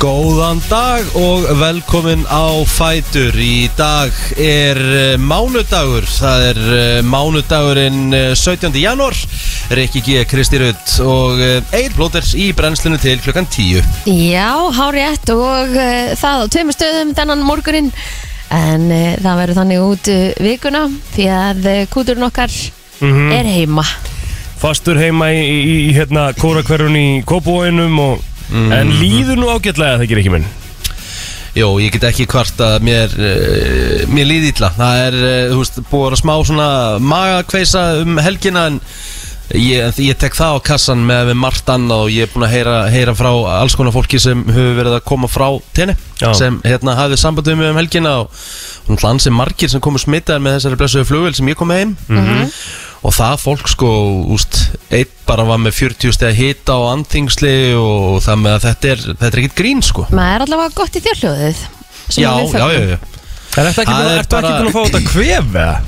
Góðan dag og velkomin á Fætur Í dag er eh, mánudagur Það er eh, mánudagurinn eh, 17. janúar Rikki G. Kristi Rutt og Eir Blóters í brennslinu til klukkan 10 Já, hárétt og uh, það á tveimur stöðum þennan morgunin en uh, það verður þannig út uh, vikuna því að kúturinn okkar Mhm. er heima fastur heima í, í, í hérna kórakverjun í Kópavóinum og en líður nú ágætlega það gerir ekki minn? Jó, ég get ekki hvart að mér, uh, mér líði illa. Það er, uh, þú veist, búið að vera smá svona magakveisa um helgina En ég, ég tek það á kassan með við margt annað Og ég er búin að heyra, heyra frá alls konar fólki sem hefur verið að koma frá tenni Já. Sem hérna hafið samband við mig um helgina Og hún hlansi margir sem komu smittaðar með þessari blessuðu flugvél sem ég kom heim Og það fólk sko, úst, eitt bara var með 40 steg hita og andþingsli Og það með að þetta er, þetta er ekkit grín sko maður er allavega gott í þjórhljóðið sem Já, já, fögnum. já, já Er þetta ekki, búin- að fá þetta kvef eða?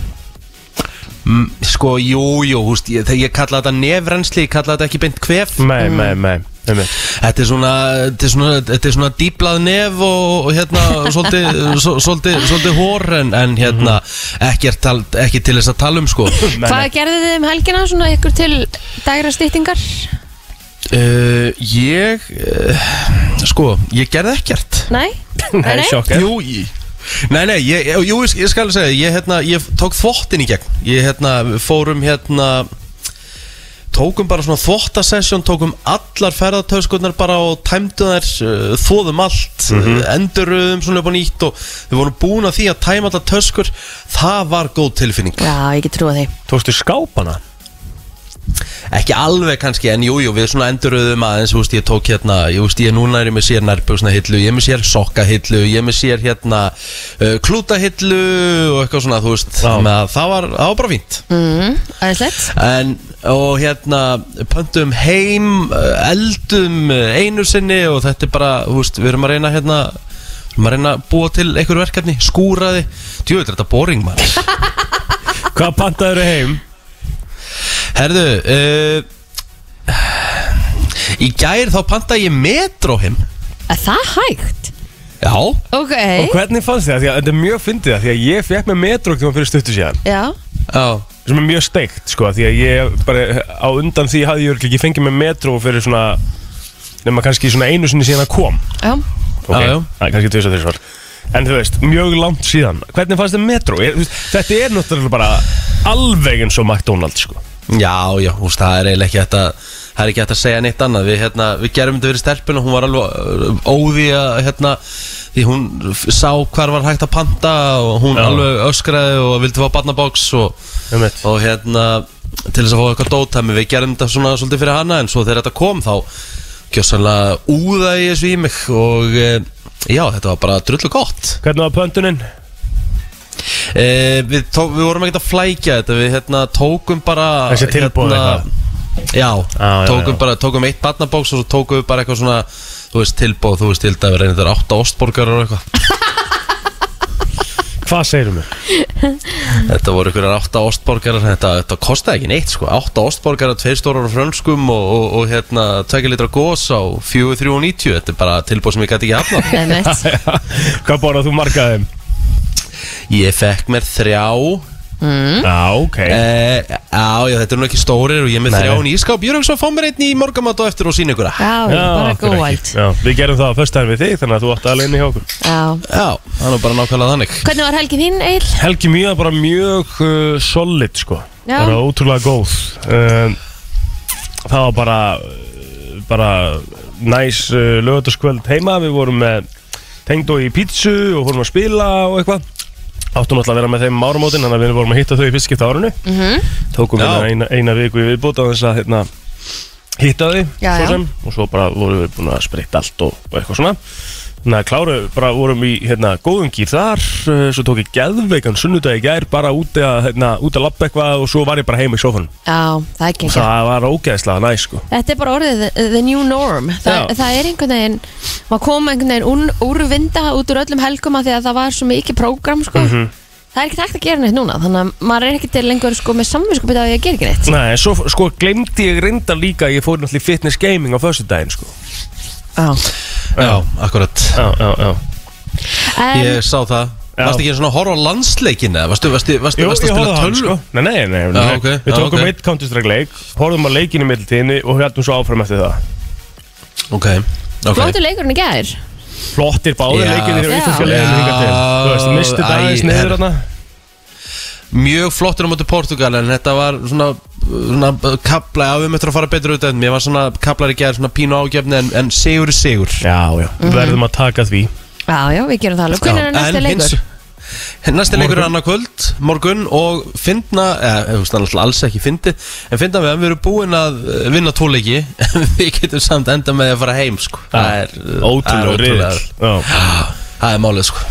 Mm, Sko, jú, jú, húst, ég, þegar ég kalla þetta nefrensli, ég kalla þetta ekki beint kvef. Nei, nei, nei, nei. Þetta er svona, þetta er svona, þetta er svona dýblað nef og, og hérna, svolítið, svo- svolítið, svolítið hór en, en hérna, ekki, er tal, ekki til þess að tala um, sko. Hvað gerðu þið um helgina svona ykkur til dagra stýttingar? uh, Ég, uh, sko, ég gerði ekkert. Nei? Nei, sjokk Jú, ég Nei, nei, ég, jú, ég, ég skal segja, ég, hérna, ég tók þvottin í gegn Ég, hérna, fórum, hérna Tókum bara svona þvottasessjón Tókum allar ferðartöskurnar bara og tæmdu þær uh, Þóðum allt, mm Mhm. enduröðum svona upp á nýtt Og við vorum búin að því að tæma allar töskur Það var góð tilfinning Já, ég get trúa því Tókstu skápana? Ekki alveg kannski, en jú, jú, við svona enduröðum aðeins, þú veist, ég tók hérna, ég veist, ég núna er ég með sér nærbjöksna hillu, ég er með sér sokkahillu, ég er með sér hérna uh, klútahillu og eitthvað svona, þú veist, það var, það var bara fínt. mm, Æðislegt En, og hérna, pöntum heim, uh, eldum uh, einu sinni og þetta er bara, þú veist, við erum að reyna hérna, við erum að reyna að búa til einhver verkefni, skúraði, djú, þetta er boring, maður. Hvað pantaður heim? Herðu, uh, í gær þá panta ég metro heim. Er það hægt? Já. Ok. Og hvernig fannst þið það? Því að þetta er mjög fyndið það Því að ég fekk með metróktíma fyrir stuttu síðan. Já. Já. Sem er mjög steikt sko Því að ég bara á undan því hafði ég örugglega ekki fengið með metró fyrir svona nema kannski svona einu sinni síðan að kom. Já. Ok, Já, já. Það er kannski tvis að þessar En þú veist, mjög langt síðan. Hvernig fannst þið metro? Ég, þú veist, þetta er náttúrulega bara alveg eins og McDonalds sko Já, já, veist, það er eiginlega ekki hægt að Það er ekki hægt að segja neitt annað Við, hérna, við gerum þetta fyrir stelpun og hún var alveg uh, óði að hérna, Því hún sá hvar var hægt að panta Og hún Já. alveg öskraði og vildi fá barnabox og, og hérna Til þess að fá eitthvað dótæmi Við gerum þetta svona svolítið fyrir hana En svo þegar þetta kom þá Gjössanlega úða í þessu í mig Og eh, já, þetta var bara drullu gott Hvernig var pöntunin? Eh, við, tó, við vorum ekkert að flækja þetta Við hérna, tókum bara Þessi tilboð hérna, Já, já, tókum já. bara Tókum eitt barnabóks og svo tókum við bara eitthvað svona Þú veist, tilboð, þú veist, til dæmi reynir þetta átta ostborgar og eitthvað Hvað segirum við? Þetta voru einhverjar átta ostborgar Þetta, þetta kostaði ekki neitt, sko Átta ostborgar, tveir stórar á frönskum Og, og, og hérna, tvekja litra gós á 4,390 Þetta er bara tilboð sem ég gæti ekki hafna Hvað borðað þú margaðum? Ég fekk mér þrjá. Já, ok. Eh, já, já, þetta er nú ekki stórir og ég er með Nei, þrjá nei. í ískáp Ég er svo að fá mér einn í morgamat og eftir og sína ykkur það. Já, bara go wild. Já, Við gerum það á föstudaginn við þig Þannig að þú átti alveg inn í hjá okkur. Já. Já, það er nú bara nákvæmlega þannig. Hvernig var helgin þín, Eil? Helgi mjög bara mjög uh, solid sko. Já. Bara ótrúlega góð. Um, Það var bara uh, bara næs uh, lögataskvöld heima. Við vorum með tengdó í pítsu og fórum að spila og eitthvað Áttum alltaf að vera með þeim um áramótin Þannig að við vorum að hitta þau í fyrst skipta árinu. Mhm. Tókum Já. hérna eina, eina viku í viðbútt á þess að hérna, hitta þau. Já, svo sem, og svo bara vorum við búin að spritta allt og, og eitthvað svona Þannig að kláru, bara vorum í hérna, góðum gýr þar, uh, svo tók ég geðveikan sunnudagi í gær, bara úti að, hérna, að lappa eitthvað og svo var ég bara heim í sófanum. Já, það er ekki Það var ógeðslega næ, sko. Þetta er bara orðið the, the new norm Þa. Það er einhvern veginn maður kom einhvern veginn úr, úr vinda út úr öllum helgum af því að það var svo mikið prógram sko. Mhm. Það er ekki hægt að gera neitt núna Þannig að maður er ekki til lengur sko, með samvinskupið að gera ekki neitt Nei, svo sko glemdi ég reynda líka að ég fór náttúrulega í fitness gaming á föstudaginn, sko. Já, Já, akkurat Já, já, já En Ég sá það Já. Varstu ekki svona að horfa á landsleikin eða? Varstu, varstu, varstu, Jú, varstu ég að spila á tölvu? sko Nei, nei, nei, nei. Já, ok, Við tókum eitt Counter-Strike leik Horfðum að leikinu í mittiltíðinni Og heldum svo áfram eftir það Ok, ok flottu leikurinn í gær Flottir báðir Já. leikinir í Já. íslenska til Þú veist, mistu dagins niður herra. þarna Mjög flottur á móti Portugal En þetta var svona, svona Kapla, já við möttum að fara betur út en Mér var svona kaplar í gerð Svona pínu ágefni En, en sigur er sigur Já, já, verðum að taka því Já, já, við gerum það alveg Hvernig er en leikur? hins- Næsti leikur er Morgun. annað kvöld, morgun og finna, eða það er alls ekki fyndi, en finna við að við erum búin að eh, vinna tvo leiki, en við getum samt enda með að fara heim sko. Það er það Ótrúlega Já. Það er málið sko.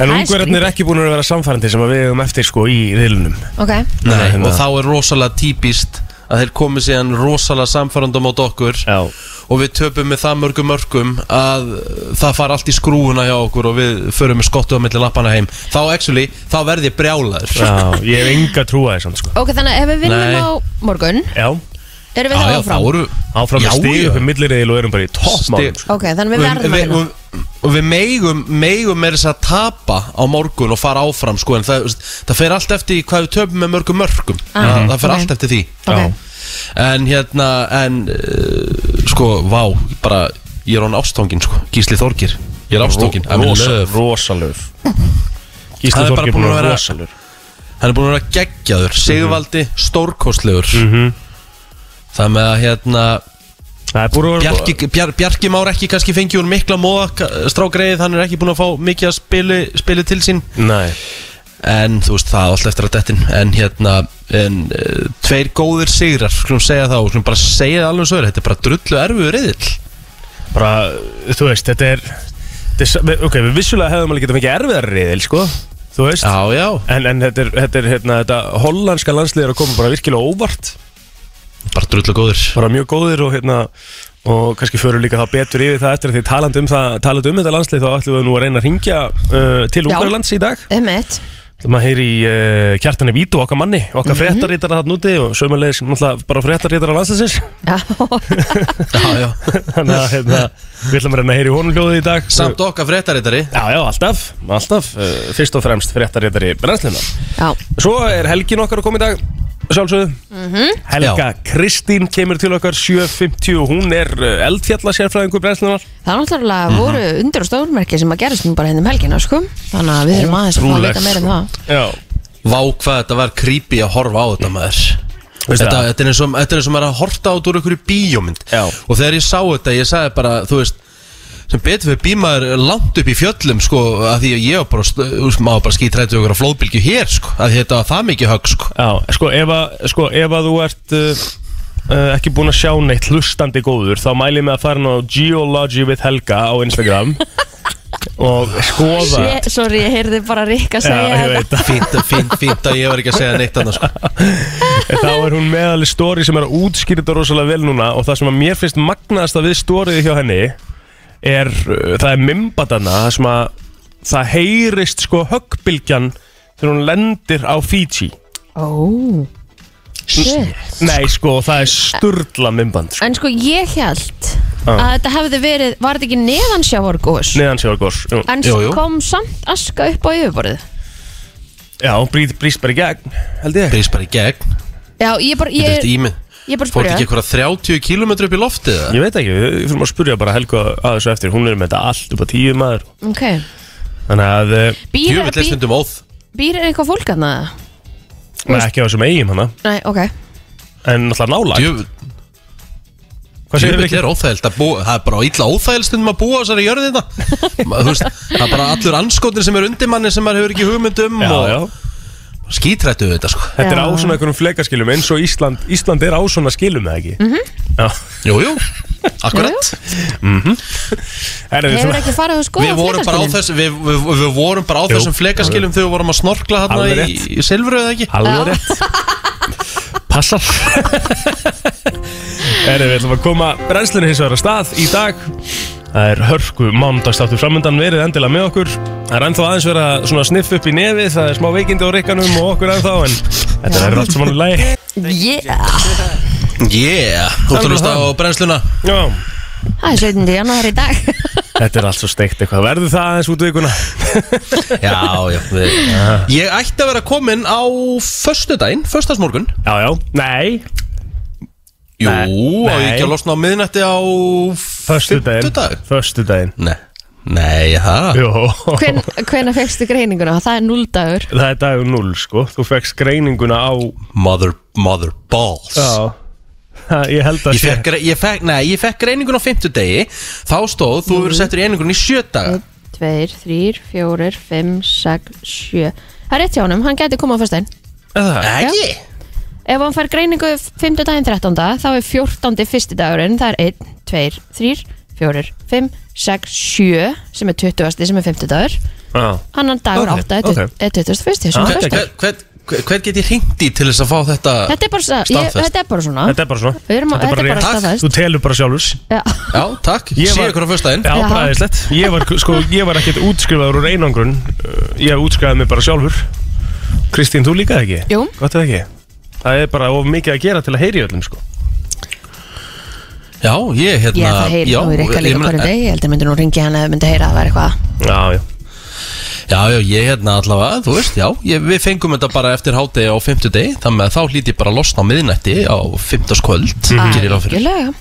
En er ungverðarnir er ekki búin að vera samfærandi sem að við hefum eftir sko í riðlunum Ok, Nei, hérna. og þá er rosalega típist að þeir komi síðan rosalega samfærandum át okkur. Já. Og við töpum með það mörgum mörgum að það fara allt í skrúuna hjá okkur og við förum með skottu á milli lappana heim. Þá actually, þá verð ég brjálaður. Já, ég hef enga trú að þessum sko. Ok, þannig að ef við vinnum Nei. á morgun Já, Erum við þá áfram? eru áfram Já, með stig já. upp í milliriðil og erum bara í toppmálum sko. Ok, þannig að við verðum að við, vinna. við, og við megum megum með þess að tapa á morgun og fara áfram sko, en það, það fer allt eftir hvað við töpum með mörgum mörgum Ah, það, það fer ok. allt eftir því. Ok, en hérna en uh, sko, vá bara, ég er án ástóngin sko, Gísli Þorgir. Ég er ástóngin, in Rosa, Rosalöf Gísli er bara Þorgir búin búin að vera- rosalöf hann er búin að vera geggjaður, Sigvaldi stórkostlegur. Mhm. það með að hérna Bjarki, Bjar, Bjarki Már ekki kannski fengi úr mikla móða strágreið, hann er ekki búin að fá mikið að spili, spili til sín. Nei. En þú veist það er allt eftir að dettin en hérna en, uh, tveir góðir sigrar skulum segja og skulum bara segja það alveg svo þetta er bara drullu erfiður riðill. Bara, þú veist, þetta er, þetta er Ok, við vissulega hefðum alveg getað fengið erfiðar riðil, sko Þú veist. Já já. En, en þetta er, þetta er, hérna, þetta hollandska landslið er að koma bara virkilega óvart bara drullu góðir Bara mjög góðir og hérna Og kannski förum líka það betur yfir það eftir að því talandi um það, talandi um þetta landslið þá ætlum við nú að reyna að ringja uh, til. Ungarlands í dag. Emmett Það maður heyri í uh, kjartani Vítu okkar manni, okkar mm Mhm. fréttarítara þarna úti og sömulegis náttúrulega bara fréttarítara landsliðsins. Já, já já. Þannig að hérna, við ætlum að reyna að heyri í honum hljóðið í dag. Samt okkar fréttarittari Já, já, alltaf, alltaf uh, Fyrst og fremst fréttarítari brennslina já, Svo er helgin okkar að koma í dag Sjálfsögðu. Helga Kristín kemur til okkar 7.50 og hún er uh, eldfjalla sérfræðingur brennslunar það er náttúrulega Mhm. voru undir og stórmerki sem að gerast nú bara henni um helgina, sko. Þannig að við erum aðeins að fá að vita meira um það. Já. Vá hvað þetta var creepy að horfa á þetta maður. Þetta, er eins og þetta er eins og maður að horta át úr einhverju bíómynd. Já. og þegar ég sá þetta ég sagði bara þú veist sem betur fyrir býmaður langt upp í fjöllum sko að því að ég var bara maður bara skítrættu okkur á flóðbylgju hér sko að því þetta var það mikið högg sko. Já, sko ef að, sko, ef að þú ert uh, uh, ekki búin að sjá neitt hlustandi góður þá mæli ég með að fara inn á Geology with Helga á Instagram og skoða. Ég- Sorry, ég heyrði bara Rikka Já, segja ég þetta. veit það. Fínt, fínt, fínt að ég var ekki að segja neitt annars sko. Þá er hún með alveg stóri sem er að útskýra þetta rosalega vel núna og það sem að mér finnst magnaðast að við stórið hjá henni er, uh, það er mymbatana það sem að það heyrist sko höggbylgjan þegar hún lendir á Fiji Ó, shit Nei sko, það er sturla mymband sko. En sko, ég held Ah. að þetta hefði verið, var þetta ekki neðansjávargós? neðan sjáargós Jú. En Jú, jú. kom samt aska upp á yfirborðið Já, brýst brýst bara í gegn, held ég brýst bara í gegn Já, ég bara, Þetta ég, er ímið ég bara Fór spyrja ekki eitthvað 30 km upp í loftið eða? Ég veit ekki, við við fyrir að spurja bara Helga að þessu eftir. Hún er með þetta allt upp á tíu maður. Ok. Þannig að, uh, Býr, Jöfull er býr, stundum óð. býr eitthvað fólk að það? maður ekki á þessum eigin hana. Nei, ok. En náttúrulega nálag Jöfull Hvað segir við ekki? er óþægild að búa Það er bara illa óþægild stundum að búa á þessari jörði þetta Þú veist, Það er bara allur anskotin sem er undir manni sem maður hefur ekki hugmyndum Já, og já skítrættu við þetta sko. Þetta er á svona einhverjum flekaskilum eins og Ísland Ísland er á svona skilum eða ekki? Mhm. Já. Jú, jú, akkurat. Herra, við Hefur svona- ekki farið að skoða Við vorum bara á flekaskilin? þess við, við, við vorum bara á Jú. þessum flekaskilum þegar við vorum að snorkla hérna Alveg í, rétt. í silfru eða ekki? Alveg rétt. Passar. Herra, við ætlum að koma brennslunni hins vegar að stað í dag. Það er hörku mánudagstáttur framöndan verið endilega með okkur Það er ennþá aðeins verið að svona sniff upp í nefið Það er smá veikindi á rikkanum og okkur ennþá En þetta er allt saman í lagi. Yeah. Yeah, þú ætlum að hlusta á brennsluna. Já, Það er 17. janúar í dag. Þetta er allt svo steikt eitthvað. Verður það aðeins út vikuna? Já, já við, Ég ætti að vera komin á Föstudaginn, föstasmorgun Já, já. Nei. Jú, Nei. og ég ekki að losna á miðnætti á Föstudaginn. Fimmtudag? Föstudaginn. Nei, nei, það Jó Hven, Hvenær fegstu greininguna? Það er núldagur Það er dagur 0 sko Þú fegst greininguna á Mother, mother balls Já Ha, Ég held að Ég fekk, ég fekk, nei, ég fekk greiningun á fimmtudegi Þá stóð, þú verður settur í einingun í sjö daga Tveir, þrýr, fjórir, fimm, sex, sjö Það er rétt hjá honum, hann gæti koma á fyrstæðin Það Ekki? Ef hann fær greiningu 5. daginn 13. þá er 14. fyrsti dagurinn það er 1, 2, 3, 4, 5, 6, 7 sem er 20. sem er 50 dagur Já annan dagur Ok, 8 er, ok. okay. er 21. sem er föstudagur. Hvern hver, hver get ég hringt í til þess að fá þetta Þetta er bara, sa- ég, Staðfest. þetta er bara svona Þetta er bara svona Við erum, Þetta er þetta er bara rétt. staðfest Þú telur bara sjálfurs Já. Já, takk, Ég sé var- ykkur á föstudaginn Já, Já. bara aðeinslegt Ég var, sko, ég var ekkert útskrifaður úr einangrun Uh, Ég útskrifaði mig bara sjálfur Kristín, þú líka ekki? Jú. Gott eða ekki? Það er bara of mikið að gera til að heyri öllum sko Já, ég hérna Ég það heyri já, nú í Rikka ég líka meina- hverjum degi Ég heldur myndi nú ringi hann ef myndi heyra að það væri eitthvað. Já, já Já, já, ég hérna allavega, þú veist, já ég, Við fengum þetta bara eftir hádegi á fimmtudegi Þannig að þá hlýti ég bara að losna á miðnætti á Mhm. Ráð fyrir Algjörlega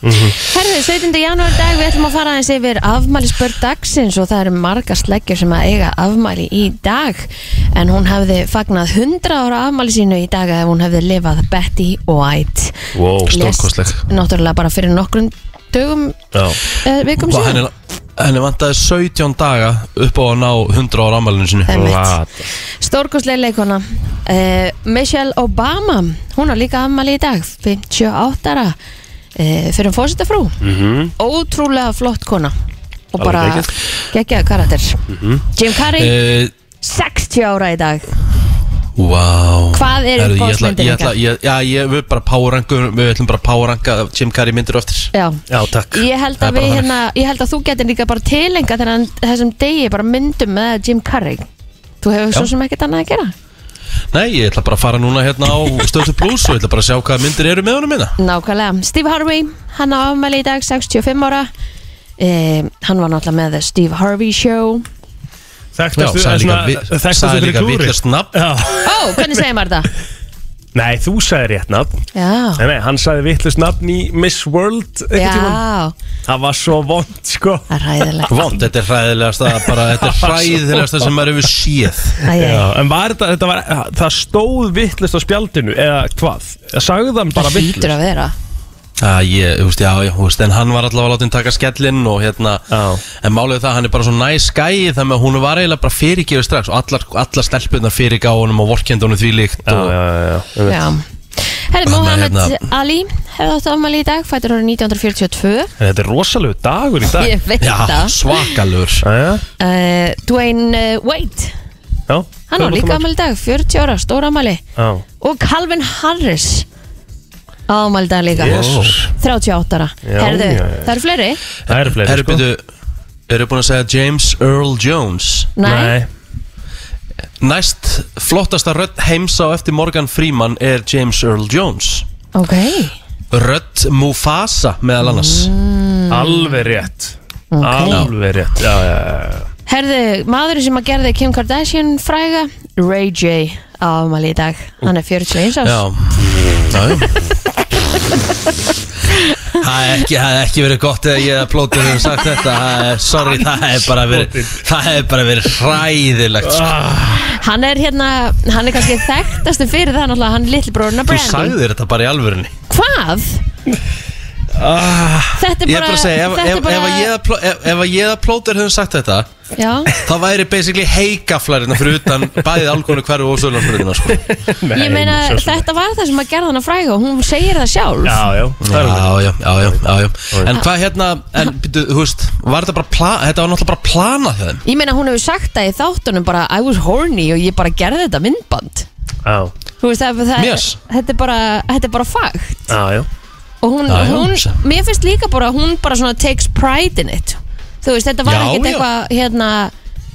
Herðu, 17. janúar dag við ætlum að fara aðeins yfir afmælisbörn dagsins og það eru marga sleggjur sem að eiga afmæli í dag en hún hefði fagnað 100 ára afmæli sínu í dag ef hún hefði lifað Betty White Wow. Lést náttúrulega bara fyrir nokkrum dögum eh, vikum síðan henni, henni vantaði 17 daga upp á að ná 100 ára ammælinu sinu. Stórkostlega leikona uh, Michelle Obama hún har líka afmæli í dag 58 ára. Uh, fyrir um fósitafrú Mhm. ótrúlega flott kona. Og bara geggjaði karakter. Jim Carrey, uh, 60 ára í dag Wow Hvað er ég ætla, ykkar? ég, Já, ég vil bara powerranka Við ætlum bara að powerranka Jim Carrey myndir á eftir. Já, Já, takk. Ég held að við hérna ég held að þú getur líka bara tilenga þennan þessum degi bara myndum með Jim Carrey. Þú hefur svo Já. sem ekkert annað að gera. Nei, ég ætla bara að fara núna hérna á Stöðu Plus og ég ætla bara að sjá hvað myndir eru með honum minna Nákvæmlega, Steve Harvey, hann á afmæli í dag 65 ára. Eh, Hann var náttúrulega með The Steve Harvey Show Þekktastu Þekktastu sagði fyrir klúri Ó, hvernig segir maður þetta? Nei, þú sagði rétt nafn. Nei, nei, hann sagði vittlust nafn í Miss World já, Það var svo vond, sko. Það er ræðilegt Vond, þetta er hræðilegasta bara, Þetta er hræðilegasta sem maður hefur séð. Já, en var þetta, þetta var, það stóð vittlust á spjaldinu eða hvað? Sagði hann bara Það hlýtur vittlust? að vera Já, ég, þú veist, já, já, þú veist, en hann var allavega látið taka skellinn og hérna Já. En málið er það, hann er bara svo næs gæi Þannig að hún var eiginlega bara fyrirgefið strax Og allar, allar stelpunnar fyrirgá honum og vorkendunum því líkt og, já, já, já. Já. Herri, Hann er Mohamed hérna- Ali hefði átt afmæli í dag, fættur árið 1942 En Þetta er rosalegu dagur í dag. Ég veit Já, það. svakalur. Jæja, uh, Dwayne uh, Wade. Já Hann á líka afmæli í dag, 40 ára, stóra afmæli. Já, Og Calvin Harris á afmæli í dag líka Jesús. 38 ára Já, Herðu, já, já. það eru fleiri? Það eru fleiri, Herru, byrju, eru búin að segja James Earl Jones? Nei, Næst flottasta rödd heims á eftir Morgan Freeman er James Earl Jones. Ok. Rödd Mufasa meðal annars. Alveg rétt. Alveg rétt. Já, já, já Herðu, maðurinn sem að gerði Kim Kardashian fræga Ray J. Á afmæli í dag. Hann er 41 árs. Já, já, já. Það hefði ekki, það hefði ekki verið gott eða ég að plótið hefur sagt þetta Það er, Sorry, það hefði bara verið Það hefði bara verið hræðilegt sko. Hann er hérna, hann er kannski þekktastu fyrir það náttúrulega, hann er litli bróðurna Þú Brandy sagðir þetta bara í alvörunni Hvað? Þetta er Ég er bara, bara að segja, ef, ef, bara ef, að ég að pló- ef, að ég að plótið hefur sagt þetta Já, Það væri basically heigaflarina fyrir utan bæðið álgónu hverju og sölunarspröðina sko. ég meina þetta var það sem að gerða hann að fræga og hún segir það sjálf. Já, já, Já, já, já, já, já, já. En hvað hérna, en byrju, þú veist Var þetta bara, pla, þetta var náttúrulega bara planað hjá þeim? Ég meina hún hefur sagt það í þáttunum bara I was horny og ég bara gerði þetta myndband. Já, Þú veist það, það Yes. þetta, er bara, þetta er bara fakt. Já, já og hún, Já, já. hún mér finnst líka bara að hún bara svona takes pride in it. Þú veist þetta var Já, ekkert já. eitthvað hérna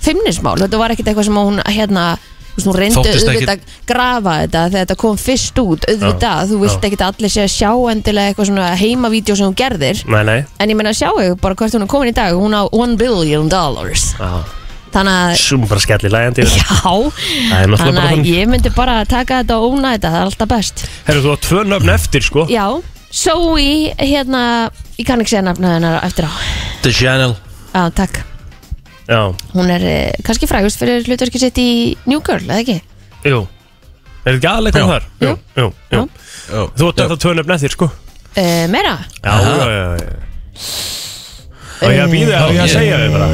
feimnismál, þetta var ekkert eitthvað sem hún hérna, þú veist, hún reyndi Þóttist auðvitað að grafa þetta þegar þetta kom fyrst út, auðvitað. Þú vilt ekki að allir sé að sjá endilega eitthvað svona heimavídeó sem hún gerðir. Nei, nei. En ég meina sjá ég bara hvert hún er komin í dag. Hún á 1 billion dollars. Já. þannig að Sum bara skelli lægandi Já, Það er náttúrulega þannig bara að þannig. ég myndi bara taka þetta og óna þetta, það er alltaf best. Herru, þú har tvö nöfn eftir, sko. Já, Zoe, hérna, ég kann ekki segja nafna hennar eftir á. The Channel. Já, takk. Já, Hún er eh, kannski frægust fyrir hlutverki sitt í New Girl, eða ekki? jú. Er þetta ekki aðleika þar? Jú, jú, jú. Þú har þetta tvö nöfn eftir, sko. Uh, meira? Já, já, já, já. Og ég að býða, og ég að segja þig bara?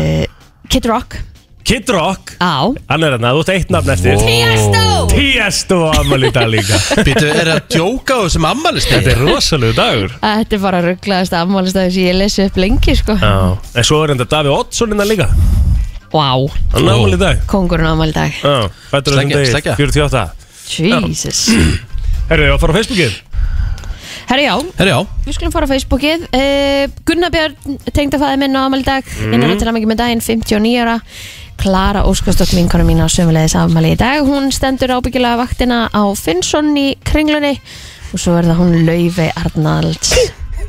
Kid Rock Kid Rock, Á. Hann er hérna, þú ert eitt nafn eftir. Tiesto! Tiesto á ammali dag líka. Býtu, er það að djóka á þessum ammalist Þetta er rosalegu dagur. Þetta er bara rugglaðast ammálistæði sem ég lesi upp lengi, sko. Já, en svo er þetta Daví Oddsson innan líka. Vá, Hann er ammali dag. Kongurinn ámæli dag. Já, fættur þessum Sleggja, degi, sleggja. 48 Jesus. Herru, ég var að fara á Facebookið. Herri já, Herri já, við skulum fara á Facebookið. Uh, Gunnar Björn, tengdafæði minn á ámæli dag. Mhm. Innan til að mikið með daginn, 59 ára Klara Óskarsdóttir vinkonu mín á sömulegis afmæli í dag. Hún stendur ábyggilega vaktina á Finnsson í kringlunni Og svo er það hún Laufey Arnalds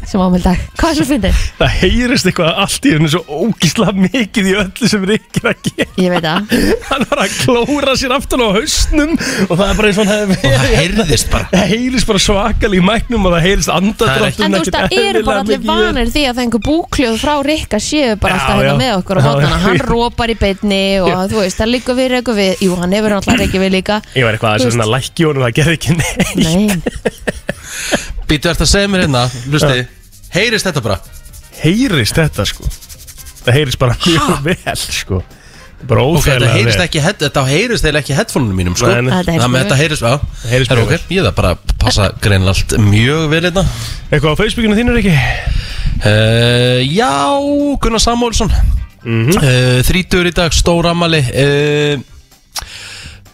sem ámæli dag. Hvað er svo fyndið? Það heyrist eitthvað allt í hennu svo ógísla mikið í öllu sem Rikki er að gera. Ég veit það. Hann var að klóra sér aftan á hausnum og það er bara eins og hann hefði og það heyrðist bara. Það heyrist bara svakal í mæknum og það heyrist andadráttum En þú veist, það eru bara allir vanir því að það einhver búkljóð frá Rikka séu bara Já, alltaf hérna með okkur á Já, bótana já. Hann rópar í beinni og þú veist, það líka við reyku við. Jú, hann hefur alltaf reykja við líka. Að Býtu, ert að segja mér hérna, hlusti Heyrist þetta bara? Heyrist þetta sko. Það heyrist bara mjög vel sko. Bara þetta óþægilega heyrist vel. ekki, þetta heyrist eða ekki headphone-unum mínum, sko. Nei. Þetta Það með þetta heyrist, já. Heyrist mjög ok, ég það bara passa greinlega allt mjög vel hérna. Eitthvað á Facebookinu þínu ekki? uh, Já, Gunnar Samúlsson Mhm. uh, Þrítur í dag, stór ammali uh,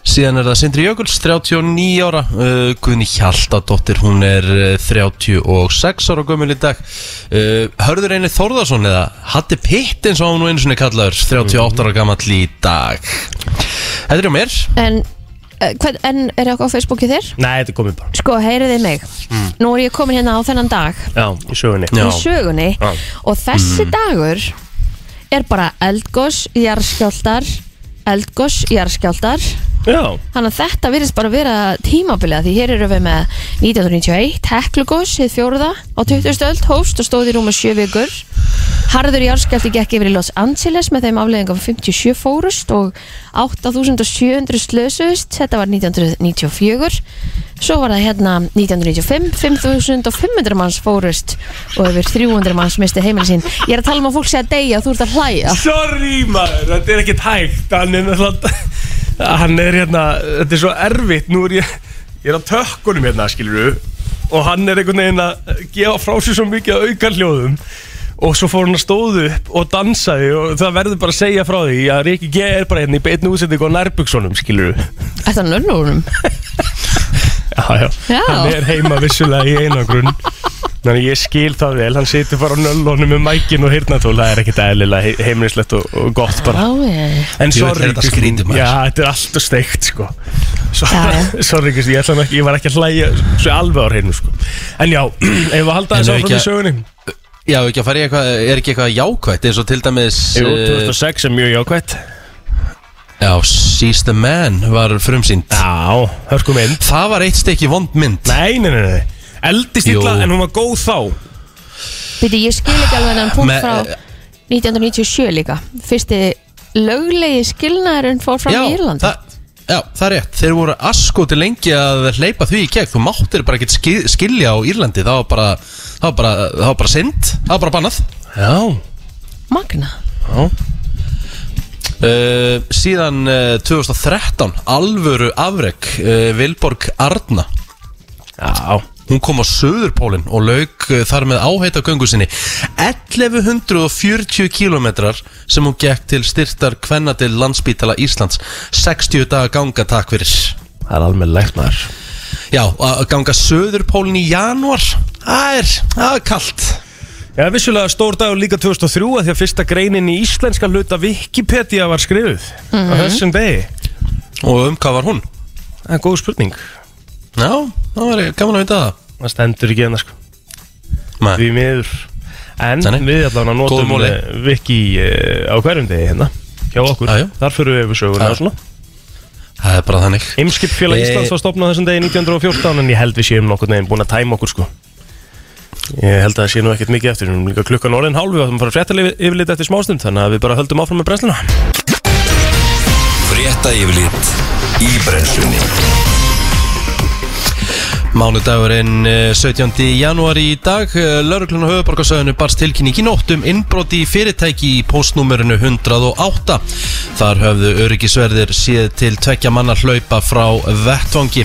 Síðan er það Sindri Jökuls, 39 ára. Uh, Guðni Hjaltadóttir, hún er uh, 36 ára gömul í dag. Uh, Hörður Einir Þórðarsson eða Hatti Pitt eins og hann nú einu sinni kallaður 38 ára gamall í dag. Þetta er á mér. En, uh, hvern, en er eitthvað á Facebooki þér? Nei, þetta er komið bara. Sko, heyrið þið mig? Nú er ég komin hérna á þennan dag. Já, í sögunni. Já. í sögunni. Já. og þessi dagur er bara eldgós, jarðskjáltar eldgós, jarðskjáltar Já, Þannig að þetta virðist bara vera tímabilið því hér eru við með 1991 Heklugos, hið fjóruða á 20. öld hófst og stóð í rúma 7 vikur. Harður járskjálti gekk yfir í Los Angeles með þeim afleðingum 57 fórust og 8700 slösust þetta var 1994 svo var það hérna 1995 5500 manns fórust og yfir 300 manns misti heimili sín. Ég er að tala um að fólk að deyja og þú ert að hlæja. Sorry maður, þetta er ekkert hægt er náttúrulega Hann er hérna, þetta er svo erfitt Nú er ég, ég er á tökkunum hérna, skilur Og hann er einhvern veginn að gefa frá sér svo mikið að auka hljóðum Og svo fór hann að stóðu upp og dansaði Og það verður bara að segja frá því Að Riki G er bara hérna í beinu útsendingu á nærbuksunum, skilur Er það nönnúrum? Já, já, Já. hann er heima vissulega í einangrun Þannig ég skil það vel, hann situr bara á nöllunum með mækin og hirnatól, það er ekkert eðlilega he- heimilislegt og, og gott bara. Já, ég En sorry, þetta skrítið, maður. Já, þetta er alltaf steikt, sko. So, sorry, Kristi, ég, ekki, ég var ekki að hlæja svo alveg á hreinu, sko. En já, ef við halda En þess ef áfram ekki í að- sögunni. Já, ekki að fara í eitthvað, er ekki eitthvað jákvætt eins og til dæmis Jú, eh, 2006 er mjög jákvætt. Já, Seize the Man var frumsýnd Já, hörku mynd. Það var eitt stykki vond mynd Nei, nei, nei, nei. Eldist Jú. illa, en hún var góð þá. Býti, ég skil ekki alveg hennan punkt Me- frá 1997 líka Fyrsti löglegi skilnaðurinn fór fram í Írlandi það, já, það er rétt Þeir voru askoti lengi að hleypa því í gegn Þú máttir bara ekkert skil, skilja á Írlandi Það var bara, það var bara, það var bara synd Það var bara bannað Já. Magna Já. uh, Síðan uh, 2013 Alvöru afrek uh, Vilborg Arna Já. Hún kom á Suðurpólinn og lauk uh, þar með áheita göngu sinni 1140 kilometrar sem hún gekk til styrtar kvenna til landsbítala Íslands. 60 daga ganga takk fyrir. Það er alveg legt maður. Já, að ganga Suðurpólinn í janúar. Það er, það er kalt. Já, vissulega stór dagur líka 2003 að því að fyrsta greinin í íslenska hluta Wikipedia var skrifuð á þessum degi. Og um hvað var hún? Það er góð spurning Já, það var gaman að vita það Það stendur ekki hérna sko Nei. Því miður En Nei, nei. við allan að Góður notum móli. eh, Viki uh, á hverjum degi hérna Hjá okkur Já, já. Þar fyrir við yfir söguna Já. og svona Það er bara þannig Eimskip félag Eh. Íslands var stopnað þessum degi 1914 En ég held við séum nokkur neginn búin að tæma okkur sko Ég held að það sé nú ekkert mikið eftir Við erum líka klukkan orðin hálf Við áttum að fara fréttalið yfirlit eftir smástund Þannig að við bara höldum áfram með brennsluna Frétta yfirlit í brennslunni Mánudagurinn eh, 17. janúar í dag Lörglun og höfuborgarsöðinu barst tilkynning í nótt um innbroti í fyrirtæki í postnúmerinu 108 Þar höfðu öryggisverðir séð til tvekja manna hlaupa frá vettvangi.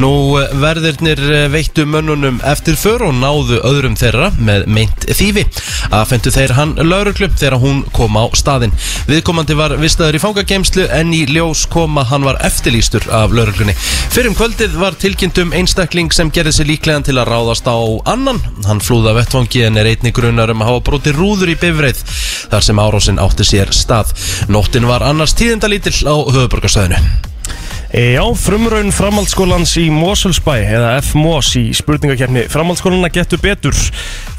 Nú eh, verðirnir eh, veittu mönnunum eftir för og náðu öðrum þeirra með meint þýfi. Afhentu þeir hann lörglum þegar hún kom á staðinn. Viðkomandi var vistaður í fangageimslu en í ljós koma hann var eftirlýstur af lörglunni Fyrir um kvöldið var tilkynnt um einstakling sem gerði sig líklegan til að ráðast á annan. Hann flúða vettvangi en er einni grunar um að hafa brotið rúður í bifreið þar sem árásinn átti sér stað. Nóttin var annars tíðindalítill á höfuborgarstöðinu. E, Já, frumraun framhaldsskólans í Moselsbæ eða FMOS í spurningakefni framhaldsskólana getur betur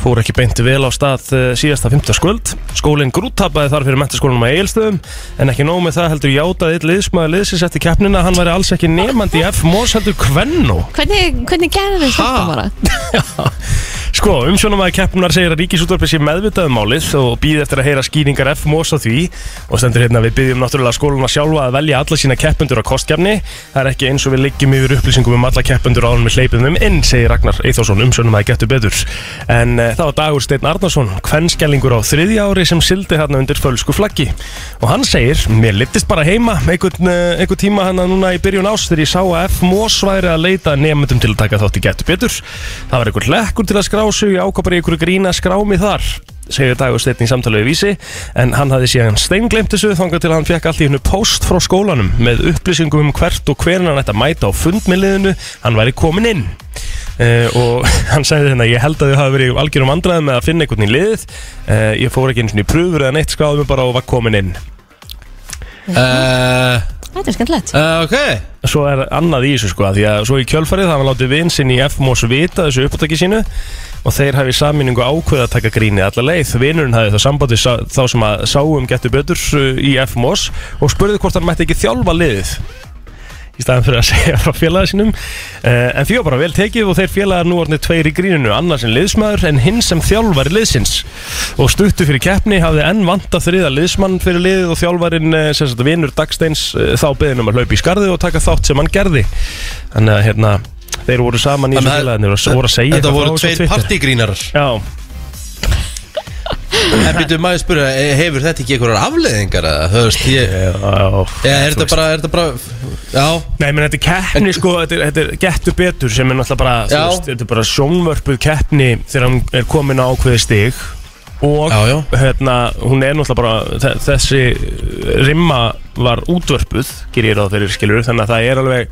fór ekki beint vel á stað uh, síðasta 15. skvöld skólinn grúttapaði þar fyrir mentaskólanum á Egilstöðum en ekki nóg með það heldur játaði eitt liðsmaður liðsins eftir keppnina hann væri alls ekki nefandi í FMOS heldur Kvenno Hvernig, hvernig gerði þetta bara? Sko, umsjónamaði keppnar segir að Ríkisútvarpi sé meðvitað um málið og býð eftir að heyra skýringar FMOS á því og stendur hérna við byggjum náttúrulega skóluna sjálfa að velja alla sína keppendur á kostkefni það er ekki eins og við liggjum yfir upplýsingum um alla keppendur áður en við hleypum þeim inn segir Ragnar Eithórsson umsjónamaði getur betur. En uh, það var Dagur Steinn Arnarsson kvennskjælingur á þriðja ári sem sildi hérna undir fölsku flaggi. Og hann segir, mér litist bara heima einhvern, uh, einhvern tíma hann núna í byrjun ás þegar ég sá að FMOS væri að leita nefndum til að taka þátt í getur betur það var einhver hlekkur til að skrá sig ég ákvað bara í einhverju grína að skrá mig þar segir Dagur Steinn í samtalið við vísi en hann hafði síðan steinglemt þessu þangað til hann fekk allt í hennu post frá skólanum með upplýsingum um hvert og hvernig hann ætti að mæta á fundmiðliðinu hann væri komin inn. Uh, og hann segði hérna ég held að þau hafi verið í algjörum vandræðum með að finna einhvern í liðið uh, ég fór ekki eins og í pröfur eða neitt skráði mig bara og var komin inn. Uh, Þetta er skemmtilegt. Uh, ok, svo er annað í þessu sko því að svo í kjölfarið það var látið vinn sinn í FMOS vita þessu uppátaki sínu og þeir hafi saminningu ákveð að taka gríni alla leið, vinnurinn hafi það sambandi þá sem að sáum getur betur uh, í FMOS og spurði hvort hann mætti ekki þjálfa liðið í staðan fyrir að segja frá félaga sínum. Uh, en því var bara vel tekið og þeir félagar nú orðinni tveir í gríninu, annars en liðsmaður en hinn sem þjálfari liðsins. Og stuttu fyrir keppni hafði enn vanta þriða liðsmann fyrir liðið og þjálfarin uh, sem sagt vinnur Dagsteins uh, þá beðin um að hlaupa í skarði og taka þátt sem hann gerði. Þannig að hérna þeir voru saman í þessu félagarnir og voru að segja þetta voru tveir Twitter. partígrínarar. Já, En býtu maður spyrja, eh, hefur þetta ekki einhverjar afleðingar eða, þú veist, ég já, er þetta bara, er þetta bara Já, Nei, menn þetta er keppni sko, þetta er, þetta er getur betur sem er náttúrulega bara, þú Já. veist, þetta er bara sjónvörpuð keppni þegar hann er komin á ákveði stig. Og Já, já. hérna, hún er náttúrulega bara, þe- þessi rimma var útvörpuð, ger ég ráð fyrir skilur, þannig að það er alveg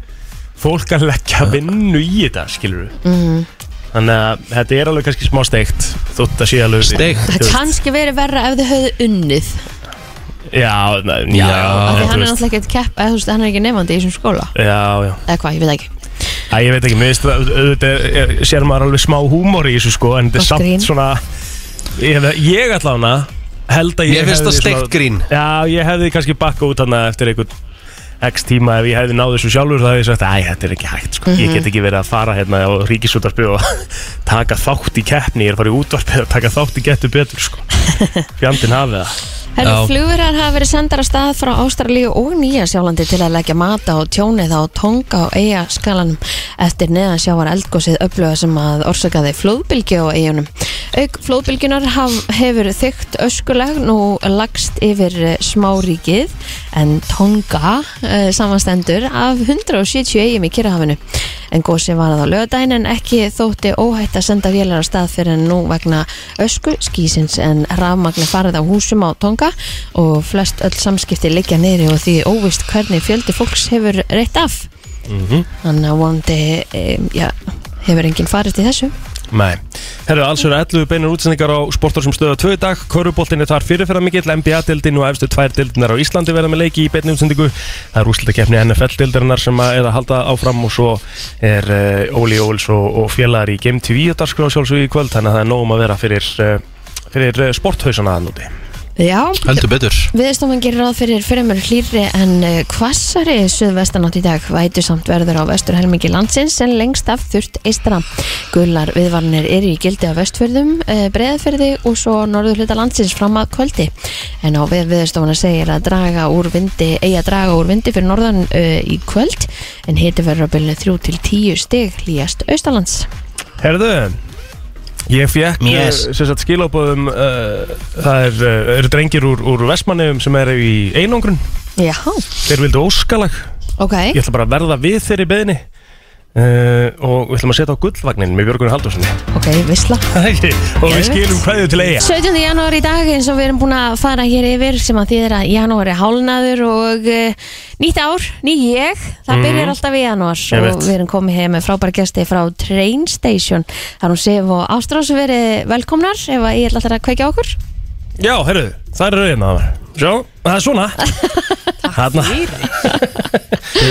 fólk að leggja vinnu í þetta skilur þannig að þetta er alveg kannski smá steikt þótt að sé alveg Steikt? Það veist. kannski verið verra ef þið höfðu unnið Já, na- já, Já. Því hann er veist. náttúrulega ekki að keppa eða þú veist, hann er ekki nefandi í þessum skóla Já, já Eða hvað, ég veit ekki Æ, ég veit ekki, mér það, auðvitað er- sér maður alveg smá húmor í þessu sko, en þetta er Gott samt grín. svona, ég, hef- ég allavega held að ég Mér finnst hefði það steikt grín. Já, ég hefði kannski bakka út hana eftir einhvern x tíma ef ég hefði náð þessu sjálfur þá hefði ég sagt, æ, þetta er ekki hægt sko. ég get ekki verið að fara hérna á ríkisútarpi og taka þátt í keppni ég er farið útvarpi að taka þátt í getur betur sko. fjandinn hafið það Herru, flugverðar hafa verið sendar að stað frá Ástralíu og Nýja sjálandi til að leggja mata og tjónið á tonga og eiga skalanum eftir neðan sjávar eldgósið upplöða sem að orsakaði flóðbylgju á eigunum. Auk flóðbylgjunar haf, hefur þygt öskulag nú lagst yfir eh, smáríkið en tonga uh, samanstendur af 170 eigum í Kyrrahafinu. En gósi var það á lögadaginn en ekki þótti óhætt að senda vélar á stað fyrir en nú vegna ösku skísins en rafmagni farið á húsum á Tonga og flest öll samskipti liggja neyri og því óvist hvernig fjöldi fólks hefur reitt af. Þannig að vonandi, e, já, hefur enginn farið til þessu. Nei, herru, alls eru 11 beinar útsendingar á sportar sem stöða 2 í dag. Köruboltin er þar fyrirferða mikill, NBA-dildin og efstu tvær dildinar á Íslandi verða með leiki í beinni útsendingu. Það er úrslutakefni NFL-dildarinnar sem er að halda áfram og svo er uh, Óli Óls og, og félagar í Game TV sjálfsög í kvöld þannig að það er nógum að vera fyrir, uh, fyrir uh, sporthausana að núti Já, Heldur betur Viðstofan gerir ráð fyrir fremur hlýrri en uh, hvassari suðvestanátt í dag vætu samt verður á vestur helmingi landsins en lengst af þurft eistra. Gullar viðvarnir eru í gildi á vestfjörðum, uh, breðferði og svo norður hluta landsins fram að kvöldi. En á við viðstofana segir að draga úr vindi, eigi að draga úr vindi fyrir norðan uh, í kvöld en hiti verður á bylnu 3 til 10 stig hlýjast austalands. Herðu, ég fekk Yes. yes. skilabóðum uh, það er, uh, eru drengir úr, úr Vestmannefum sem eru í einangrun Já, þeir vildu óskalag ok. ég ætla bara að verða við þeirri beðni uh, og við ætlum að setja á gullvagnin með Björgun Haldurssoni Ok, visla. og við skilum hvaðið til eiga 17. janúar í dag eins og við erum búin að fara hér yfir sem að þýðir að janúar er hálnaður og uh, nýtt ár, ný ég það byrjar alltaf í janúar Mhm. Og veit. við erum komið heim með frábær gesti frá Train Station þar hún Sif og Ástrás verið velkomnar ef að ég ætla alltaf að kveikja á okkur já, herru, það er rauðina það var Sjá, það er svona. Þarna.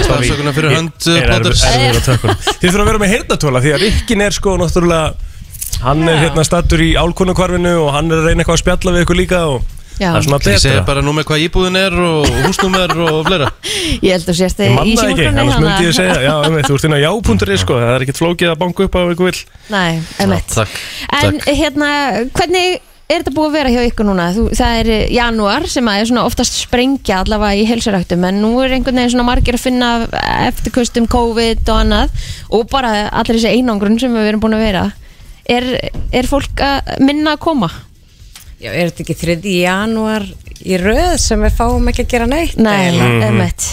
Stafsökunar fyrir hönd Ég er tökkunum. Þið þurfa að vera með heyrnatóla því að Rikkin er sko náttúrulega Hann er hérna stattur í álkunarkvarfinu og hann er að reyna eitthvað að spjalla við ykkur líka og Já. það er svona Ég segi betra. bara nú með hvað íbúðin er og húsnúmer og fleira. Ég held að sérst Ég í manna ekki, annars myndi ég segja Já, um, þú ert inn á já.is sko, það er ekkert flókið að banka upp á ykkur vill. Nei, emitt Takk, En takk. hérna, hvernig er þetta búið að vera hjá ykkur núna? Þú, það er janúar sem að er svona oftast sprengja allavega í helsaræktum en nú er einhvern veginn svona margir að finna eftirkustum COVID og annað og bara allir þessi einangrun sem við erum búin að vera Er, er fólk að minna að koma? Já, er þetta ekki 3. janúar í röð sem við fáum ekki að gera neitt? Nei, eiginlega? emitt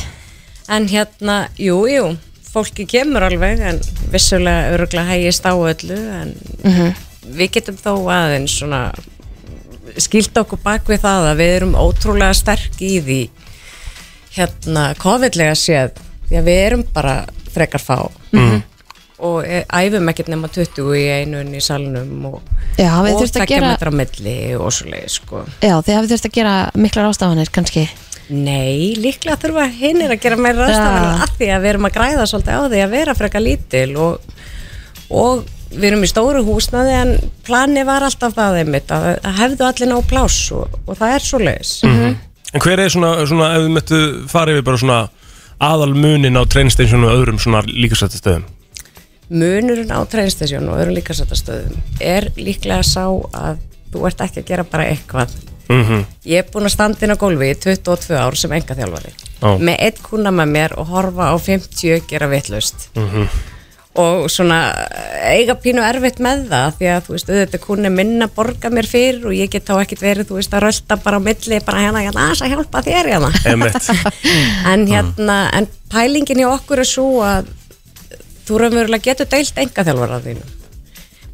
En hérna, jú, jú, fólki kemur alveg en vissulega öruglega hægist á öllu en við getum þó aðeins svona skilt okkur bak við það að við erum ótrúlega sterk í því hérna COVID-lega séð. Því að við erum bara frekar fá. Og e- æfum ekkert nema 20 í einu í salnum og, Já, og að tekja gera metra milli og svo leið sko. Já, þið hafið þurft að gera miklar ástafanir kannski? Nei, líklega þurfa hinnir að gera meira Ja. ráðstafanir af því að við erum að græða svolítið á því að vera frekar lítil og, og við erum í stóru húsnaði en plani var alltaf það einmitt að, að hefðu allir ná pláss og, og það er svo leiðis. En hver er svona, svona ef við möttu farið við bara svona aðal munin á trainstation og öðrum svona líkasættastöðum Munurinn á treynstasjón og öðrum líkasættastöðum er líklega sá að þú ert ekki að gera bara eitthvað. mm Ég er búin að standa inn á gólfi í 22 ár sem enga þjálfari Já. með eitt kuna með mér og horfa á 50 gera vitlaust Mhm. Og svona eiga pínu erfitt með það því að þú veist, auðvitað kunni minna borga mér fyrir og ég get þá ekkit verið þú veist að rölda bara á milli bara hérna, hérna, að hjálpa þér hérna. En hérna, en pælingin í okkur er svo að þú raunverulega getur deilt engaþjálfara þínu.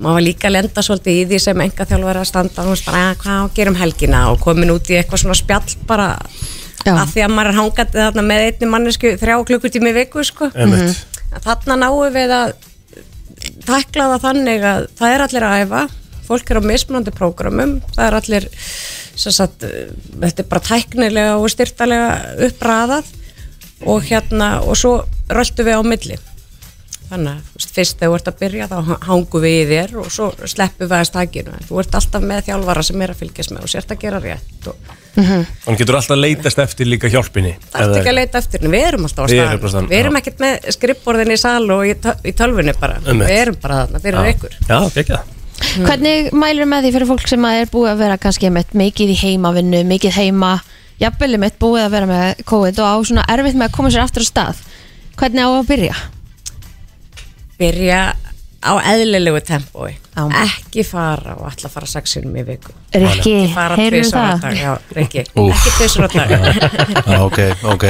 Maður var líka að lenda svolítið í því sem engaþjálfara að standa og bara, "Ah, hvað á að gera um helgina? Og komin út í eitthvað svona spjall bara Já. að því að maður er þarna með einni mannesku þrjá klukkutími í viku sko. Emmett að þarna náum við að takla það þannig að það er allir að æfa. Fólk er á mismunandi prógramum. Það er allir sagt, þetta er bara tæknilega og styrtalega uppræðað. Og hérna og svo röldu við á milli þannig að fyrst þegar þú ert að byrja þá hangum við í þér og svo sleppum við að stakinu en þú ert alltaf með þjálfara sem er að fylgjast með og sért að gera rétt og Hann getur alltaf leitast eftir líka hjálpinni það ert ekki að leita eftir við erum alltaf á staðan við erum já. ekkert með skrippborðin í sal og í, töl- í tölvunni bara. Einmitt. við erum bara þarna fyrir ykkur. Já, ekki það Hvernig mælur með því fyrir fólk sem að er búið að vera kannski með mikið í heimavinnu, mikið heima jafnvel mitt búið að vera með COVID og á svona erfitt með að koma sér aftur á stað? Hvernig á að byrja? Byrja á eðlilegu tempói. Ekki fara og að fara sexinum í viku. Rikki, heyrðu það? dag, já, Rikki, ekki tvisvar á dag. Ok, ok,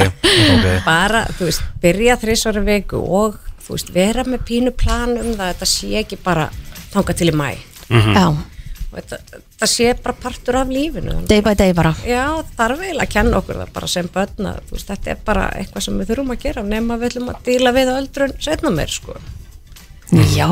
ok. Bara, þú veist, byrja þrisvar í viku og, þú veist, vera með pínu plan um það, þetta sé ekki bara þanga til í mæ Já, og þetta, þetta sé bara partur af lífinu. Day by day bara. Já, þarf eiginlega að kenna okkur það bara sem börn að þú veist, þetta er bara eitthvað sem við þurfum að gera nema við ætlum að díla við öldrun setna mér sko. Já.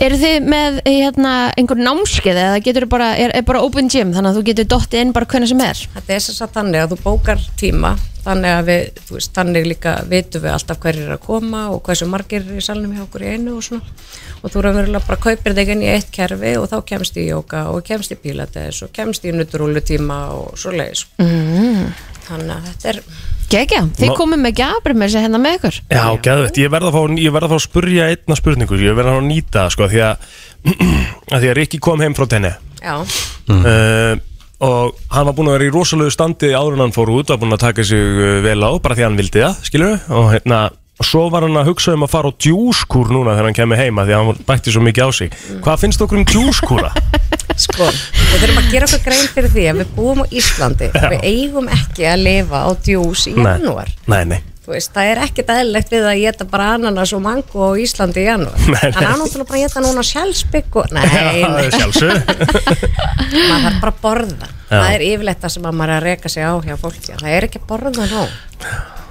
Eru þið með hérna, einhver námskeið eða getur bara, er, er bara open gym þannig að þú getur dottið inn bara hvernig sem er? Þetta er þess að þannig að þú bókar tíma þannig að við, veist, þannig líka vitum við alltaf hverjir er að koma og hversu margir er í salnum hjá okkur í einu og svona. Og þú raunverulega bara kaupir þig inn í eitt kerfi og þá kemst í jóka og kemst í pilates og kemst í nutrúlutíma og svo leiðis mm. Þannig að þetta er Gekja, þið komum með gjafri með þessi hérna með ykkur? Já, geðvett, ég verð að fá, ég verð að fá að spurja einna spurningu, ég verð að fá að nýta sko, því að, að því að Rikki kom heim frá tenni Já, uh, og hann var búinn að vera í rosalegu standi áður en hann fór út, var búinn að taka sig uh, vel á, bara því hann vildi það, skilur og hérna, og svo var hann að hugsa um að fara á djúskúr núna þegar hann kemur heima því að hann bætti svo mikið á sig. Hvað finnst okkur um djúskúra? sko, við þurfum að gera okkur grein fyrir því að við búum á Íslandi og við eigum ekki að lifa á djús í janúar. Nei, nei. Veist, það er ekkert eðlilegt við að geta bara ananas og mango á Íslandi í janúar. Nei. Hann er bara að geta núna sjálfsbygg og Nei, Já, nei, maður þarf bara að borða. Það er yfirleitt það sem að maður er að reka sig á hjá fólki Það er ekki að borða nóg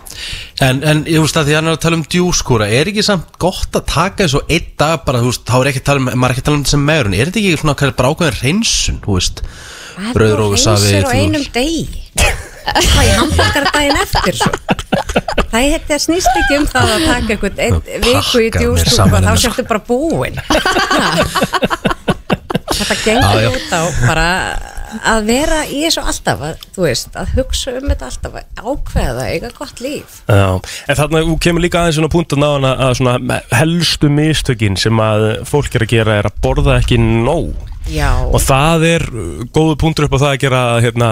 En, en ég veist að því hann er að tala um djúskúra Er ekki samt gott að taka þessu einn dag bara, þú veist, þá er ekki að tala um, maður er ekki að tala um þessi megrun. Er þetta ekki svona kannski bara ákveðin hreinsun, þú veist? Brauðrófusafi, Það er á þú einum veist. degi? Það er hambúrgar daginn eftir svo? Það er þetta snýst ekki um það að taka einhvern viku í og þá hérna, sértu bara búin Þetta gengur Já, út á bara að vera í þessu alltaf að, þú veist, að hugsa um þetta alltaf að ákveða, eiga gott líf. Já, en þarna þú kemur líka aðeins svona punktan á hana að svona helstu mistökin sem að fólk er að gera er að borða ekki nóg. Já, og það er uh, góðu punktur upp á það að gera hérna,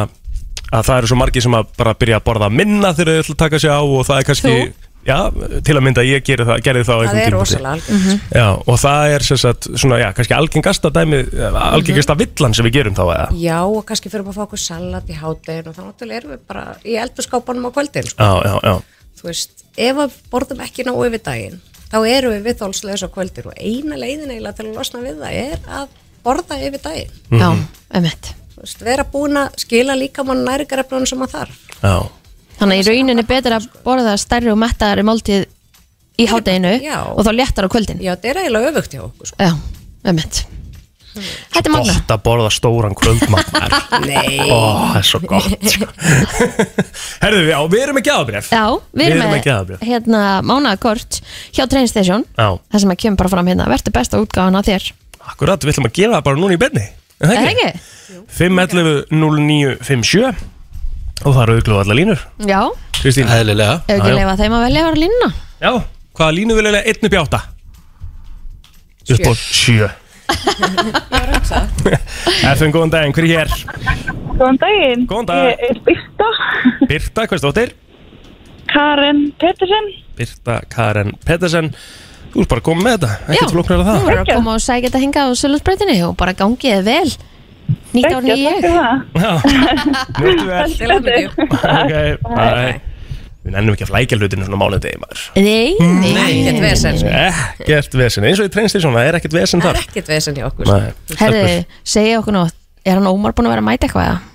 að það eru svo margir sem að bara byrja að borða minna þegar þau ætla að taka sig á og það er kannski, já, til að mynda ég geri það, gerði það á það einhverjum er tímapunkti. rosalega algengt Já, og það er sem sagt, svona, já, kannski algengasta dæmi, algengasta villan sem við gerum þá eða Já, og kannski fyrir að fá okkur salat í háttegin og þá náttúrulega erum við bara í eldurskápanum á kvöldin sko. Já, já, já, þú veist, ef að borðum ekki nógu yfir daginn, þá erum við viðþólsleis á kvöldir og eina leiðin eiginlega til að losna við það er að borða yfir daginn. Mhm. Já, einmitt Þú veist, vera búin að skila líka mann næringarefnunum sem að þarf. já Þannig að í rauninni betur að borða stærri og mettaðari máltíð í hádeginu Já. og þá léttar á kvöldin Já, þetta er eiginlega öfugt hjá okkur. Sko. Já, einmitt Þetta er magna Gott að borða stóran kvöldmatnar Nei. Ó, það er svo gott sko. Herðu við, á, við erum með gæðabref Já, við erum með gæðabref hérna mánaðakort hjá Train Station Já, það sem að kemur bara fram hérna, verður besta útgáðan á þér akkurat, við ætlum að gefa það bara núna í benni Er Er það ekki? ekki? 511 0957 Og það eru auðvitað allar línur. Já, Kristín, Eðlilega. Ef ekki leifa þeim að velja að vera línuna. Já, hvaða línu vil eiginlega 1 upp í 8? Upp á 7 FM, góðan daginn, hver er hér? Góðan daginn. Góðan dag. Ég er Birta, Birta, hvað stóttir? Karen Pettersen. Birta Karen Pettersen. Þú ert bara komið með þetta, ekkert flokknar að það. Verður að koma og sækja þetta hinga á Sölusbreytinni og bara gangið vel Nýtt ár það. Já, njóttu vel. Við nennum ekki að flækja hlutinu svona mánudegi maður. Nei, nei, Ekkert vesen. Ekkert vesen, eins og í treynstísson, það er ekkert vesen Það þar er ekkert vesen hjá okkur. Nei, Herri, segja okkur nú Er hann Ómar búin að vera að mæta eitthvað?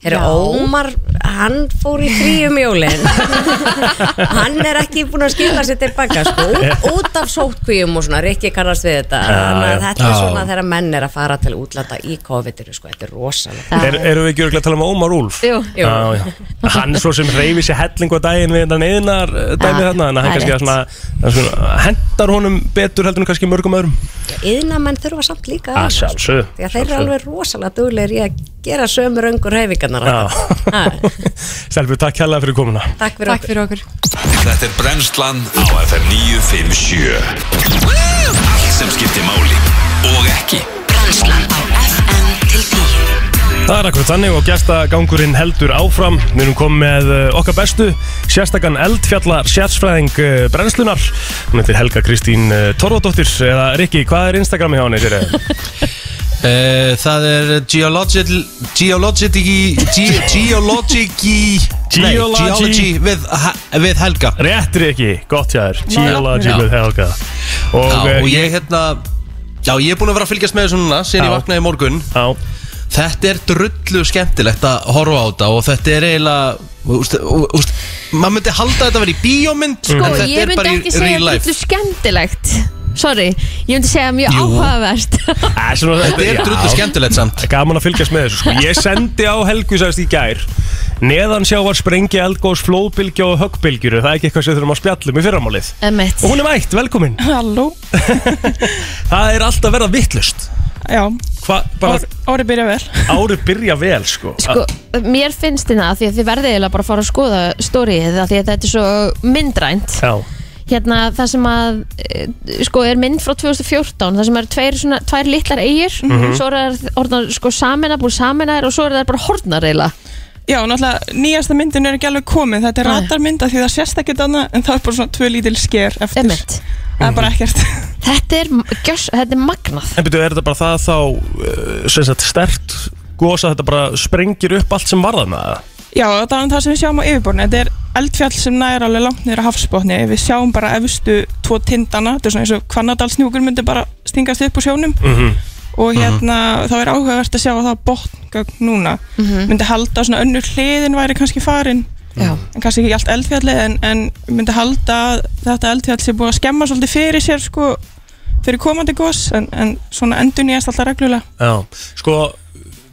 Eða? Herru, Ómar, hann fór í fríum jólin Hann er ekki búin að skila sér tilbaka sko, út, út af sótkvíum og svona Rikki kannast við þetta Þannig að já. Þetta er Já. svona þegar menn er að fara til útlanda í COVID-inu sko, Þetta er rosalega er, Erum við ekki örgulega að tala um Ómar Úlf? Jú, Jú. Já, já. Hann svo sem reyfi sér helling á daginn við þetta neðinar dæmi Já, þarna en hann er kannski að svona, að svona hendar honum betur heldur en kannski mörgum öðrum Yðnamenn þurfa samt líka Að sko. að þeir eru alveg rosalega duglegir í að gera sömu röngur reyfingarnar Já. Stelbjörn, takk hérlega fyrir komuna. Takk fyrir okkur. fyrir okkur. Þetta er brennslan á FM 957 Allt sem skiptir máli og ekki. Brennslan á FM til 10 Það er akkurat þannig og gestagangurinn heldur áfram. Við erum komið með uh, okkar bestu Sérstakann eldfjallar sérfræðing uh, brennslunar Hún heitir Helga Kristín uh, Torfadóttir. Eða Rikki, hvað er Instagrami hjá henni? Uh, það er geological geology ge, geology. við, við Helga. Rétt Rikki, gott hjá þér. Geology with Helga. Og, já, uh, og ég hérna já ég er búin að vera að fylgjast með þessu núna síðan ég vaknaði í morgun. Já, þetta er drullu skemmtilegt að horfa á þetta og þetta er eiginlega úst, úst, maður myndi halda að þetta að vera í bíómynd Sko, ég er myndi bara ekki segja real að life. þetta er skemmtilegt sorry Ég myndi segja mjög áhugavert. Æ, svona, Þetta er drullu skemmtilegt samt. Gaman að fylgjast með þessu sko. Ég sendi á Helgu sagðist í gær Neðan sjávar sprengi eldgós flóðbylgja og höggbylgjur. Það er ekki eitthvað sem við þurfum að spjallum í fyrramálið? Emmett Og hún er mætt, velkomin. Halló, Það er alltaf verið að vittlust já, Hva, bara árið byrja vel. Árið byrja vel sko, Sko, mér finnst þetta því að þið verðið eiginlega bara að fara að skoða stórið því að þetta er svo myndrænt. Já, hérna það sem að eh, sko er mynd frá 2014 það sem eru tveir, svona, tvær litlar eigir svo eru það orðnar sko samina búin samina og svo eru það bara hornar eiginlega. Já, náttúrulega, nýjasta myndin er ekki alveg komin. Þetta er Nei. radarmynd af því það sést ekkert annað En það er bara svona tvö lítil sker eftir. Emmett Það er bara ekkert. Þetta er, gjöss, þetta er magnað. En byrju, er þetta bara það þá uh, sem sagt stert gósa þetta bara sprengir upp allt sem varða með það Já, það er það sem við sjáum á yfirborðinu. Þetta er eldfjall sem nær alveg langt niður á hafsbotni. Við sjáum bara efstu tvo tindana. Þetta er svona eins og Hvannadalsnjúkur myndi bara stingast upp úr sjónum. Mm Og hérna, þá er áhugavert að sjá að það botngögn núna. Myndi halda að svona önnur hliðin væri kannski farin. Já. en kannski ekki allt eldfjalli en, en myndi halda að þetta eldfjall sé búið að skemma svolítið fyrir sér sko, fyrir komandi gos. En, en svona endur nýjast alltaf reglulega. Já, sko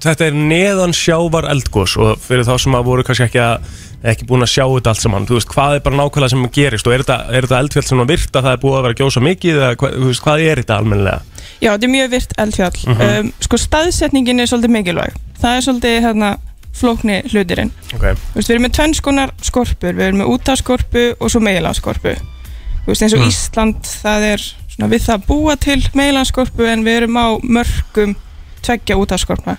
þetta er neðan sjávar eldgós og fyrir þá sem að voru kannski ekki að ekki búin að sjá þetta allt saman, þú veist, hvað er bara nákvæmlega sem gerist og er þetta, er þetta eldfjall sem að virta það er búið að vera gjósa mikið eða hvað, veist, hvað er þetta almennilega? Já, þetta er mjög virt eldfjall. Um, sko staðsetningin er svolítið mikilvæg. Það er svolítið hérna flókni hlutirinn Ok, Þú veist, við erum með tvennskonar skorpur, við erum með útaskorpu og svo meilanskorpu Þú veist, eins og Mm. Ísland, það er svona við það að búa til meilanskorpu en við erum á mörgum tveggja útaskorpna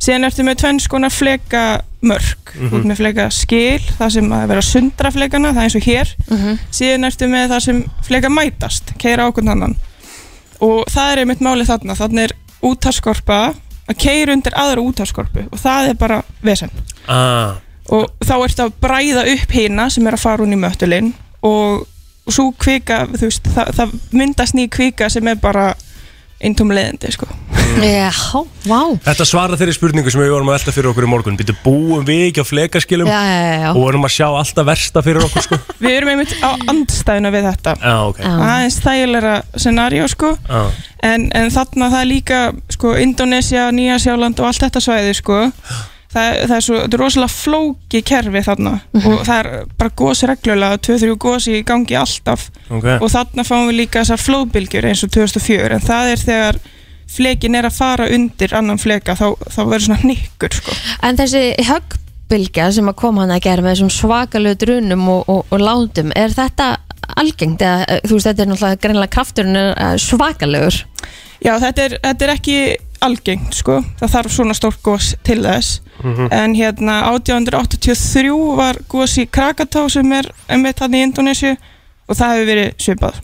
síðan ertu með tvennskonar fleka mörg, Mhm. þú ert með fleka skil það sem að vera sundra flekana það er eins og hér, Mhm. síðan ertu með það sem fleka mætast, keira ákvönd annan. Og það er einmitt málið þarna. Þarna er útaskorpa að keira undir aðra útaskorpu og það er bara vesen. Ah, og þá ertu að bræða upp hina sem er að fara hún í möttulinn og, og svo kvika þú veist, það, það myndast ný kvika sem er bara eintóm leðindi sko. Já, vá. Þetta svarar þeirri spurningu sem við vorum að velta fyrir okkur í morgun. Býtu búum við ekki á flekaskilum? Já, já, já, já. og vorum að sjá alltaf versta fyrir okkur sko? Við erum einmitt á andstæðuna við þetta. Já, ok. Já. aðeins þægilega scenario sko. Já, en, en þarna það er líka sko Indonesia, Nýja Sjáland og allt þetta svæði sko það, það er svo, þetta er rosalega flóki kerfi þarna og það er bara gósi reglulega, 2-3 gósi í gangi alltaf ok og þarna fáum við líka þessar flóðbylgjur eins og 2004 en það er þegar flekin er að fara undir annan fleka þá, þá verður svona hnykkur sko. En þessi höggbylgja sem að koma hann að gera með þessum svakalegu drunum og, og, og látum, er þetta algengt? Eða, eh, þú veist, þetta er náttúrulega greinlega krafturinn er eh, svakalegur. Já, þetta er, þetta er ekki algengt sko, það þarf svona stórt gós til þess. En hérna 1883 var gós í Krakatá sem er einmitt hann í Indonésiu og það hefur verið svipað.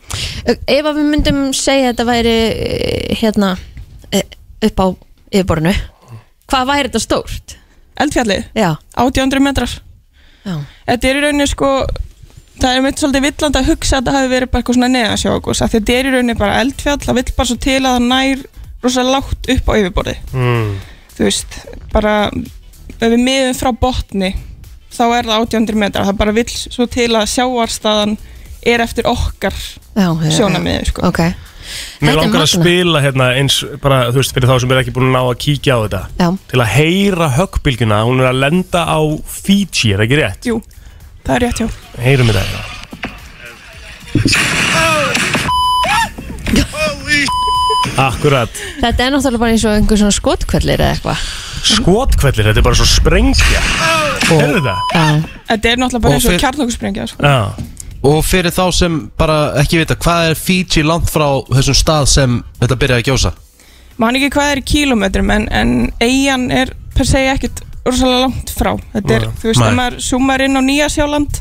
Ef að við myndum segja að þetta væri eh, hérna eh, upp á yfirborinu, hvað væri þetta stórt? Eldfjallið, Já, 1800 metrar. Já, Þetta er í rauninni sko það er mitt svolítið villandi að hugsa að þetta hafi verið bara eitthvað svona neðansjókus af því að þetta er í rauninni bara eldfjall það vill bara svo til að það nær rosa lágt upp á yfirborði mm. þú veist, bara ef við miðum frá botni þá er það 800 metrar, það bara vill svo til að sjáarstaðan er eftir okkar já, já, já. sjónamiði sko. Ok, Mér langar að spila hérna eins bara, þú veist, fyrir þá sem er ekki búin að ná að kíkja á þetta já, til að heyra höggbylgjuna hún er að lenda á Fiji, er það ekki rétt? Jú, það er rétt hjá Heyrum við þetta Akkurat þetta er náttúrulega bara eins og einhver svona skotkvellir eða eitthvað. Skotkvellir, þetta er bara svo sprengja Heyrðu þetta? Já, Þetta er náttúrulega bara Og eins og fyr- kjarnókusprengja sko. Já, Og fyrir þá sem bara ekki vita Hvað er Fiji langt frá þessum stað sem þetta byrjaði að gjósa? Man ekki hvað er í kílómetrum en, en eigin er per se ekkit rosalega langt frá Þetta er, Nei. þú veist, Nei. ef maður zoomar inn á Nýja Sjáland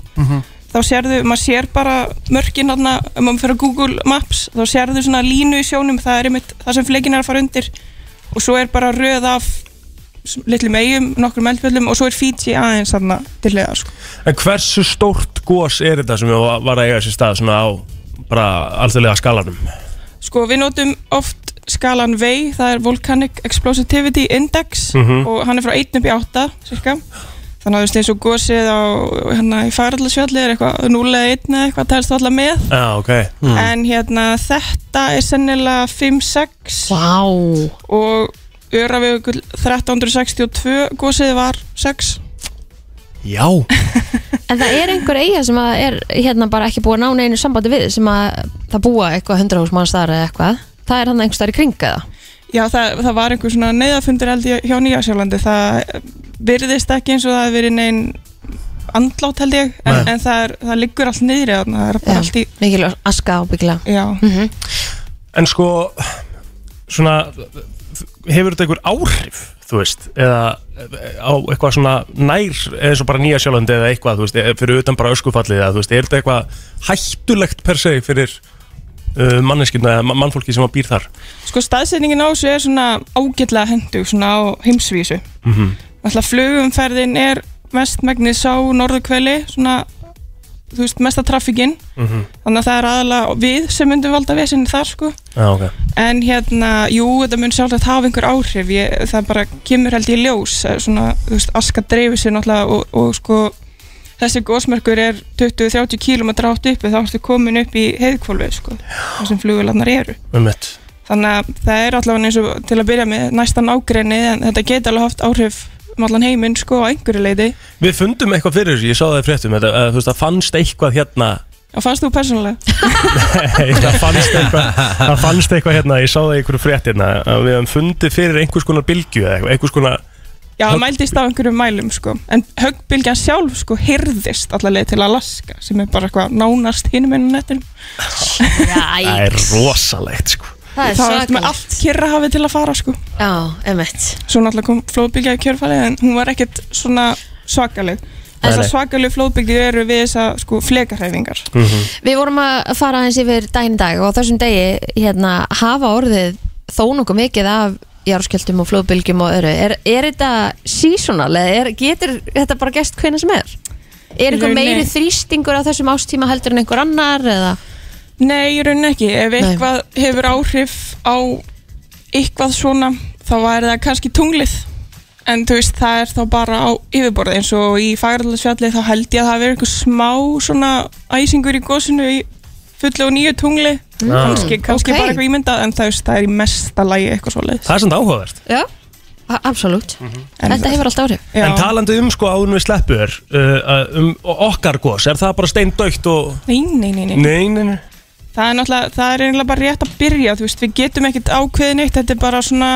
þá sérðu, maður sér bara mörkin ef maður fyrir Google Maps þá sérðu svona línu í sjónum það er einmitt það sem fleikin er að fara undir og svo er bara röð af litlum eigum, nokkrum eldfjöldum og svo er Fiji aðeins þarna til hliða sko. en hversu stórt gos er þetta sem var að eiga sér stað svona á bara alþjóðlega skalanum? sko við notum oft skalan VEI, það er Volcanic Explosivity Index Mhm. og hann er frá 1 upp í 8 cirka. Þannig að þú veist eins og gósið á hérna í Færallasfjalli er eitthvað 0 eða 1 eða eitthvað telst alltaf með. Já, ok. En hérna þetta er sennilega 5-6 Vá. Og Öravögull 1362 gósið var 6 Já. En það er einhver eiga sem að er hérna bara ekki búið að ná neinu sambandi við sem að það búa eitthvað hundrahús manns þar eða eitthvað. Það er hann einhver staðar í kringa það Já, það, það var einhver svona neyðafundur held ég hjá Nýjasjálandi. Það virðist ekki eins og það hefði verið neinn andlát held ég en, en það, er, það liggur allt niðri þarna, það er bara allt í Mikil aska ábyggla Já, En sko Svona Hefur þetta einhver áhrif Þú veist Eða á eitthvað svona nær eins og bara nýja sjálfandi eða eitthvað þú veist, fyrir utan bara öskufallið eða þú veist, er þetta eitthvað hættulegt per se fyrir manneskina eða ma- mannfólki sem að býr þar. Sko staðsetningin á þessu er svona ágætlega hendug svona á heimsvísu. Mhm. Alltaf flugumferðin er mest megnið sá norðurkveli svona, þú veist, mesta trafikinn Mhm. þannig að það er aðalega við sem myndum valda vesinni þar sko. Já, ok. En hérna, jú, þetta mun sjálfsagt hafa einhver áhrif, ég, það bara kemur held í ljós, svona, þú veist, aska dreifir sér náttúrulega og, og sko, þessi gósmerkur er 20-30 km átt uppi, þá ertu komin upp í heiðkvolfið, sko, þar sem flugvélarnar eru. um mitt Þannig að það er allavega eins og til að byrja með næstan ágreini, en þetta geti alveg haft áhrif um allan heiminn, sko, á einhverju leiti. Við fundum eitthvað fyrir ég sá það í fréttum þetta, að, þú veist, það fannst eitthvað hérna Og fannst þú persónulega? Nei, það fannst eitthvað það fannst eitthvað hérna, ég sá það í einhverju frétt hérna að við hefum fundið fyrir einhvers konar bylgju eða eitthvað, einhvers konar Já, það mældist á einhverjum mælum, sko. En höggbylgjan sjálf, sko, hyrðist allavega til Alaska, sem er bara eitthvað nánast hinum ennum nettinum. Það er rosalegt sko. Það er Það er með svakalegt. allt kyrrahafið til að fara sko. Já, emitt Svo náttúrulega kom flóðbyggja í kjörfæli en hún var ekkert svona svakaleg. Þessar svakaleg flóðbyggju eru við þessa sko flekarhæfingar Við vorum að fara aðeins yfir daginn í dag og á þessum degi hérna, hafa orðið þó nokkuð mikið af járskjöldum og flóðbylgjum og öru er, er þetta seasonal eða er, getur þetta bara gest hvenna sem er? Er einhver meiri þrýstingur á þessum ástíma heldur en einhver annar eða? Nei, í rauninni ekki Ef Nei. eitthvað hefur áhrif á eitthvað svona þá væri það kannski tunglið en þú veist, það er þá bara á yfirborði eins og í fagræðarsfjalli þá held ég að það veri einhver smá svona æsingur í gósinu í fullu og nýju tungli. Kannski, kannski ok. bara eitthvað ímyndað en það, það er í mesta lagi eitthvað svo Það er samt áhugavert. Já, absolutt. Þetta hefur alltaf áhrif. Já. En talandi um sko áður en við sleppur uh, um okkar gos, er það bara steindaukt og Nei, nei, nei, nei. Nei, nei, nei. Það er náttúrulega, það er eiginlega bara rétt að byrja, þú veist, við getum ekkert ákveðin eitt, þetta er bara svona,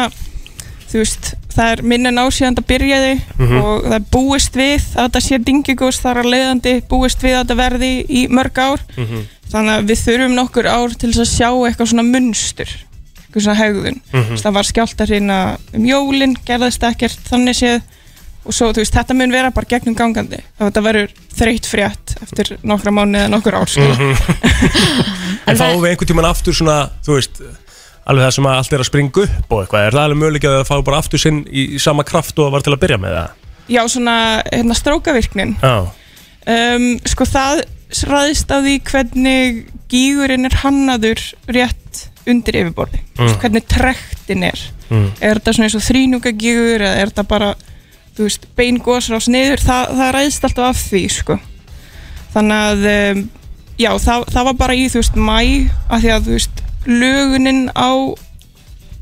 þú veist, það er minna násíðan að byrjaði og það er búist við að þetta sé dingigós þar að leiðandi, búist við að þetta verði í mörg ár, þannig að við þurfum nokkur ár til að sjá eitthvað svona munstur, eitthvað svona hegðun, mm -hmm. það var skjált að reyna um jólin, gerðist ekkert þannig séð. Og svo, þú veist, þetta mun vera bara gegnum gangandi. Þetta verður þreytt frétt eftir nokkra mánu eða nokkur ár, sko. En fáum við einhvern tímann aftur svona, þú veist alveg það sem að allt er að springa upp og eitthvað. Er það alveg möguleik að það fá bara aftur sinn í, sama kraft og var til að byrja með það? Já, svona hérna, strókavirknin. Já, um, Sko það ræðist af því hvernig gígurinn er hannaður rétt undir yfirborði mm. hvernig trektin er Mm. er þetta svona eins og þrínúka gígur eða er þetta bara þú veist, bein gósrás niður það, það ræðist alltaf af því sko. þannig að um, já, það, það var bara í þú veist mæ af því að þú veist lögunin á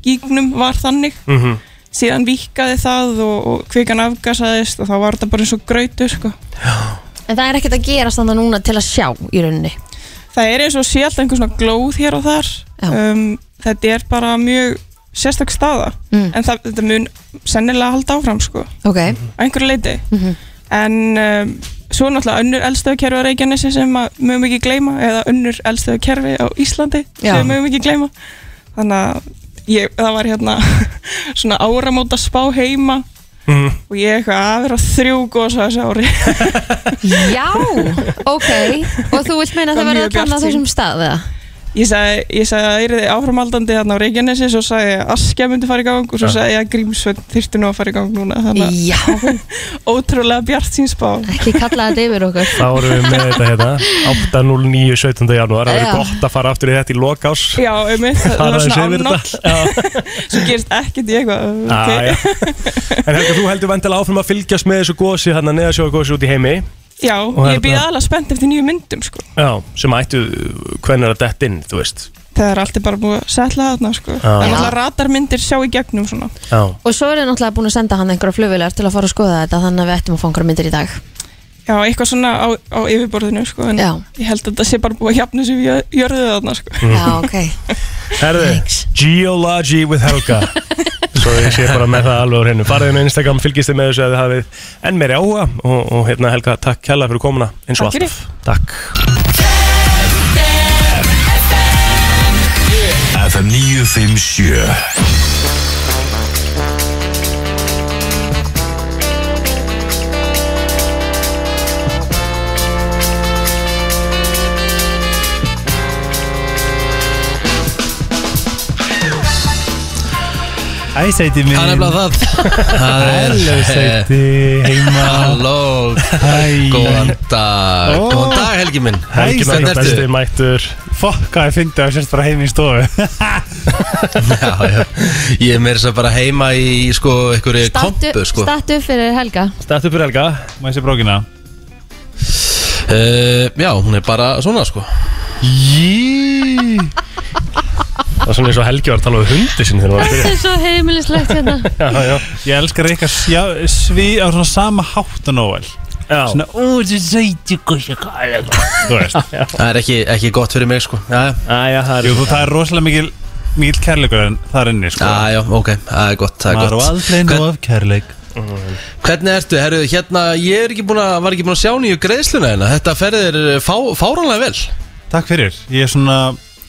gígnum var þannig mm síðan vikaði það og, og kvikan afgasaðist og þá var þetta bara eins og grautur sko. En það er ekkert að gerast þannig núna til að sjá í rauninni. Það er eins og sé alltaf einhver svona glóð hér og þar. Um, þetta er bara mjög sérstak staða. Mm. en það, þetta mun sennilega halda áfram sko, Ok, á einhverju leiti Mhm. en um, svo náttúrulega önnur eldstöðukerfi á Reykjanesi sem mögum ekki gleyma eða önnur eldstöðukerfi á Íslandi Já. sem mögum ekki gleyma. Þannig að ég, það var hérna svona áramóta spá heima mm. og ég eitthvað að vera þrjú gósa þessu ári já, ok Og þú vilt meina að það mjög að tala á þessum stað eða? Ég sagði, ég sagði að það er áframaldandi hérna á Reykjanesi Svo sagði ég að Askja myndi fara í gang Og svo sagði ég að Grímsvöld þyrfti nú að fara í gang núna Þannig að Já, ótrúlega bjart sín spá ekki kalla þetta yfir okkur Þá erum við með þetta hérna 8.09. 17. janúar Það verður gott að fara aftur í þetta í lokás Já, um mitt, það var svona þetta. Svo gerist ekkert í eitthvað Ah, okay. já. En Helga, þú heldur vendilega áfram að fylgjast með þessu gósi hérna neðasjóðu gósi út í heimi Já, ég býð alveg spennt eftir nýju myndum sko. Já, sem ættu hvernig er að dett inn, þú veist Það er alltaf bara búið að setla þarna sko. Já. En alltaf radarmyndir sjá í gegnum svona Og svo er ég náttúrulega búin að senda hann einhverja flugvilar til að fara að skoða þetta Þannig að við ættum að fá einhverja myndir í dag Já, eitthvað svona á, á yfirborðinu sko. En Já. ég held að þetta sé bara búið að jafna sig við jörðu þarna sko. Já, ok herðu, Thanks. Geology with Helga Svo ég sé bara með það alveg á hreinu Farið inn á Instagram, fylgist þið með þessu að þið hafið enn meiri áhuga og, og hérna Helga, takk kærlega fyrir komuna eins og Takk fyrir. alltaf Takk FM 957 Æ, sæti mín Það er nefnilega það. Það er Hello, sæti heima. Halló. Hæ. Góðan dag. Ó. Góðan dag Helgi minn. Helgi með sæti. besti mættur. Fokk, hvað ég fyndi að sérst bara heim í stofu? Já, já. Ég er meira þess að bara heima í sko einhverju kompu sko. Statu fyrir Helga. Stættu fyrir Helga. Sé brókina uh, Já, hún er bara svona sko. Jí Það er svona eins og Helgi var að tala um hundi sinni þegar hún var að Þetta byrja. Er svo heimilislegt hérna. Já, já, Ég elskar eitthvað sjá, sví á svona sama hátt og Nóel já. Svona, ó, þetta sæti góðs Þú veist. Það er ekki, ekki gott fyrir mig sko. Já, já, Æja, það er Jú, þú, það er rosalega mikil Mikil kærleikur en þar inni, sko. Já, já ok. Það er gott, það er Maður gott. og aldrei Hvern- nóg af kærleik Hvernig ertu? Herru, hérna, ég er ekki búin að, var ekki búin að sjá nýju greiðsluna hérna. Þetta ferðir fá, fáránlega vel. Takk fyrir. Ég er svona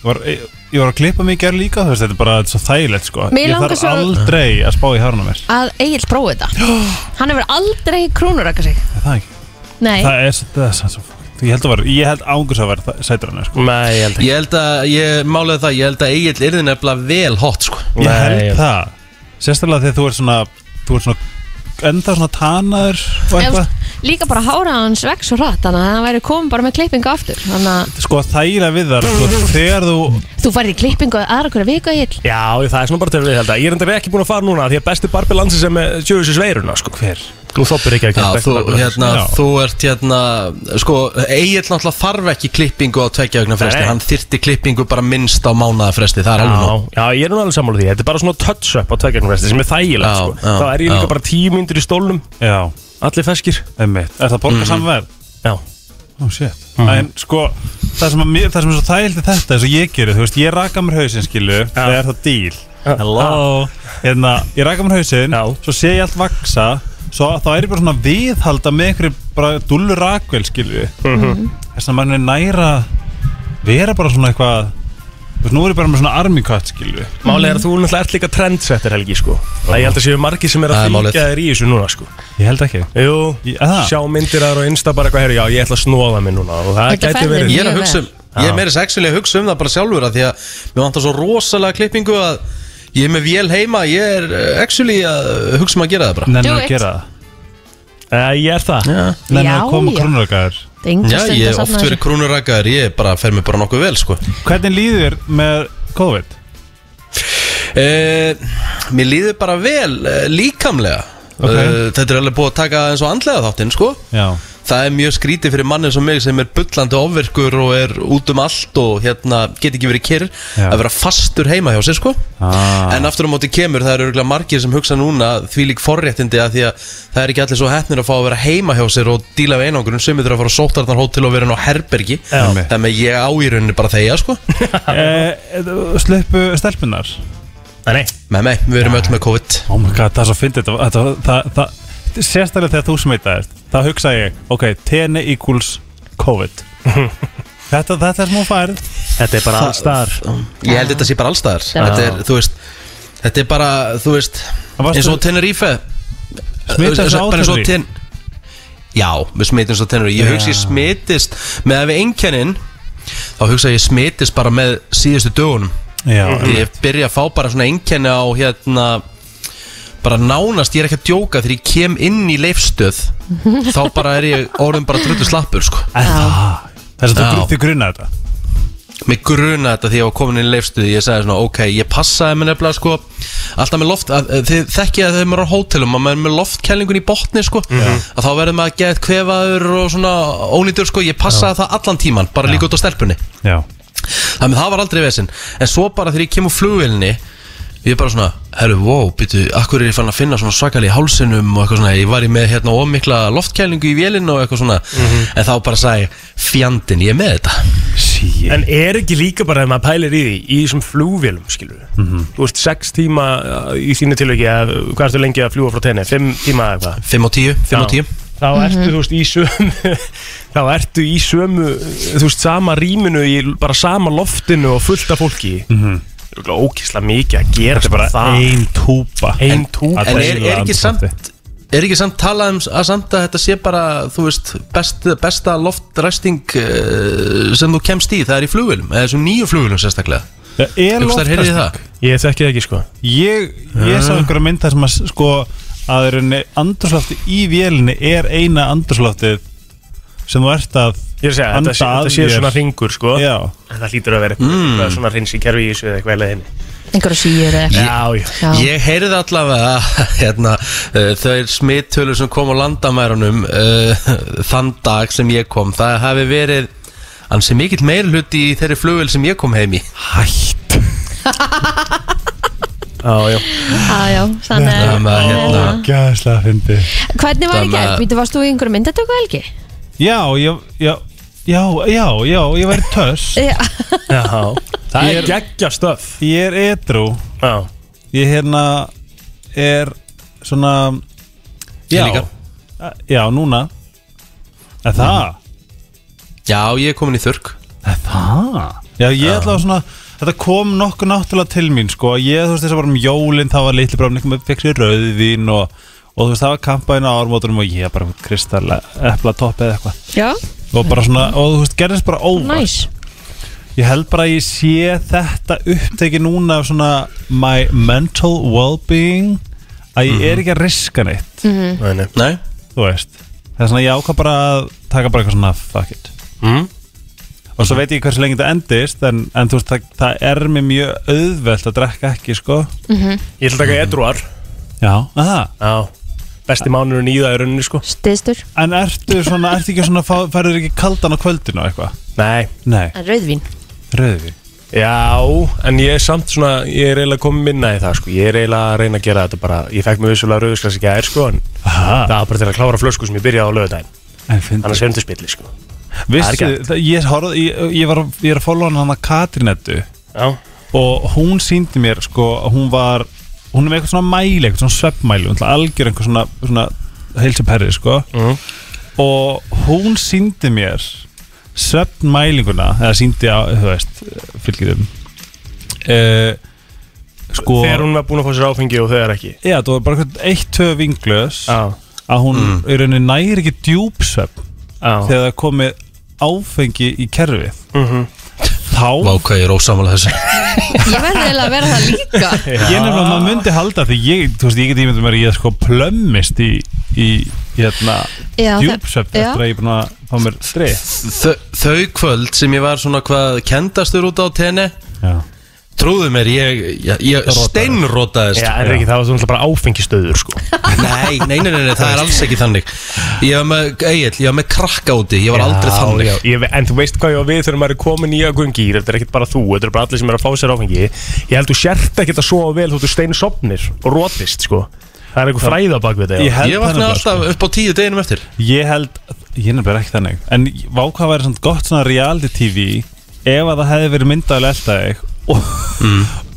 var, Ég ég var að klippa mig í gerð líka Þú veist, þetta er bara svo þægilegt, sko. Mig Ég langar þarf svo- aldrei að spá í hárna mér. Að Egil prófi þetta. Hann hefur aldrei krúnuraka sig. Er Það ekki? Nei, Það er svo, það er svo, Ég held að var, ég held ángus að vera sætur hann, sko. Nei, ég held ekki. Ég held að, ég málega það, ég held að Egil yrði nefnilega vel hot sko. Ég Nei, held ég- það. Sérstaklega þegar þú ert svona Þú ert svona enda svona tanaður og eitthvað líka bara hára hans vex svo hratt Þannig að hann væri komin bara með klippingu aftur Þannig að Sko þæra við þar sko, Þegar þú þú farið í klippingu aðra hverja viku Egil Já, það er svona bara til við held að Ég er enda ekki búin að fara núna Því að besti barbi landsins er með sjöfisins veiruna sko. Hver? Nú þoppir ekki ekki Já, þú, hérna, Já. þú ert hérna Sko, Egil náttúrulega þarf ekki klippingu á tveggja vegna fresti. Hann þyrti klippingu bara minnst á mánaða fresti Það er alveg nú Já, já, ég er nú alveg sammála því. Þetta er bara svona touch-up á tveggjarnarvesti sem er þægilegt sko. já, Það er ég líka já. bara tíu myndir í stólnum. Já, Allir feskir. Einmitt. Er það borga mm samverð? Já, Ó, oh, shit En sko, það sem, að, það sem er svo þægildi þetta eins og ég gerir, þú veist, ég raka mér hausinn skilu Það er það díl Hello? Hérna, ég raka mér hausinn Já. Svo sé ég allt vaksa Svo þá er ég bara svona viðhalda með einhverju bara dullu rakvel skilu Þess að maður er næra Vera bara svona eitthvað Þú veist, nú er ég bara með svona army cut skilu Málega er að þú náttúrulega ert líka trendsetter Helgi sko. Það ég held að séu margir sem er Það að fylgja þér í þessu núna sko. Ég held ekki. Jú, Ég- það? sjá myndir aðra og insta bara eitthvað Já, ég ætla að snóða mig núna. Og það ferðir verið. Ég er að Mjög hugsa um, ég er meira sexually að hugsa um það bara sjálfur að Því að mér vantar svo rosalega klippingu að Ég er með vél heima, ég er eh, actually að hugsa um að gera það bara. Nenni Do að it. gera það. Uh, ég er það. Já, Nenni Já, að koma já. krónurakaður Það er engu Já stund ég að hef oft safna verið þessu. krúnurakaður, ég bara fer mér bara nokkuð vel sko. Hvernig líður þér með COVID? Uh, mér líður bara vel uh, líkamlega. Ok. uh, Þetta er alveg búið að taka eins og andlega þáttinn sko. Já Það er mjög skrítið fyrir manni sem mig sem er bullandi ofvirkur og er út um allt og hérna get ekki verið kyrr að vera fastur heima hjá sér sko. Ah. En aftur á móti kemur, það eru örgulega margir sem hugsa núna því lík forréttindi að því að það er ekki allir svo heppnir að fá að vera heima hjá sér og díla við einangrun. Sem þurfa að fara á sóttarnarhótel og vera inn á herbergi. Já. Þannig að ég á í rauninni bara þeia sko. Eh, Sluppu stelpunar Nei, mig, við erum öll með COVID. Oh my god, það er svo fyndið. Þetta, þetta, það, það, Sérstaklega þegar þú smitaðist Þá hugsa ég, ok, tenni equals COVID. Þetta, þetta er smá færð. Þetta er bara alls staðar Ég held þetta sé bara allstaðar. Þetta er, þú veist Þetta er bara, þú veist eins og Tenerife. Smitaðist á bara eins og Tenerife? ten- Já, við smitum svo Tenerife. Ég Já. hugsi ég smitist með að við einkennin þá hugsa ég smitist bara með síðustu dögunum. Já, ég byrja að fá bara svona einkenni á hérna bara nánast, ég er ekki að djóka þegar ég kem inn í leifstöð þá bara er ég orðin bara drullu slappur sko. Þess að þú þið grunna þetta? Mér gruna þetta því ég var komin inn í leifstöð ég sagði svona, ok, ég passaði mig nefnilega sko, alltaf með loft, að, að, þið þekkið að þegar maður er á hótelum, að maður er með loftkælingun í botni sko, að þá verður maður að geða kvefaður og svona ónýtur sko, ég passaði það allan tíman, bara líka út á stelpunni. Já. Þannig að það var aldrei vesinn En svo bara þegar ég kem úr flugvélinni Ég er bara svona, herru, wow, býtu Akkur er ég fann að finna svona svakali í hálsinum Og eitthvað svona, ég var í með hérna ómikla loftkælingu í vélinu og eitthvað svona En þá bara sagði, ég, fjandinn, ég er með þetta Sí En er ekki líka bara ef maður pælir í því í þessum flugvélum, skilur Mhm. Þú veist, sex tíma uh, í þínu að, hvað ertu lengi að fljúa frá tenni? Fimm tíma eða eitthvað? 5 og 10, 5 og Já. 10 Þá ertu, þú veist, í sömu Þá ertu í sömu Þú veist, sama rýminu í bara sama loftinu og fullt af fólki mm -hmm. Það er ókísla mikið að gera Þetta er bara það ein túpa Ein túpa En er, er ekki samt. Er ekki samt talað um að samt að þetta sé bara, þú veist, best, besta loftræsting uh, sem þú kemst í, það er í flugvélum, eða þessum nýju flugvélum sérstaklega. Það er Einhvers staðar heyrið þið það? loftræsting Ég þekki það ekki, sko Ég, ég sá einhverja mynd þar sem að sko að rauninni andrúslofti í vélinni er eina andrúsloftið sem þú ert að Ég er að segja, þetta sé, að þetta sé þér. svona ringur, sko Já, En það hlýtur að vera eitthvað svona reyns í kerfi í þessu eða eitthvað eða henni einhverju síður eða eitthvað. Já, já Já. Ég heyrði allavega hérna, uh, þau smittölur sem kom á landamærunum uh, þann dag sem ég kom það hafi verið ansi mikill meir hluti í þeirri flugvél sem ég kom heim í hætt Já, já Já, já, þannig Það að- með hérna Gæðslega fyndi Hvernig var í Það með- gerð? Býtu, varst þú í einhverju myndatöku helgi? Já, já, já Já, já, já, ég væri töss. Já, Já, það Ég er geggja stöf Ég er edru Já, Ég hérna er svona Já, Ég líka. já, núna. Er það? Já, ég er komin í þurrk. Er það? Já, ég ætla að svona Þetta kom nokkuð náttúrulega til mín sko. Ég, þú veist, þess að bara um jólin Það var litli Eitthvað með fekk sér rauðvín og, og þú veist, það var kampaðin á ármótunum Og ég bara kristall Epla topp eða eitthvað. Já, Og bara svona, og þú veist, gerðist bara óvart. Næs Ég held bara að ég sé þetta uppteki núna af svona My mental well-being Að ég er ekki að riska neitt. Nei, nei. Nei. Þú veist. Það er svona, ég ákvað bara að taka bara eitthvað svona Fuck it. Mm. Og svo veit ég hversu lengi þetta endist En, en þú veist, það, það er mér mjög auðvelt að drekka ekki, sko. Ég ætla að taka edruar Já, aha. Já Besti mánurinn í það í rauninni, sko. Stiðstur, En ertu svona, ertu ekki svona fá- Færður ekki kaldan á kvöldinu og eitthvað? Nei. Nei, en rauðvín? Rauðvín? Já, en ég er samt svona Ég er eiginlega komið minna í það, sko. Ég er eiginlega að reyna að gera þetta bara Ég fekk mig vissulega rauðsklas ekki að er, sko En Aha, það var bara til að klára flösku sem ég byrjaði á lögudaginn en fyndi Annars er þetta spilli, sko. Vissu, Það er það, ég, horfði, ég, ég, var, ég er að followa hann að Katrinettu Já. Og hún síndi mér sko að hún var hún er með eitthvað svona mæli, eitthvað svona sveppmæli algjör einhver svona, svona heilsuperri sko Mhm. og hún síndi mér sveppmælinguna eða síndi á, þú veist fylgjiðum uh, sko Þegar hún var búin að fá sér áfengi og þegar ekki já, það var bara eitthvað eitt, tvö vinglös Já að hún mm. í rauninni næri ekki djúpsvepp Já þegar það er komið áfengi í kerfið Mhm. Þá Vá, hvað ég er ósamála þessu. Ég verði eiginlega að vera það líka. Ég nefnilega maður myndi halda því ég, þú veist, ég get ímyndum mér að ég sko plömmist í, í hérna Já, það- djúpsöfn já. eftir að ég er búin að fá mér strið Þau, þau kvöld sem ég var svona hvað kendastur út á tenni. Já, Trúðu mér, ég, ég, ég steinrótaðist Já, en ekki, það var svona bara áfengistöður, sko. Nei, nei, nei, nei, nei, það er alls ekki þannig. Ég var með, Egil, ég var með krakka úti Ég var aldrei þannig. já, ég, En þú veist hvað ég var við þegar maður er komin í ákveðin gýr Þetta er ekkert bara þú, þetta er bara allir sem er að fá sér áfengi. Ég held þú sért ekkert að sofa vel Þú þú steinu sopnir og rótist sko. Það er einhver fræða bak við Ég þetta Ég vaknaði nefnilega, alltaf sko. upp á tíu deginum eftir. Ég held, ég er nefnilega ekki þannig En vákvað væri svona gott svona reality tv Ef að það hefði verið myndaðilega elda þig og,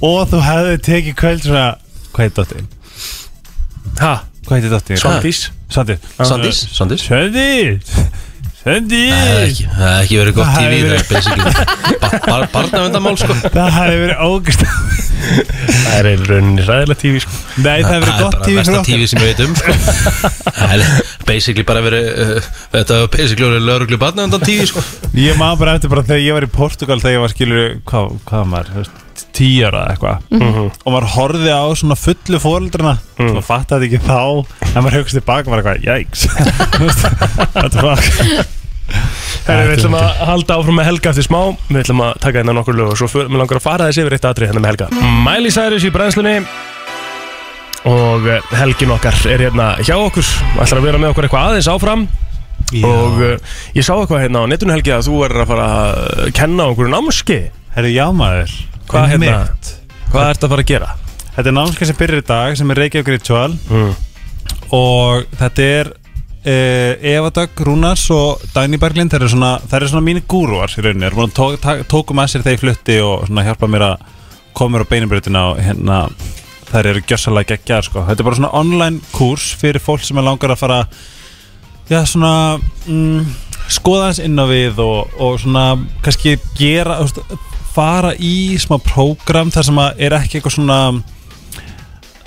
og þú hefði tekið kvöld svona Hvað heit dóttir? Ha, Hvað heitir dóttir? Svandís. Svandís. Sandís Svandís Svandís Það hefði ekki, það hefði ekki verið gott Það TV hefði Það er basically ba- bar- Barnavendamál sko Það hefði verið ógæst Það er í rauninni ræðilega tífi sko. Nei, það hefur verið gott tífi Það er bara okkur tífi sem ég veit um sko. Það er basically bara verið uh, Þetta var basically verið lauruglu barna undan tífi sko. Ég maður bara eftir bara þegar ég var í Portugal þegar ég var skilur, hvað, hvað var maður, þú veist, ára eða eitthvað. Mhm. og maður horfði á svona fullu fóreldrana og maður fattaði ekki þá en maður hugst tilbaka og var eitthvað, jæks veist, what the fuck Herri, við ætlum að halda áfram með Helga eftir smá. Við ætlum að taka hérna nokkur lög og svo fyrir, við langar að fara þessi yfir eitt atrið hérna með Helga. Miley Cyrus í brennslunni. Og eh, Helgin okkar er hérna hjá okkur. Ætlar að vera með okkur eitthvað aðeins áfram. Já. og uh, ég sá eitthvað hérna á netinu Helgi að þú er að fara að kenna okkur námski Herru, já maður Hvað hérna? Einmitt. Hvað ertu að fara að gera? Þetta er námskeið sem byrjar í dag sem er Reykjavík Ritual Mm. og þetta er uh, Eva Dögg, Rúnars og Dagný Berglind það eru svona, eru svona mínir gúruar í rauninni, það er búin að tó, tá, tókum að sér þegar ég flutti og hjálpa mér að koma mér á beinumbreytina og hérna þær eru gjössalega geggjar sko. þetta er bara svona online kurs fyrir fólk sem er langar að fara já svona mm, skoða hans inn á við og, og svona kannski gera fara í smá prógram þar sem að er ekki eitthvað svona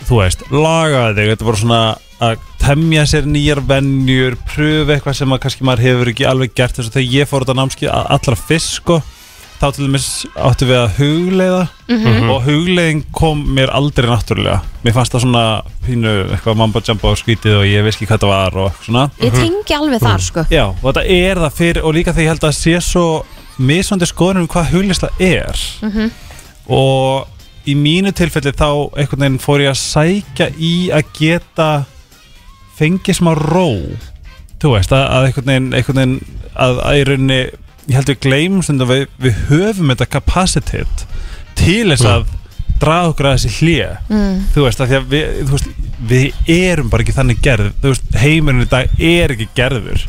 þú veist, lagaði þig. Þetta bara svona að temja sér nýjar vennjur, pröfu eitthvað sem að kannski maður hefur ekki alveg gert þess að þegar ég fór út á námski a- allra fyrst sko, þá til dæmis áttu við að hugleiða Mhm. og hugleiðing kom mér aldrei náttúrulega. Mér fannst það svona pínu eitthvað mambo jumbo og skvítið og ég veist ekki hvað það var og svona. Ég tengi alveg þar sko. Já, og þetta er það fyrir og líka þegar ég held að sé svo misvandi skoðunum hvað hugleysla er. Mhm. og í mínu tilfelli þá einhvern veginn fór ég að sækja í að geta fengið smá ró. Þú veist, að, að einhvern veginn, einhvern veginn að, að í rauninni ég held við gleymum stundum við, við höfum þetta kapacitet til þess að draga okkur að þessi hlje Mm. þú veist, að því að við, þú veist, við erum bara ekki þannig gerð. Þú veist, heimurinn í dag er ekki gerður.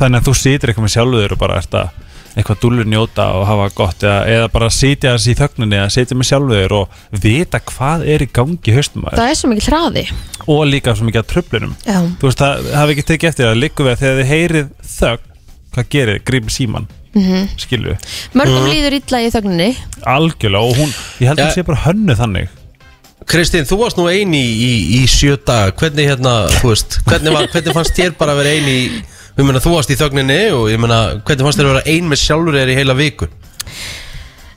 Þannig að þú situr eitthvað með sjálfuður og bara ert að eitthvað dúllur njóta og hafa gott eða, eða bara sitja þessi í þögninni eða sitja með sjálfuður og vita hvað er í gangi haustum maður Það er svo mikil hraði. Og líka svo mikið að tröflunum Já. þú veist, það hafi ekki tekið eftir að líku við að þegar þið heyrið þögn hvað gerir, grípið síman Mhm. skilju, Mörgum líður illa í þögninni. Algjörlega og hún, ég held að Ja. það sé bara hönnu þannig. Kristín, þú varst nú eini í, í, í sjö dag Hvernig hérna, veist Hvernig, var, hvernig fannst þér bara að vera eini í Ég meina, þú varst í þögninni og ég meina Hvernig fannst þér að vera ein með sjálfur þér í heila vikun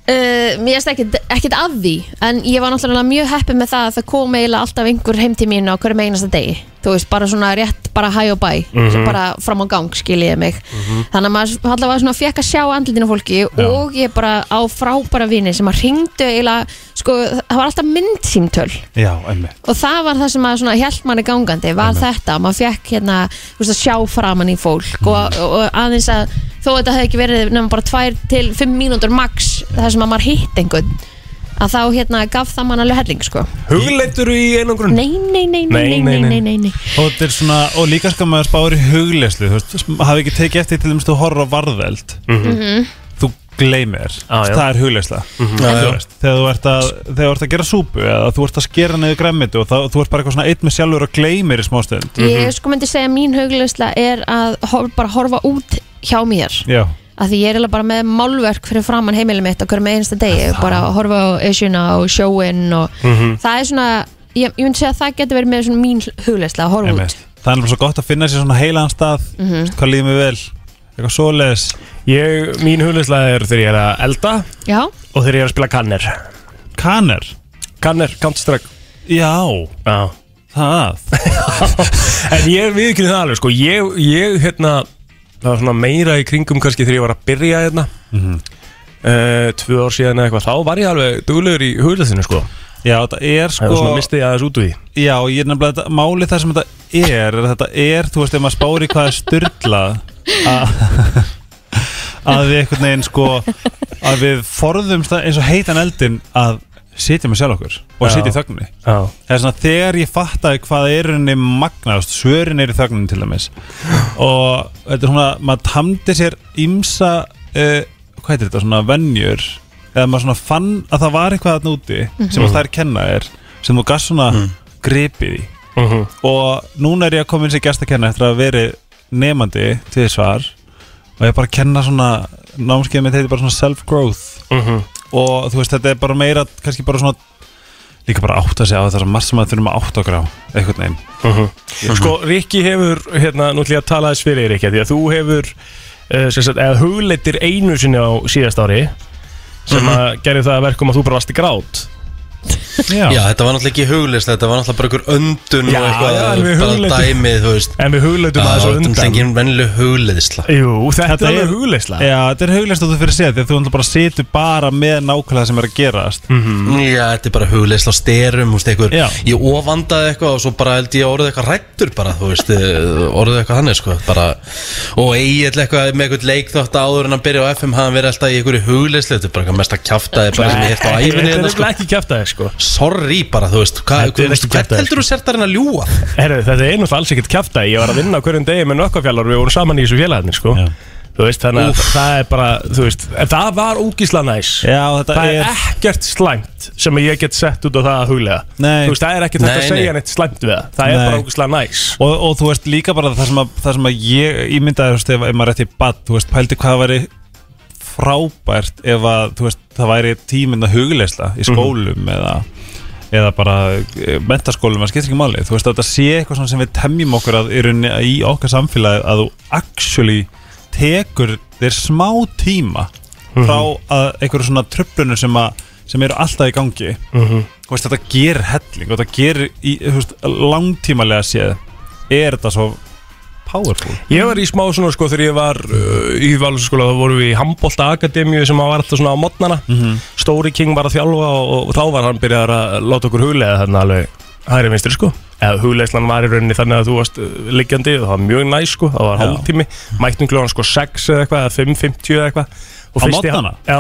Uh, mér erst ekkert, ekkert að því en ég var náttúrulega mjög heppið með það að það kom eiginlega alltaf einhver heim til mín á hverjum einasta degi. Þú veist, bara svona rétt, bara hæ og bæ Mhm. sem bara fram á gang, skiljiði mig. Þannig að maður allavega svona fekk að sjá andlitinu á fólki og ég bara á frábæra vini sem að ringdu eiginlega sko, það var alltaf myndsýmtöl Já, emmi og það var það sem að svona held manni gangandi var þetta, maður fekk hérna þú veist, að sjá framann í fólk mm. og, og aðeins að þó að þetta hefði ekki verið nefnum bara tvær til fimm mínútur max þar sem að maður hitt einhvern að þá hérna gaf það mann alveg helling sko. Hugleittur í einum grunn nei, nei, nei, nei, nei, nei, nei, nei. Og, þetta er svona, og líka skal maður spáður í hugleislu þú veist, hafi ekki tekið eftir til þess að þú horfður á varðveld. Mm -hmm gleymir, Ah, það er hugleysla Mhm. Þú Já, já. veist, þegar þú ert að þegar þú ert að gera súpu eða þú ert að skera niður græmmitu og það, þú ert bara eitthvað svona eitt með sjálfur og gleymir í smástund ég sko myndi segja að mín hugleysla er að hor, bara horfa út hjá mér. Já, að því ég er bara með málverk fyrir framann heimilið mitt á hverjum einasta degi. Bara að horfa á Asiana og sjóin og Mhm. það er svona ég, ég myndi segja að það getur verið með svona mín hugleysla að horfa út. Það er bara svo gott að finna sér svona heilaðan stað Mhm. hvað líður mig vel, eitthvað svoleiðis Ég, mín hugleysla er þegar ég er að elda Já, og þegar ég er að spila kanner. Kanner? Kanner, Counter-Strike. Já, Já. Það. En ég viðkynni það alveg sko. Ég, ég hérna Það var svona meira í kringum kannski þegar ég var að byrja hérna. Mhm. uh, Tvö ár síðan eða eitthvað Þá var ég alveg duglegur í hugleysinu sko. Já, þetta er sko Það var svona mistið ég aðeins út úr því. Já, ég er nefnilega þetta, máli það sem þetta er, er að þetta er, þú veist, ef maður spáir í hvað er styrla að að við einhvern veginn sko að við forðumst það eins og heitan eldin að sitja með sjálf okkur og Já. sitja í þögninni það er svona þegar ég fattaði hvað er henni magnast, svörin er í þögninni til dæmis og þetta er svona, maður tamdi sér ímsa uh, hvað heitir þetta, svona venjur eða maður svona fann að það var eitthvað að núti sem Mhm. að þær kenna er sem þú gast svona gripið í Mhm. og núna er ég að koma inn sem gæst að kenna eftir að veri nefandi til svar og ég bara kenna svona námskeið mitt heitir bara svona self-growth. Mhm. og þú veist þetta er bara meira kannski bara svona líka bara átt að segja á þetta margt sem að þurfum að átt okkur á einhvern veginn. Sko, Rikki hefur, hérna, nú ætlum ég að tala þess fyrir Rikki, því að þú hefur uh, sagt, eða hugleitir einu sinni á síðast ári sem að gerði það að verkum að þú bara varst í grát Já, Já, þetta var náttúrulega ekki huglist, þetta var náttúrulega bara einhver öndun Já, og eitthvað, já, bara hugleitum- dæmið, þú veist. En við hugleitum Já, aðeins á þetta er undan. engin vennileg hugliðisla Jú, þetta, Þetta er alveg er- hugleisla Já, þetta er huglæst að þú fyrir að segja því að þú náttúrulega bara situr bara með nákvæmlega sem er að gerast. Já, þetta er bara hugliðisla á styrum, þú veist, einhver Já. Ég ofandaði eitthvað og svo bara held ég orðið eitthvað rættur bara, þú veist, eh, orðið eitthvað hann sko, bara Og eiginlega eitthvað með í sko. sko Sorry bara, þú veist, hvað, Þetta er ekki hvert kjaftaði, heldur þú sért að reyna að ljúga? Herru, þetta er náttúrulega alls ekkert kæft Ég var að vinna á hverjum degi með nökkafjallar og við vorum saman í þessu félagarnir, sko Já. Þú veist, þannig að það er bara, þú veist En það var úgísla næs Já, þetta Það er er ekkert slæmt sem ég get sett út á það að huglega Nei. Þú veist, það er ekkert þetta Nei, að segja nei. neitt slæmt við það Það er Nei. bara úgísla næs og, og þú veist líka bara það sem að, það sem að ég ímyndaði, þú veist, ef, ef maður rétti bad, þú veist, pældi hvað væri frábært ef að, þú veist, það væri tíminn að hugleisla í skólum eða eða bara e, mentaskólum, það skiptir ekki máli. Þú veist, að þetta sé eitthvað sem við temjum okkur að í, okkar samfélagi að þú actually tekur þér smá tíma frá að einhverju svona tröflunum sem, að, sem eru alltaf í gangi. Þú veist, þetta gerir helling og þetta gerir í, veist, langtímalega séð er þetta svo powerful. Ég var í smá svona sko þegar ég var uh, í Valsaskóla þá vorum við í Hambolta Akademíu sem var alltaf svona á modnana. Stóri King var að þjálfa og, og þá var hann byrjað að láta okkur huglega þarna alveg hægri vinstri sko. Eða hugleislan var í rauninni þannig að þú varst uh, liggjandi og það var mjög næs sko. Það var hálftími, mættum kljóðan sko 6 eða eitthvað eða 5.50 eða eitthvað. Og Á fyrsti- morgnana? Já,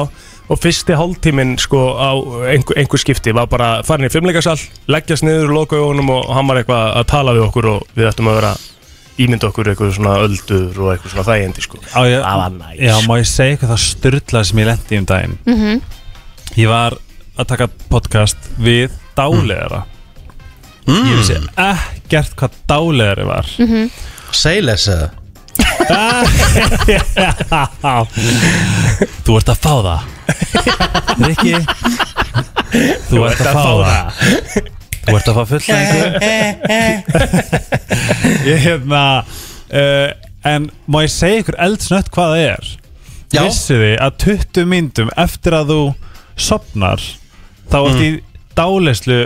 og fyrsti hálftíminn sko á einhver, einhver skipti var bara farin í fimmleikasal, leggjast niður loka í honum og hann var eitthvað að tala við okkur og við ættum að vera ímynda okkur eitthvað svona öldur og eitthvað svona þægindi sko. Á, ég, Það var næs. Já, má ég segja eitthvað það styrlaði sem ég lendi um daginn? Ég var að taka podcast við dáleðara Ég vissi ekkert hvað dáleðari var. Seiles eða? Þú ert að fá það. Rikki Þú ert að fá það Þú ert að fá fullnægingu. Ég hérna uh, En má ég segja ykkur eldsnött hvað það er? Já. Vissi þið að 20 myndum eftir að þú sopnar þá ert í dálislu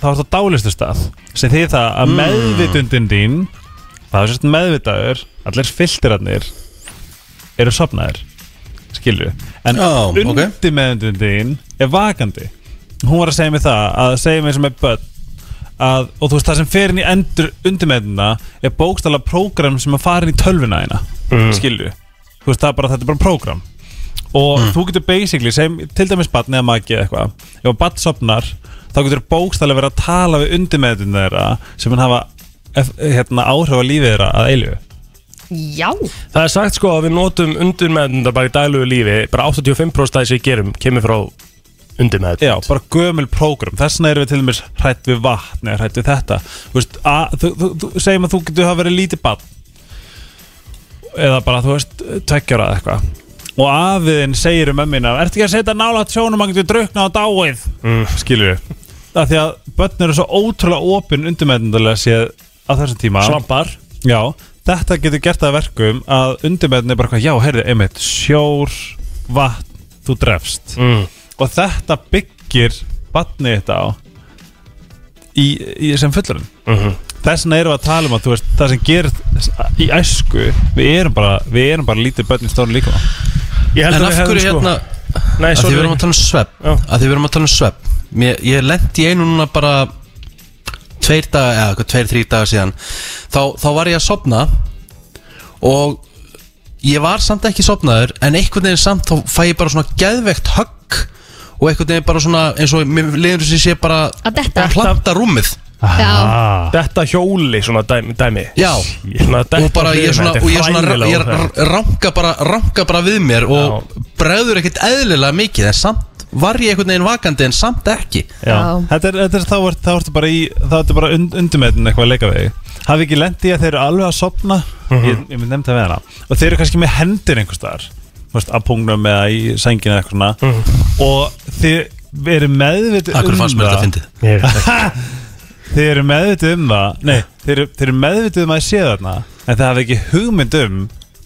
þá ert á dálislu stað sem því það að meðvitundin þín það er sérst meðvitaður allir filterarnir eru sopnaðir skilju en Já, ok. undir meðvitundin þín er vakandi hún var að segja mig það að segja mig sem er börn að, og þú veist það sem fer inn í endur undirmeðuna er bókstala prógram sem að fara inn í tölvuna þína mm. skilju þú veist það er bara, þetta er bara prógram. Og þú getur basically, segjum, til dæmis batn eða maki eða eitthvað, ef að batn sopnar þá getur bókstala verið að tala við undirmeðuna þeirra sem hann hafa hérna, áhrif á lífið þeirra að eilju Já, Það er sagt sko að við notum undirmeðnundar bara í daglugu lífi bara 85% af þessi gerum kemur frá undirmeðnund Já, bara gömul prógram. Þess vegna erum við til dæmis hrætt við vatn eða hrætt við þetta. Þú veist, að, þú, þú, þú, segjum að þú getur hafa verið lítið barn. Eða bara, þú veist, tveggjara eða eitthvað. Og afiðin segir um ömmina Ertu ekki að setja nálægt sjónum að getur drukna á dáið? Mm. Skilur við. Það því að börn eru svo ótrúlega opinn undirmeðnundarlega séð á þessum tíma. Svampar. Já, þetta getur gert það að verkum að undirmeðin er bara hvað, já, heyrðu, einmitt, sjór, vatn, þú drefst. Mm. Og þetta byggir batnið þetta á í, í sem fullurinn Mhm. þess vegna erum við að tala um að þú veist það sem gerir í æsku við erum bara, við erum bara lítið börn í stóru líka Ég held En að af hverju sko hérna Nei, að því sorry. við erum að tala um svepp að því við erum að tala um svepp Mér, ég lendi í einu núna bara tveir daga, eða eitthvað, tveir, þrý daga síðan. Þá, þá var ég að sopna og ég var samt ekki sopnaður en einhvern veginn samt þá fæ ég bara svona geðvegt högg og einhvern veginn bara svona eins og mér liður sem sé bara Að detta. planta rúmið já, Þetta hjóli svona dæmi, dæmi. Já. Svona detta og bara ég svona, er og ég svona hræðilega ég óþægilegt. ranka bara, ranka bara við mér og bregður ekkert eðlilega mikið en samt var ég einhvern veginn vakandi en samt ekki Já, Já. þetta er, þetta er þá, er, þá ertu bara í þá ertu bara und, undirmetin eitthvað að leika við þig. hafi ekki lendi í að þeir eru alveg að sopna ég, ég mynd nefndi að við hana og þeir eru kannski með hendur einhvers staðar veist, að pungnum eða í sængina eða eitthvað svona. Og þið eru meðvitið Akkur um fannst mér þetta það. fyndið? Ég veit ekki. Þið eru meðvitið um það Nei, þið eru, þið eru meðvitið um að ég sé þarna En það hafa ekki hugmynd um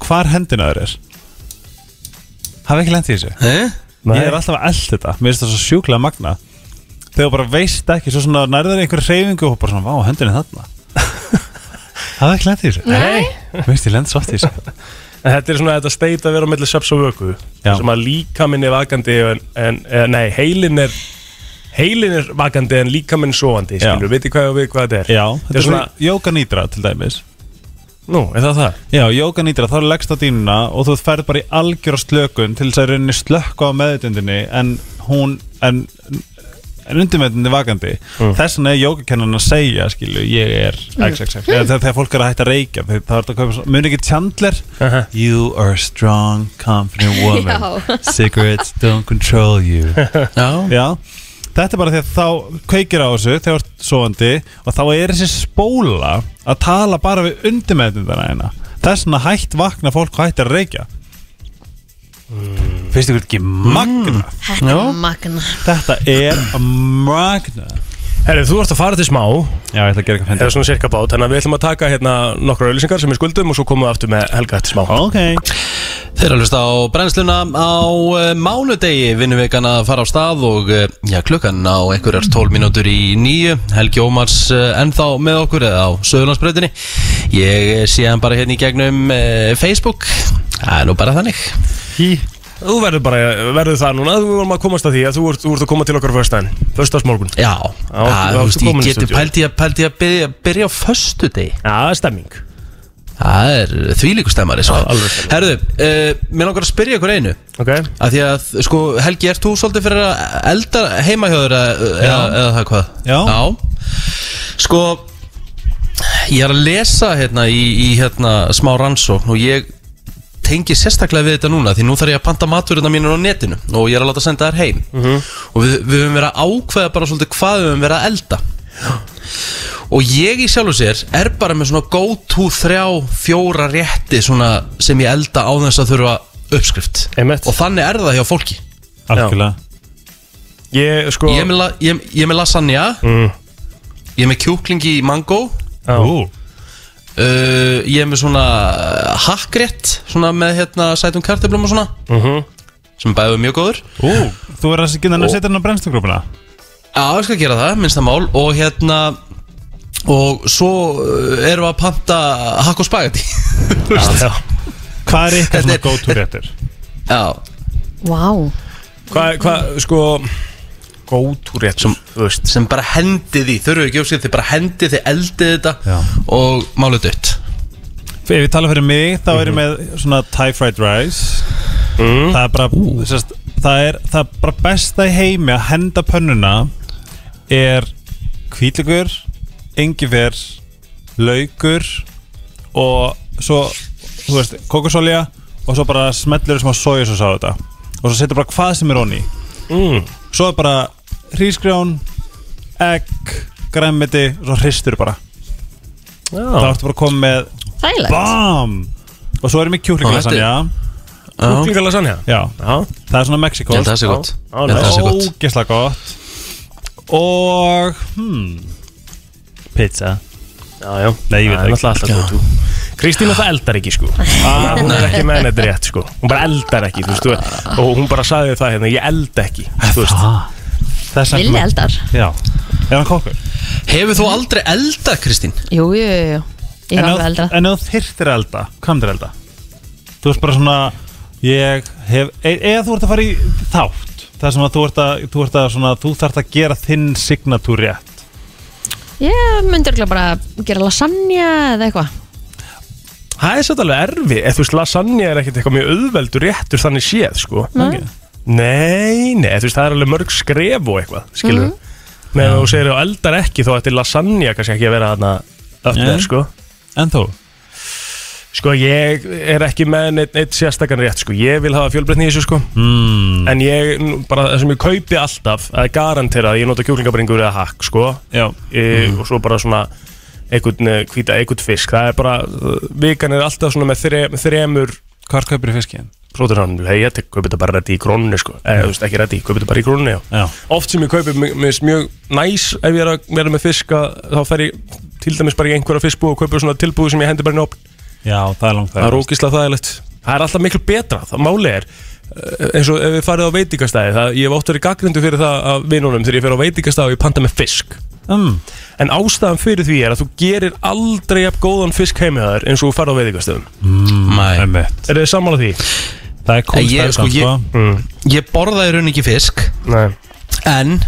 Hvar hendina þeir er. Hafa ekki lent í þessu? Eh? Nei. Ég er alltaf að elda þetta. Mér finnst það svo sjúklega magna Þegar þú bara veist ekki Svo svona nærður einhver reyfingu Og bara svona, vá, hendina er þarna. Hafa ekki lent í þessu? Nei. Mér finnst ég lent svo oft í þessu En Þetta er svona þetta steit að vera á milli söps og vöku Já. sem að líkaminn er vakandi en, en eh, nei, heilin er heilin er vakandi en líkaminn sofandi Já. skilur, veitir hvað, við hvað þetta er Já, þetta er svona- svona Jóka nýtra til dæmis Nú, er það það? Já, jóka nýtra, þá er leggst á dýnuna og þú ferð bara í algjör slökun til þess að rauninni slökka á meðutundinni en hún, en, en undirmeðundi vakandi. Þess vegna er jókakennan að segja, skilu, ég er XXX, eða þegar, þegar fólk er að hætta að reykja það er að kaupa, muni ekki Chandler? Aha. You are a strong, confident woman. Cigarettes don't control you. Já, Já, þetta er bara því að þá kveikir á þessu þegar þú ert sofandi og þá er þessi spóla að tala bara við undirmeðnundana hérna. Þess vegna hætt vakna fólk og hætt að reykja finnst ykkur ekki magna Þetta er magna þetta er magna Herri, þú ert að fara til smá. Já, ég ætla að gera eitthvað eða hendur svona cirka bát, þannig að við ætlum að taka hérna nokkra auðlýsingar sem við skuldum og svo komum við aftur með Helga eftir smá. Ok, Þeir eru að hlusta á brennsluna á uh, mánudegi. Vinnuvekan að fara á stað og uh, já, klukkan á einhverjar 12 mínútur í nýju Helgi Ómars uh, ennþá með okkur eða á Söðurlandsbröðinni Ég sé hann bara hérna í gegnum uh, Facebook. Það er nú bara þannig. Hí Þú verður bara, verður það núna, þú vorum að komast að því að þú ert, þú ert að koma til okkar fyrstæðin, fyrstaðsmorgun Já, Já, já þú veist, ég stúdíó. pældi að, pældi að byrja, byrja á föstu degi Já, stemming. Það er þvílíkustemmari stemmari. Herðu, uh, mér langar að spyrja ykkur einu. Ok, að Því að, sko, Helgi, ert þú svolítið fyrir að elda heima hjá þér eða, það hvað? Já. Sko, ég er að lesa hérna í, í hérna smá rannsókn og ég tengi sérstaklega við þetta núna því nú þarf ég að panta maturina mínur á netinu og ég er að láta senda þær heim. Og við, við höfum verið að ákveða bara svolítið hvað við höfum verið að elda. Og ég í sjálfu sér er bara með svona go to þrjá, fjóra rétti svona sem ég elda á þess að þurfa uppskrift. Einmitt. og þannig er það hjá fólki. Algjörlega. Ég sko ég er með, la, ég, ég með lasagna. Mm, ég er með kjúklingi í mango. Já. Uh, ég er með svona uh, hakkrétt svona með hérna sætum kartöflum og svona. Mhm. sem bæði mjög góður. Ú, þú er að geta að setja hann á brennstugrúpuna Já, ég skal gera það, minnsta mál. Og hérna og svo uh, erum við að panta hakk og spagetti Já. hvað er Þetta svona go-to réttur? Já, Vá. Hvað, hvað, sko Gótúrétt sem, sem bara hendið í, þurfum við ekki uppskipt þið bara hendið, þið eldið þetta Já. og málið dött. Ef ég tala fyrir mig, þá er ég með svona Thai fried rice. Mm. Það er bara sérst, það, er, það er bara besta í heimi að henda pönnuna er hvítlugur engifer laukur og svo þú veist, kokosolja og svo bara smellur smá sojasós á þetta. Og svo setur bara hvað sem er onni. Mm. svo er bara hrísgrjón egg, græmiti og svo hristur bara. Þá Já, ertu bara að koma með Þægilegt. BAM! Og svo erum við kjúklingalasanja Já, kúklingalasanja já, Já, það er svona ég Mexiko held að það sé gott. Ég held að það sé gott. Ógesla gott. Og hmm. Pizza. Já, já. Nei, ég veit Það ekki. náttúrulega alltaf gótú Kristín það eldar ekki sko. Ah. Hún er ekki með þetta rétt sko. Hún bara eldar ekki, þú veist þú- Og hún bara sagði það hérna, ég elda ekki Þú veist þess Villi eldar. Já, er hann kokkur? Hefur þú aldrei eldað, Kristín? Jú, jú, jú, jú. Ég en var ef- alveg eldra en ef þú þyrftir að elda, hvað myndir elda? Þú veist bara svona ég hef, e eða þú ert að fara í þátt það sem að þú ert að þú, ert að svona, þú þarft að gera þinn signatúr rétt. Ég myndi örugglega bara gera lasagna eða eitthvað. Það er svolítið alveg erfi Eða þú veist, lasagna er ekkert eitthvað mjög auðveldur réttur þannig séð sko. Nei. Nei, nei, þú veist, það er alveg mörg skref og eitthvað, skilur mm. Meðan þú segir að eldar ekki þá ætti lasagna kannski ekki að vera þarna upp Nei. með, sko en þú? Sko, ég er ekki með neitt, neitt sérstakann rétt, sko Ég vil hafa fjölbreytni í þessu, sko Mm. En ég, bara það sem ég kaupi alltaf er garantera að ég nota kjúklingabringur eða hakk, sko já, e, Og svo bara svona einhvern eh, hvíta, einhvern fisk Það er bara, uh, vikan er alltaf svona með þre, þremur hvað kaupir fiskinn? Hann, hei, ég tek- kaupi þetta bara reddi í krónunni sko eða, þú veist, ekki reddi, kaupi þetta bara í krónunni já. Já. Oft sem ég kaupi, mér finnst mjög næs ef ég er að vera með fisk að, þá fer ég til dæmis bara í einhverja fiskbúð og kaupi svona tilbúð sem ég hendi bara inn á opn Já, það er langt Það er ógíslega þægilegt Það er alltaf miklu betra, það máli er eh, eins og ef við farið á veitingastæði það, ég hef oft verið gaggrindu fyrir það af vinunum þegar ég fer á veitingastæði og ég panta með fisk mm. En ástæðan fyrir því er að þú gerir aldrei jafn góðan fisk heimið þar eins og þú farið á veitingastöðum mm, Nei. Er þið sammála því? Það er Ég, kúlstæð sko, ég, Mm. ég borðaði raun ekki fisk. Nei. En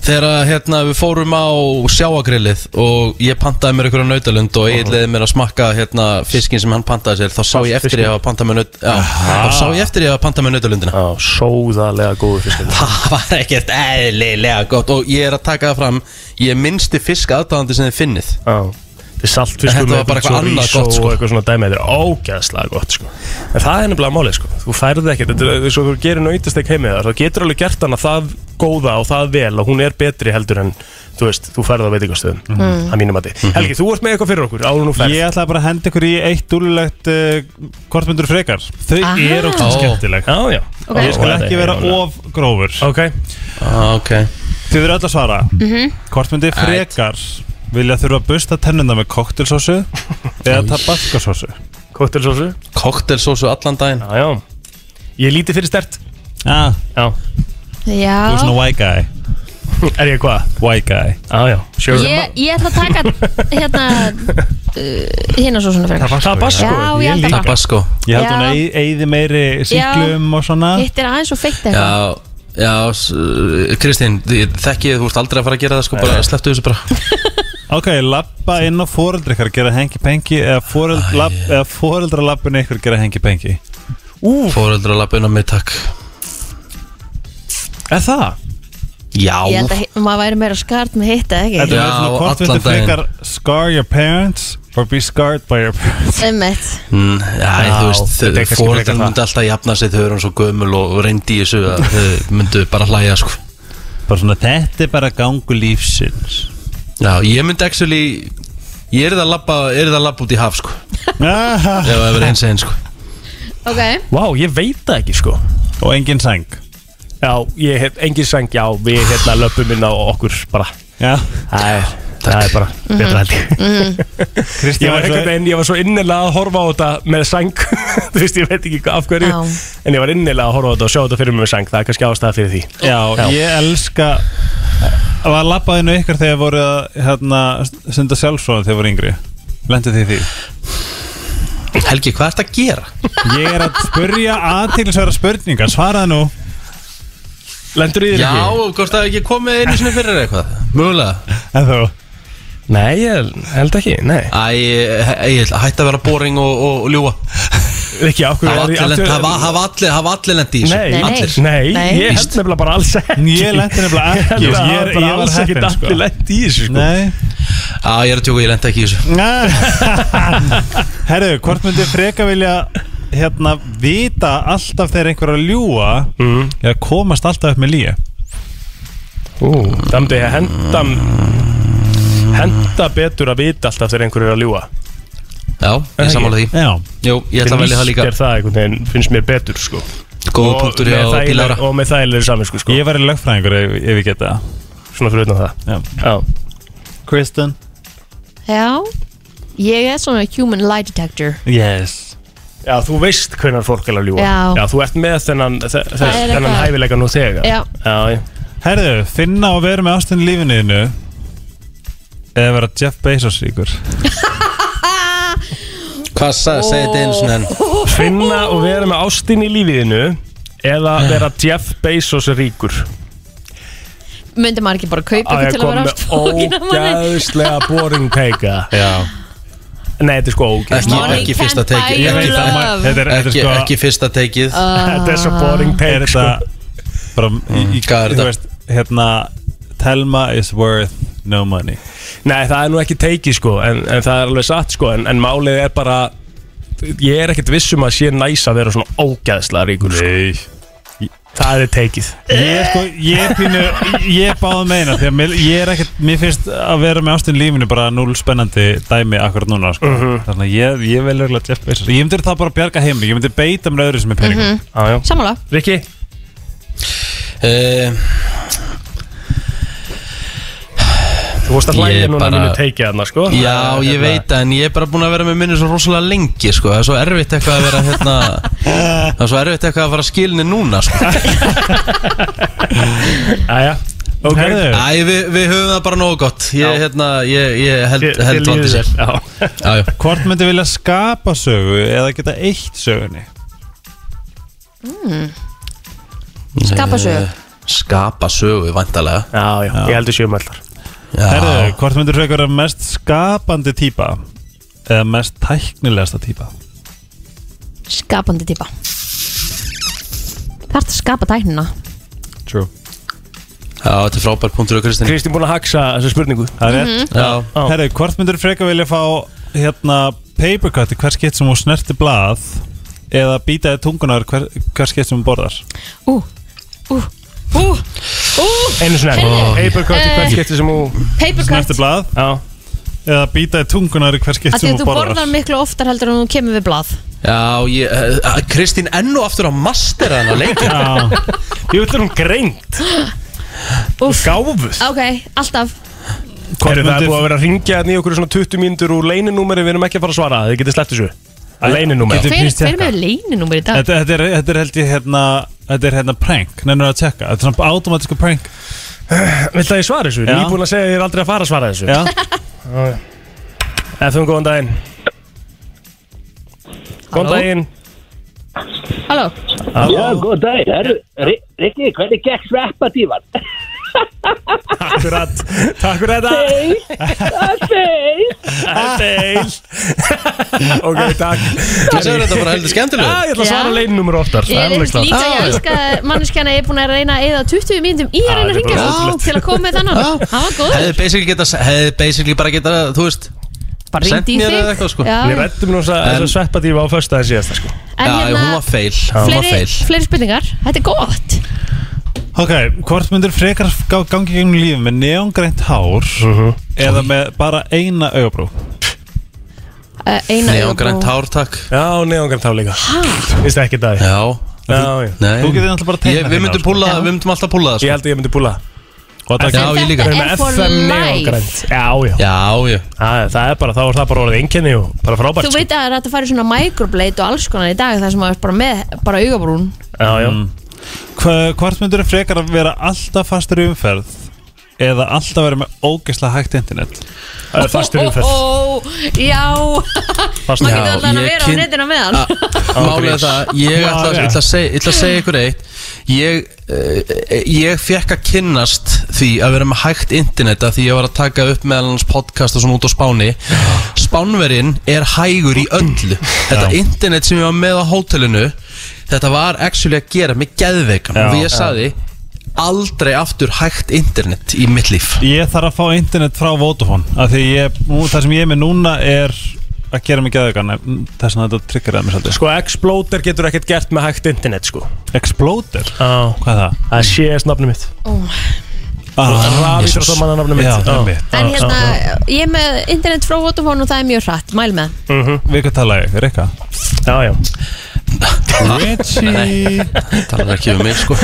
Þegar að, hérna, við fórum á sjáagrillið og ég pantaði mér einhverja nautalund og ég leiði mér að smakka hérna, fiskin sem hann pantaði sér þá sá ég eftir ég að panta mér naut já, þá sá ég eftir ég að panta mér nautalundina. Já, sóðalega góðu fiskin Það var ekkert eðlilega gott og ég er að taka það fram ég er minnsti fisk aðdáðandi sem þið finnið. Já saltfiskur Þetta var bara eitthvað annað chorizo gott, sko. og eitthvað svona dæmi. Þetta er ógæðslega gott sko. En það er nefnilega málið sko. Þú færði ekkert Þetta er eins og þú gerir nautastek heimið þar þá getur alveg gert hana það góða og það vel og hún er betri heldur en þú veist, þú færði á veitingastöðum Mhm. að mínum að Helgi, þú ert með eitthvað fyrir okkur áður nú ferð. Ég ætla bara að henda ykkur í eitt dúlulegt uh, kortmyndur frekar. Þau eru okkur skemmtileg. Já, já. Ok. Ég skal ekki vera of grófur. Ok. Ah, Ok Þið eru öll að svara. Mhm. Kortmyndir frekar Vilja þurfa að busta tennunda með koktelsósu Eða tabascosósu Koktelsósu Koktelsósu allan daginn. Já, já. Ég er lítið fyrir stert. Já, Já. Þú er Já svona white guy. Er ég hvað? White guy. Já, já. Sure Ég, ég ætla að taka hérna uh, hérna svo svona frekar. Tabasco Já, ég held að það Tabasco. Ég held Já. hún eigi eyði meiri síklum og svona. Hitt er aðeins og feitt eitthvað. Já, já, Kristín, þekkið, þú ert aldrei að fara að gera það sko, bara slepptu þessu bara. Ok, lappa inn á foreldri ykkar gera hengi pengi eða, foreldra lappin ykkur gera hengi pengi? Fóreldra lappin á mig, takk Er það? Já, Ég held að maður væri meira skart með hitt eða Þetta ekki? Já, er svona hvort viltu daginn. frekar scar your parents or be scarred by your parents. Emmett mm, já, Já, þú veist, þetta er kannski fóreldra frekar það. myndi alltaf jafna sig þau eru svo gömul og reyndi í þessu að þau myndu bara hlæja sko. Bara svona, þetta er bara gangu lífsins. Já, ég myndi actually Ég er það að labba, er það að labba út í haf sko. Aha. Ef það verður eins einn sko. Ok. Vá, ég veit það ekki sko. Og engin sæng. Já, ég hef engin sæng, já, við hérna löpum inn á okkur bara. Já. Það er, það er bara betra held ég. Kristín var svo veginn, ég var svo innilega að horfa á þetta með sæng. Þú veist, ég veit ekki hvað- af hverju. Já. En ég var innilega að horfa á þetta og sjá þetta fyrir mig með sæng. Það er kannski ástæða fyrir því. Já, Já. ég elska að var labbaðinu ykkur þegar voru að hérna, senda sjálfsfróðan þegar voru yngri? Lendu því því? Helgi, hvað ert að gera? Ég er að spurja aðtílisverða spurningar Svaraði nú. Lendur í þér Já, hvort það ekki komið einu sinni fyrir eitthvað. Mögulega. En þú Nei, ég held ekki, nei. Æ, ég, ég hætti að vera boring og, og ljúa Ekki, okkur Hafa allir, lent, hafa, hafa allir, hafa allir lendi í þessu? Nei, Nei, Allir? nei, Nei. ég held nefnilega bara alls ekki. Ég lendi nefnilega Ég ekki held að Ég, það er, bara ég var alls ekki heppin sko. allir lent í þessu sko. Nei. Já, ég er að tjóka, ég lendi ekki í þessu. Herru, hvort myndi freka vilja hérna vita alltaf þegar einhver er að ljúa mm. eða komast alltaf upp með líi Ú, það myndi ég henda Henda betur að vita alltaf þegar einhver er að ljúa Já, ég sammála því. Já. Jú, ég ætla að velja það líka. Er það einhvern veginn, finnst mér betur sko. Góða Og punktur hjá með þægileg- Pílára Og með þægilegri saminsku sko. Ég var í lögfræðingur ef, ef ég geta Svona fyrir utan það. Já. Já, Kristen? Já. Ég er svona human lie detector. Yes. Já þú veist hvernig fólk er að ljúa Já. þú ert með þennan, þe- þe- Það er þennan eitthvað- hæfileika nú þegar. Já. Já. Herðu, finna og vera með ástin í lífinuðinu eða vera Jeff Bezos ríkur. Hvað sagði, segi þetta einu sinni enn? Finna og vera með ástin í lífiðinu Eða vera Jeff Bezos ríkur. Myndi maður ekki bara kaupa Á ég ekki til að vera kom ást fókin með ógæðslega boring teika. Já. Nei, þetta er sko ógæðslega Ekki, Money ekki can't fyrsta buy teikið your Ég veit að love. ma- þetta er, þetta er ekki, sko ekki fyrsta teikið Þetta er svo boring er teik sko. þetta bara í, í, Hvað er þú þetta? veist, hérna Telma is worth no money Nei, það er nú ekki teiki sko En, en það er alveg satt sko En, en málið er bara Ég er ekkert viss um að sé næs að vera svona ógæðslega ríkur sko. Nei Það er teikið Ég, sko, ég, pínu, ég báði meina því að mér, ég er ekkert, mér finnst að vera með ástin lífinu bara núl spennandi dæmi akkurat núna sko. Mhm. þannig að ég, ég vel örgulega Jeff Bezos ég myndi það bara að bjarga heimri, ég myndi beita með öðru sem er peningum Mhm. Já, já Sammála Rikki uh, Þú vorst að hlæja núna bara- mínu teikið þarna sko. Já, Það ég hérna- veit það, en ég er bara búin að vera með minni svo rosalega lengi, sko. Það er svo erfitt eitthvað að vera hérna Það er svo erfitt eitthvað að fara skilinni núna, sko. Jæja Ok. Æ, við, við höfum það bara nógu gott. Ég, Já. hérna, ég, ég held, held vandi sér. Já. Já, já. Hvort myndi vilja skapa sögu eða geta eitt sögunni? Skapa sögu. Eh, Skapa sögu, vantarlega Já, já, ég heldur Já, Herðu, hvort myndir frekar vera mest skapandi típa eða mest tæknilegasta típa? Skapandi típa. Það er að skapa tæknina. True. Já þetta er frábær punktur á Kristín Kristín búin að haksa þessu spurningu. Það er rétt. Já, Já. Herðu, hvort myndir frekar vilja fá hérna papercut í hver skitt sem hún snerti blað eða býtaði tungunar hver, hver skitt sem hún borðar? Ú, ú, ú, ú. Einu sinni Heyrðu, Papercut í eh, hvert skipti sem þú Papercut. snerti blað. Já. Eða býtaði tungunar í hver skitt Af því sem að hún þú borðar. borðar miklu oftar heldur en þú kemur við blað. Já ég, uh, Kristín ennu aftur á master hann að leikja Já, Ég vil hún greint. Úff. Gáfuð. Ok, alltaf. Hvort Heru, Það er myndir búið að vera að ringja í okkur svona 20 mínútur úr leininúmeri Við erum ekki að fara að svara Þið getið sleppt þessu. Leininúmeri Getur- Hver, please hver checka. með leyninúmer í dag? Þetta, þetta, er, þetta er held ég hérna Þetta er hérna prank, nennur að tjekka Þetta er svona automatíska prank Vilt að ég svara þessu? Já. Nýbúin að segja að ég er aldrei að fara að svara þessu Já, FM, góðan daginn Góðan Halló? daginn Halló? Já, góð dag. Herru, Ri- Rikki, hvernig gekk sveppadívan? Akkurat Takk fyrir þetta. Þeir. Þeil Ok, takk. Það segir þetta bara heldur Já, skemmtilega ég ætla að svara Já. leininúmer oftar Ég er líka, ég elska manneskjana ég er búin að reyna að eða 20 mínútum í að reyna að ringja ótrúlegt. til að koma með þennan. Það var góð, Hefði basically, geta, hefði basically bara geta, þú veist bara sent ringdi í mér þig. eða eitthvað, sko. Já. Við rættum nú þess að sveppadífa á föstudaginn síðasta sko. En Já, hún hérna, var feil Hún var fleiri, feil fleiri spurningar. Þetta er gott ok, hvort myndir frekar gangi gegnum lífið með neongrænt hár eða með bara eina augabrú? Uh, Eina augabrú. grænt hár, takk. Já, neðangarn þá líka. Vist ekki það Já, Já, já. Þú getur náttúrulega bara Ég, teiknað Við myndum sko. púla, við myndum alltaf púla það Ég sko. held að ég myndi búla Og það Já, ég líka. Þetta Með er for FM life neðangrænt Já, já. Já, já. Það það er bara, þá er það bara orðið einkenni og bara frábært Þú sko. veit að það er að fara í svona microblade og alls konar í dag þar sem maður er bara með bara augabrún. Já, já Hvort myndir frekar að vera alltaf fastur í umferð eða alltaf vera með ógeðslega hægt internet? Það er fastur umferð. Ó, Já, Fastur maður Já, getur alltaf að ég vera á netinu með hann. Málið er það, ég ætla, að segja, ætla að segja ykkur eitt. Ég, uh, ég fekk að kynnast því að vera með hægt internet að því ég var að taka upp meðal hans podcast og svona út á Spáni. Spánverinn er hægur í öllu. Þetta internet sem ég var með á hótelinu Þetta var actually að gera mig geðveikan. Já. og því ég saði aldrei aftur hægt internet í mitt líf. Ég þarf að fá internet frá Vodafone af því ég, nú, það sem ég er með núna er að gera mig geðvegan þess að þetta tryggur það mér svolítið. Sko, Exploder getur ekkert gert með hægt internet sko. Exploder? Já. Hvað er það? Það er CS nafnum mitt. Ah, Rafísar þá manna nafnum mitt. Já, Já. einmitt. En hérna, ég er með internet frá Vodafone og það er mjög hratt, mæl með. Við hvað tala ég, Rikka? Já, já Richie Það er ekki um mig sko.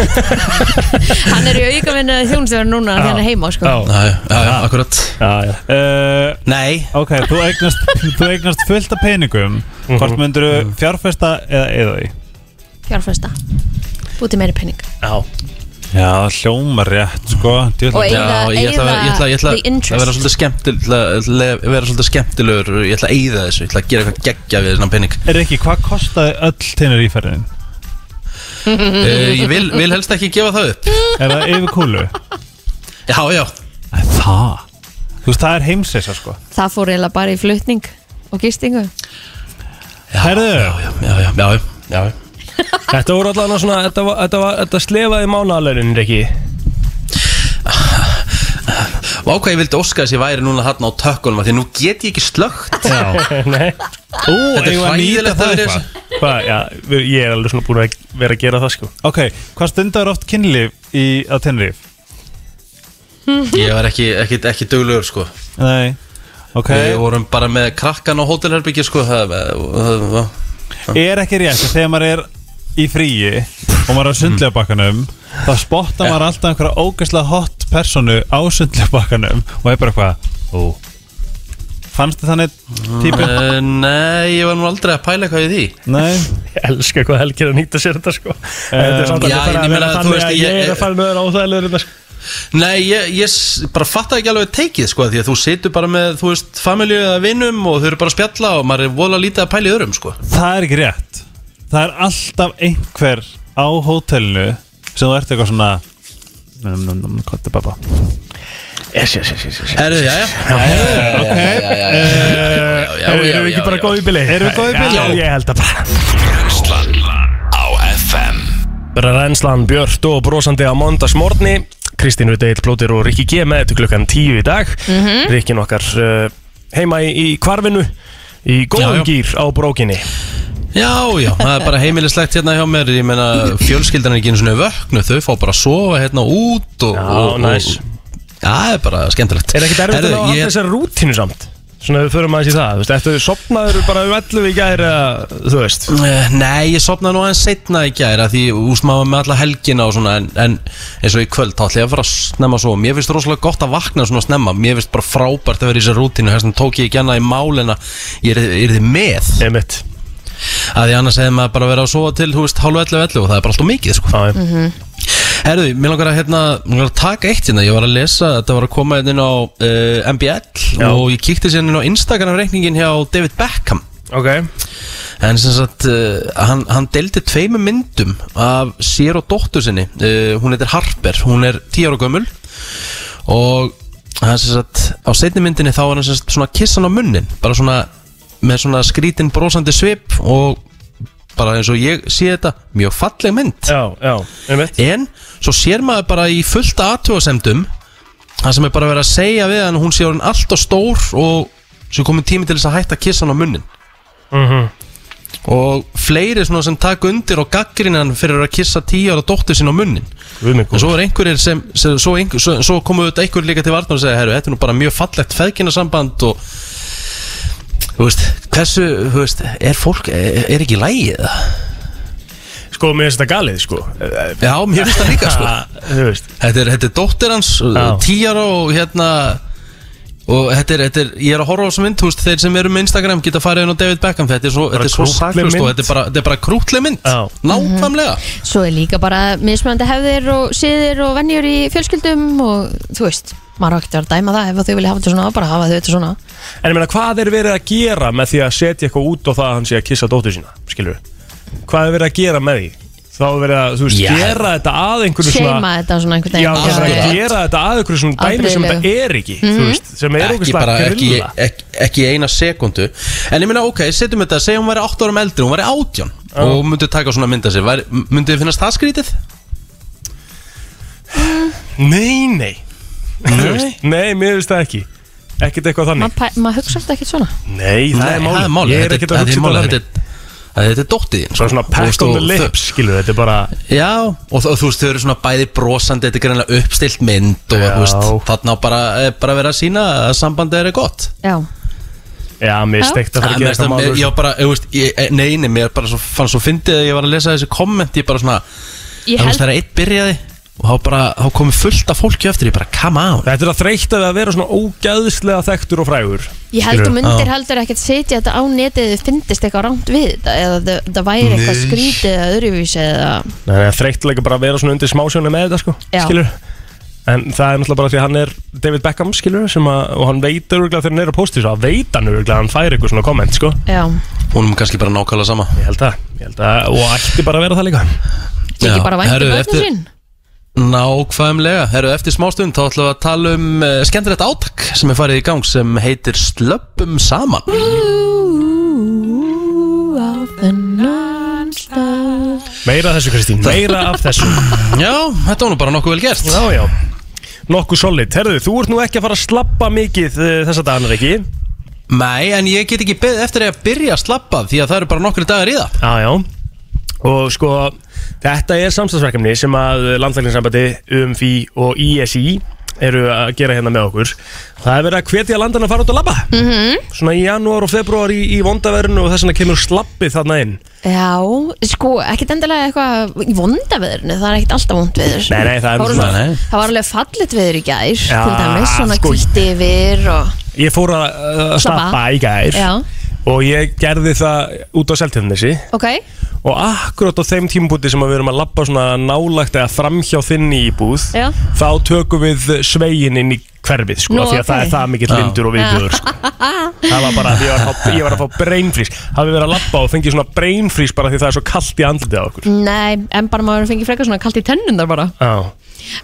Hann er í aukavinnu þjónustöður núna þegar hann er heima sko. Já, Já, akkurat. Já, já. Uh, Nei, Ok, þú eignast, þú eignast fullt af peningum. Hvort myndir þú fjárfesta eða eða því? Fjárfesta. Búti meiri penning Já, Já, hljómar rétt, sko Djöfull- Og Já, Eyða- ég ætla ég ætla- ég ætla the interest. að vera svolítið skemmtil ætla að vera svolítið skemmtilegur ég ætla að eyða þessu, ég ætla að gera eitthvað geggja við þennan penning Rikki, hvað kostaði öll tennur íferðin? uh, Ég vil, vil helst ekki gefa það upp Er það yfir kúlu? Já, já, Æ, Það? Þú veist, það er heimsreisa, sko Það fór eiginlega bara í flutning og gistingu Herðu, já, já, já, já, já. Þetta voru allavega svona Þetta, var, þetta, var, þetta slefaði mánaðalaunin, Riki Vá hvað ég vildi óska þess að ég væri núna þarna á tökkunum af Því nú get ég ekki slögt Nei. Ú, Þetta er við hræðilegt að það þessu. Hvað, já, ég er alveg svona búin að vera að gera það sko. Ok, hvað stundar oft kynlíf í, á Tenerife? Ég var ekki, ekki, ekki duglegur sko. Nei, ok. Við vorum bara með krakkan á hótelherbyggja sko. Það, það, það, Er ekki rétt að þegar maður er í fríi og maður er á sundlegabakkanum þá spottar maður alltaf einhverja ógæslega hot personu á sundlegabakkanum og er bara eitthvað Ó. Fannst þið þannig típu? Uh, nei, ég var nú aldrei að pæla eitthvað í því. Nei. Ég elska hvað helgir að nýta sér þetta sko. Þetta er samt já, alveg bara ég að vera meina, þú þannig veist, að ég- ég er að fara nöður áþægilegur þetta sko. Nei, ég, ég s- bara fatta ekki alveg teikið sko Því að þú situr bara með, þú veist, familju eða vinnum Og þau eru bara að spjalla og maður er vola lítið að pæla í öðrum sko. Það er ekki rétt Það er alltaf einhver á hótelinu sem þú ert eitthvað svona num, num, num, Hvað er babba? Yes, yes, yes, yes, yes. Herðu, já, já Ok Erum við ekki bara góð í bili? Erum við góð í bili? Já, ég held að bara Brennslan á FM Bara reynslan Björn og brosandi á mondagsmorni Kristín Rudeit, Plóter og Rikki G með til klukkan 10 í dag Mhm. Rikkin okkar uh, heima í, kvarfinu í góðum gýr á brókinni Já, já, það er bara heimilislegt hérna hjá mér. Ég meina, fjölskyldan er ekki einu svona vöknu Þau fá bara að sofa hérna út og, Já, og, næs. og, Já, það er bara skemmtilegt. Er ekkert erfitt að ná Herðu, allir ég- þessari rútínu samt? Svona við förum aðeins í það, þú veist, eftir sopnaður bara um 11 í gæri þú veist? Eh, Nei, ég sopnaði nú aðeins setna í gæra Því úst maður með alla helgina og svona En, en eins og í kvöld þá ætla ég að fara að snemma svo Mér finnst rosalega gott að vakna svona snemma. Mér finnst bara frábært að vera í þessari rútínu. Þess vegna tók ég ekki annað í málina Ég er, er þið með. Einmitt að því annars hefði maður bara verið að sofa til veist, hálfu 11 11 og það er bara alltaf mikið sko. Já, já. Herðu, mér langar að, hérna, að taka eitt hérna, ég var að lesa, þetta var að koma hérna inn á uh, MBL Já. og ég kíkti sérna inn á Instagram reikningin hjá David Beckham Ok en sem sagt, uh, hann, hann deldi tveimu myndum af sér og dóttur sinni uh, hún heitir Harper, hún er 10 ára gömul og hann sem sagt, á setni myndinni þá var hann sem sagt svona kissan á munnin, bara svona með svona skrítin brosandi svip og bara eins og ég sé þetta mjög falleg mynd. Já, já, en svo sér maður bara í fullt aðtjóðasemdum það sem er bara verið að segja við hann hún sé orðin alltaf stór og svo komið tími til þess að hætta að kissa hann á munnin. Mhm. og fleiri svona sem taka undir og gaggrina hann fyrir að kissa tíu ára dóttur sín á munnin. En svo er einhverjir sem, sem svo, einhver, svo, svo komu auðvitað einhverjir líka til varnar og segja þetta er nú bara mjög fallegt feðkynasamband og þú veist, hversu, þú veist, er fólk er, er ekki lægið? Sko, mér finnst þetta galið, sko. Já, mér finnst það líka, sko. Þú veist. Þetta er, þetta er dóttir hans, tíjar og hérna og þetta er, þetta er, ég er að horfa á þessu mynd þú veist, þeir sem eru með Instagram geta farið inn á David Beckham þetta er svo, þetta er svo saklust mynd. og þetta er bara, þetta er bara krútleg mynd Já. nákvæmlega Svo er líka bara mismunandi hefðir og siðir og vennjur í fjölskyldum og þú veist, maður á ekkert að dæma það ef þau vilja hafa þetta svona, bara hafa þau þetta svona En ég meina, hvað er verið að gera með því að setja eitthvað út og það að hann sé að kissa dóttur sína, skilur Hvað er verið að gera með því? Þá er verið að, þú veist, Já. gera þetta að einhverju svona Seima þetta svona einhvern Já, það er að gera þetta að einhverju svona dæmi sem Afbrigðilegu. þetta er ekki, þú veist, sem er ekki okkur bara, slag ekki, grilla. ekki, ekki í eina sekundu en ég meina, ok, setjum þetta, segjum hún væri 8 árum eldri hún væri 18 og myndi taka svona mynda sér. Væri, myndi þið finnast það skrítið? Nei, nei. Þú veist, Nei, mér finnst það ekki. Ekkert eitthvað þannig. Maður pæ- maður hugsa þetta ekkert svona. Nei, það er Nei, máli Ég er Þetta ekkert að þetta hugsa málið, þetta þetta þannig er- að þetta er dóttið þín Bara svona pack on og the lips, skilur Þetta er bara Já, og þú, þú veist, þau eru svona bæði brosandi Þetta er greinlega uppstilt mynd og Já. þú veist, þarna á bara, er bara að vera að sína að sambandið er gott Já, Já, mér Já. steikt að fara að gera það- mál Ég var bara, þú veist, ég, eh, nei, nei, mér bara svo, fann svo fyndið að ég var að lesa þessi komment Ég bara svona, ég þú veist, held það er eitt byrjaði Og þá bara, þá komið fullt af fólki eftir Ég bara, come on. Þetta er að þreytta við að vera svona ógæðslega þekktur og frægur. Ég held Skilurðu? þú myndir heldur ekkert setja þetta á netið eða finnist eitthvað rámt við þetta eða það, það væri eitthvað Nei. skrítið eða öðruvísi eða Nei, það er þreyttilega bara að vera svona undir smásjónu með þetta, sko Já. Skilur En það er náttúrulega bara því að hann er David Beckham, skilur sem að, og hann veit öruglega þegar hann er að posti svo að veit hann öruglega að hann fær eitthvað svona komment, sko. Já, Hún er kannski bara nákvæmlega sama. Ég held að, ég held að, og ætti bara að vera það líka. Ekki bara vænti herru, börnum eftir- sín Nákvæmlega, herru, eftir smástund þá ætlum við að tala um uh, skemmtilegt átak sem er farið í gang sem heitir Slöppum saman. Meira af þessu, Kristín, meira af þessu. Já, þetta var nú bara nokkuð vel gert. Já, já. Nokkuð solid. Herðu, þú ert nú ekki að fara að slappa mikið uh, þessa dagana, ekki? Nei, en ég get ekki beðið eftir að byrja að slappa því að það eru bara nokkri dagar í það. Já, já. Og sko, þetta er samstagsverkefni sem að landlækningssambandi, UMFI og ISI eru að gera hérna með okkur Það er verið að hvetja landan að fara út að labba Mhm. Svona í janúar og februar í, í vondaverinu og þess vegna kemur slappið þarna inn Já, sko, ekkert endilega eitthvað í vonda veðurinu, það er ekkert alltaf vond veður Nei, nei, það er var, svona- svona, Nei. það var alveg fallit veður í gær Já, til dæmis, svona sko- kvitt yfir og Ég fór að Slappa. slappa í gær Já. Og ég gerði það út á seltjarnissi Ok, Og akkurát á þeim tímabúti sem við erum að labba svona nálagt eða framhjá þinni í búð Já. Þá tökum við svegin inn í hverfið sko, Nú, af Því að það ok. er það mikill Já. vindur og viðbjöður sko. Það var bara, ég var, að ég var að fá brainfrís Hafði verið að labba og fengið svona brainfrís bara því það er svo kallt í andlitið á okkur nei, en bara maður fengið frekar svona kalt í tennundar bara Já,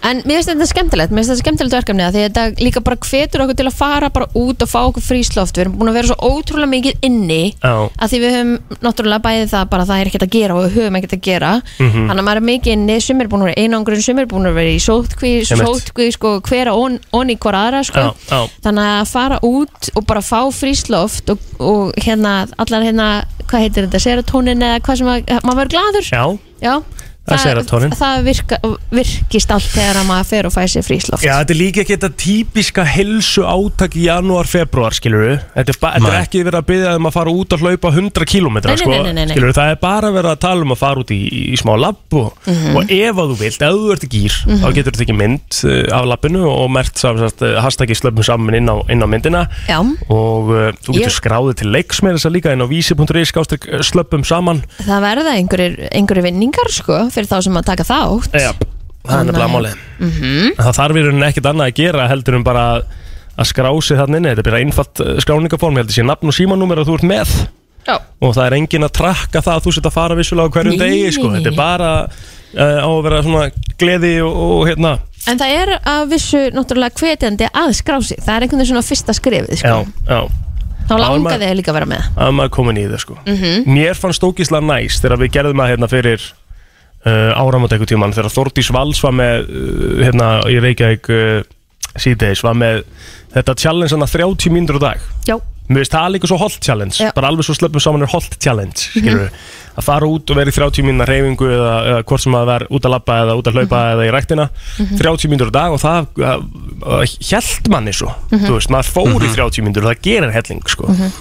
En mér finnst þetta skemmtilegt, mér finnst þetta skemmtilegt verkefni að því að þetta líka bara hvetur okkur til að fara bara út og fá okkur frísloft. Við erum búin að vera svo ótrúlega mikið inni já, að því við höfum náttúrulega bæðið það bara það er ekkert að gera og við höfum ekkert að gera. Mhm. þannig að maður er mikið inni, sumir búin að vera einangrun sumir búin að vera í sótkví, sótkví sko, hver on, onni hvora aðra sko. já, já. þannig að fara út og bara fá frísloft og, og hérna allar hérna, hvað heitir þetta, serotonin eða hvað sem að, maður verður glaður. Já, Já, Það serotonin. það virka, virkist allt þegar að maður fer og fæ sér frísloft. Já, þetta er líka ekki þetta típiska helsu átak í janúar, februar, skilur við Þetta er, þetta er ekki verið að byggja um að fara út að hlaupa 100 km, sko, skilur við Það er bara verið að tala um að fara út í, í smá labb og, Mhm. og ef að þú vilt, ef þú ert í gýr Mhm. þá getur þú tekið mynd uh, af labbinu og mert uh, hashtaggi slöpum saman inn á, inn á myndina. Já, og uh, þú getur Ég- skráðið til leiks með þess að líka inn á vísi.is slöpum saman. Það verða einhverjir, einhverjir vinningar sko fyrir þá sem að taka þátt. Já, það er nefnilega málið. Mhm. Það þarf í rauninni ekkert annað að gera heldur um bara að- að skrá sig þarna inni. Þetta er bara einfalt uh, skráningaform, ég held að sé nafn og símanúmer að þú ert með. Já. og það er engin að trakka það að þú setja að fara vissulega á hverjum Nei, degi sko. Þetta er bara uh, á að vera svona gleði og, og hérna. En það er að vissu náttúrulega hvetjandi að skrá sig. Það er einhvern veginn svona fyrsta skrifið sko. Já, já. Þá er maður- þig líka að vera með. Að maður komin í það sko. Mhm. Mér fannst stókislega næst þegar við gerðum það hérna fyrir uh, áramót eitthvað tíman þegar Þórdís Vals var með uh, hérna í Reykjavík uh, síðdeis var með þetta challenge hann 30 mínútur á dag Já. Mér finnst það líka svo holt challenge Já. bara alveg svo slöpum saman er holt challenge skilur Mhm. að fara út og vera í 30 mínúna reyfingu eða, eða hvort sem að vera út að labba eða út að hlaupa Mhm. eða í ræktina Mhm. 30 mínútur á dag og það hjælt manni svo Mhm. þú veist, maður fór í 30 mínútur og það gerir helling sko Mhm.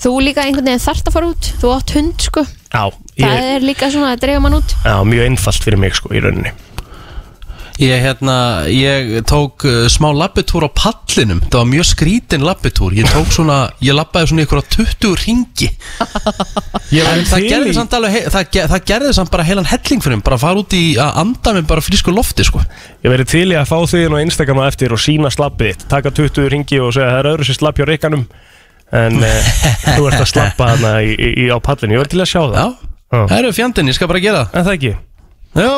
Þú líka einhvern veginn þarft að fara út Þú átt hund sko Já, Það ég, er líka svona að dreifa mann út já, mjög einfalt fyrir mig sko í rauninni Ég, hérna, ég tók uh, smá labbitúr á pallinum. Það var mjög skrítin labbitúr. Ég tók svona, ég labbaði svona ykkur 20 ringi En það gerði samt alveg he- það, ge- það gerði samt bara heilan helling fyrir mig. Bara fara út í að anda með bara frísku lofti sko. Ég verið til í að fá þig inn á Instagram á eftir og sína slappið þitt. Taka 20 ringi og segja það er öðru sér slapp hjá Rikkanum. En uh, þú ert að slappa hana í, í, í, á pallinu Ég verið til að sjá það. Já, það eru fjandinn, ég skal bara gera það. En það ekki Já,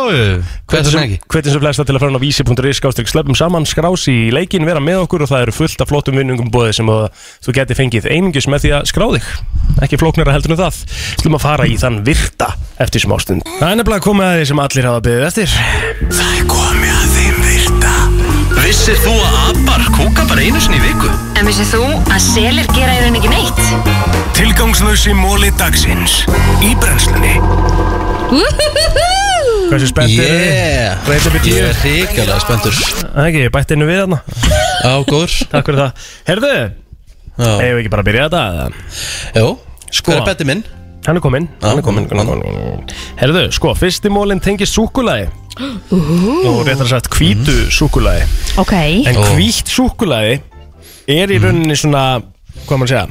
hvað er það ekki? Hvernig sem flesta til að fara á vísi.is skástrík slöpum saman, skrási í leikin, vera með okkur og það eru fullt af flottum vinnungum bóði sem að þú geti fengið einungis með því að skrá þig. Ekki flóknara heldur en það. Slum að fara í þann virta eftir smá stund. Það er nefnilega komið að því sem allir hafa beðið eftir. Það er komið að þeim virta. Vissir þú að abar kúka bara einu sinni í viku? En vissið þú að selir gera í raun ekki neitt? Tilgangslösi móli dagsins. Í brennslunni Hversu upp í tíu ég er hrikalega spenntur. Það er ekki, ég bætti innu við þarna. Já, góður. Takk fyrir það. Herðu, Já. eigum við ekki bara að byrja þetta? eða? Jó, Sko. hver er betti minn? Hann er kominn. Hann er kominn kominn. Herðu, sko, fyrsti mólinn tengist súkulagi Og réttar sagt hvítu súkulagi Ok. En hvít súkulagi er í rauninni svona Hvað maður segja?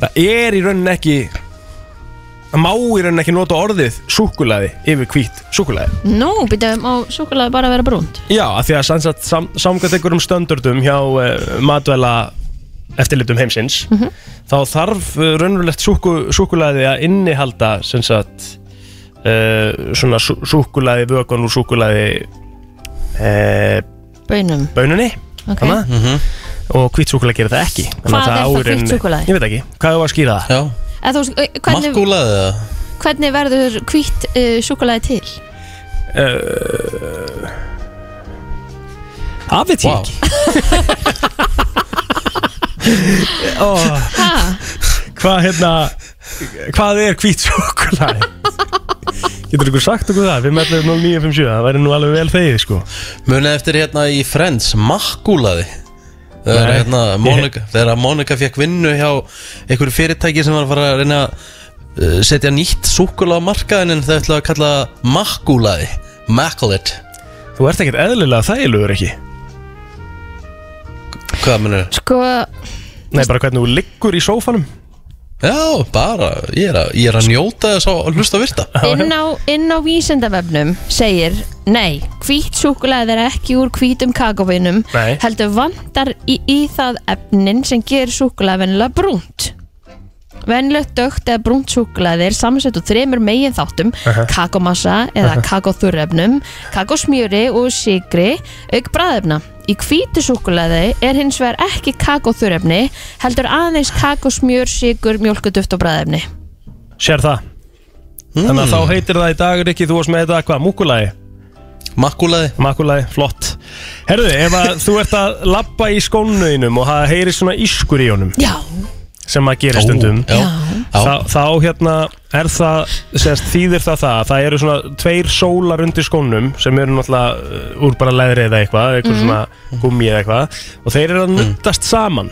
Það er í rauninni ekki Það má í rauninni ekki nota orðið súkulagi yfir hvít súkulagi Nú, býtum á súkulega bara að vera brúnt Já, af því að sannsagt sam, samkvæmt einhverjum stöndurdum hjá uh, matvæla eftirlitum heimsins Mhm. þá þarf uh, raunverulegt súku, súkulaði að innihalda sem sagt uh, svona sú, súkulaði vökun úr súkulaði uh, Bönum bönunni Ok. þarna. og hvít súkulaði gerir það ekki Þannig að Hvað er á þá í hvítt rauninni- súkkulaði? Ég veit ekki, hvað er að skýra það? Já, Eh, hvernig, makkúlaði það hvernig verður hvít uh, súkulega til? Það veit ég Vá. ekki Ó, Ha? Hvað hérna Hvað er hvít súkulæði? Getur ykkur sagt okkur það? 511-0957, það væri nú alveg vel þegið sko Munið eftir hérna í Friends Makkúlaði Þegar, hérna, Monica, þegar Monica fekk vinnu hjá einhverju fyrirtæki sem var að fara að reyna að uh, setja nýtt súkula á markaðin en þau ætla að kalla það Makkúlaði Mackulate Þú ert ekkert eðlilega þægilegur ekki? Hvað munið? Sko, Nei, bara hvernig þú liggur í sófanum Já, bara, ég er að, ég er að njóta þess að hlusta virta. Inn á, inn á vísindavefnum segir Nei, hvít súkulega er ekki úr hvítum kakóvinum Nei. heldur vantar í, í það efnin sem gerir súkulega venjulega brúnt. Venjulegt dögt eða brúnt súkulega er samansett úr þremur megin þáttum Aha. kakómassa eða kakóþurrefnum kakósmjöri og sigri auk bræðefna Í hvítu súkulega er hins vegar ekki kakóþurrefni heldur aðeins kakósmjör, sigur, mjólkuduft og bræðefni Sér það. Þannig að þá heitir það í dag Rikki, þú varst með þetta hvað, múkulagi? Makkulagi Makkulagi, flott. Herðu, ef að þú ert að labba í skónuðinum og það heyri svona ískur í honum. Já sem að gera stundum já. Þá, þá hérna er það sérst, þýðir það það að það eru svona tveir sólar undir skónum sem eru náttúrulega uh, úr bara leðri eða eitthvað eitthvað Mhm. svona gummi eða eitthvað og þeir eru að nuttast saman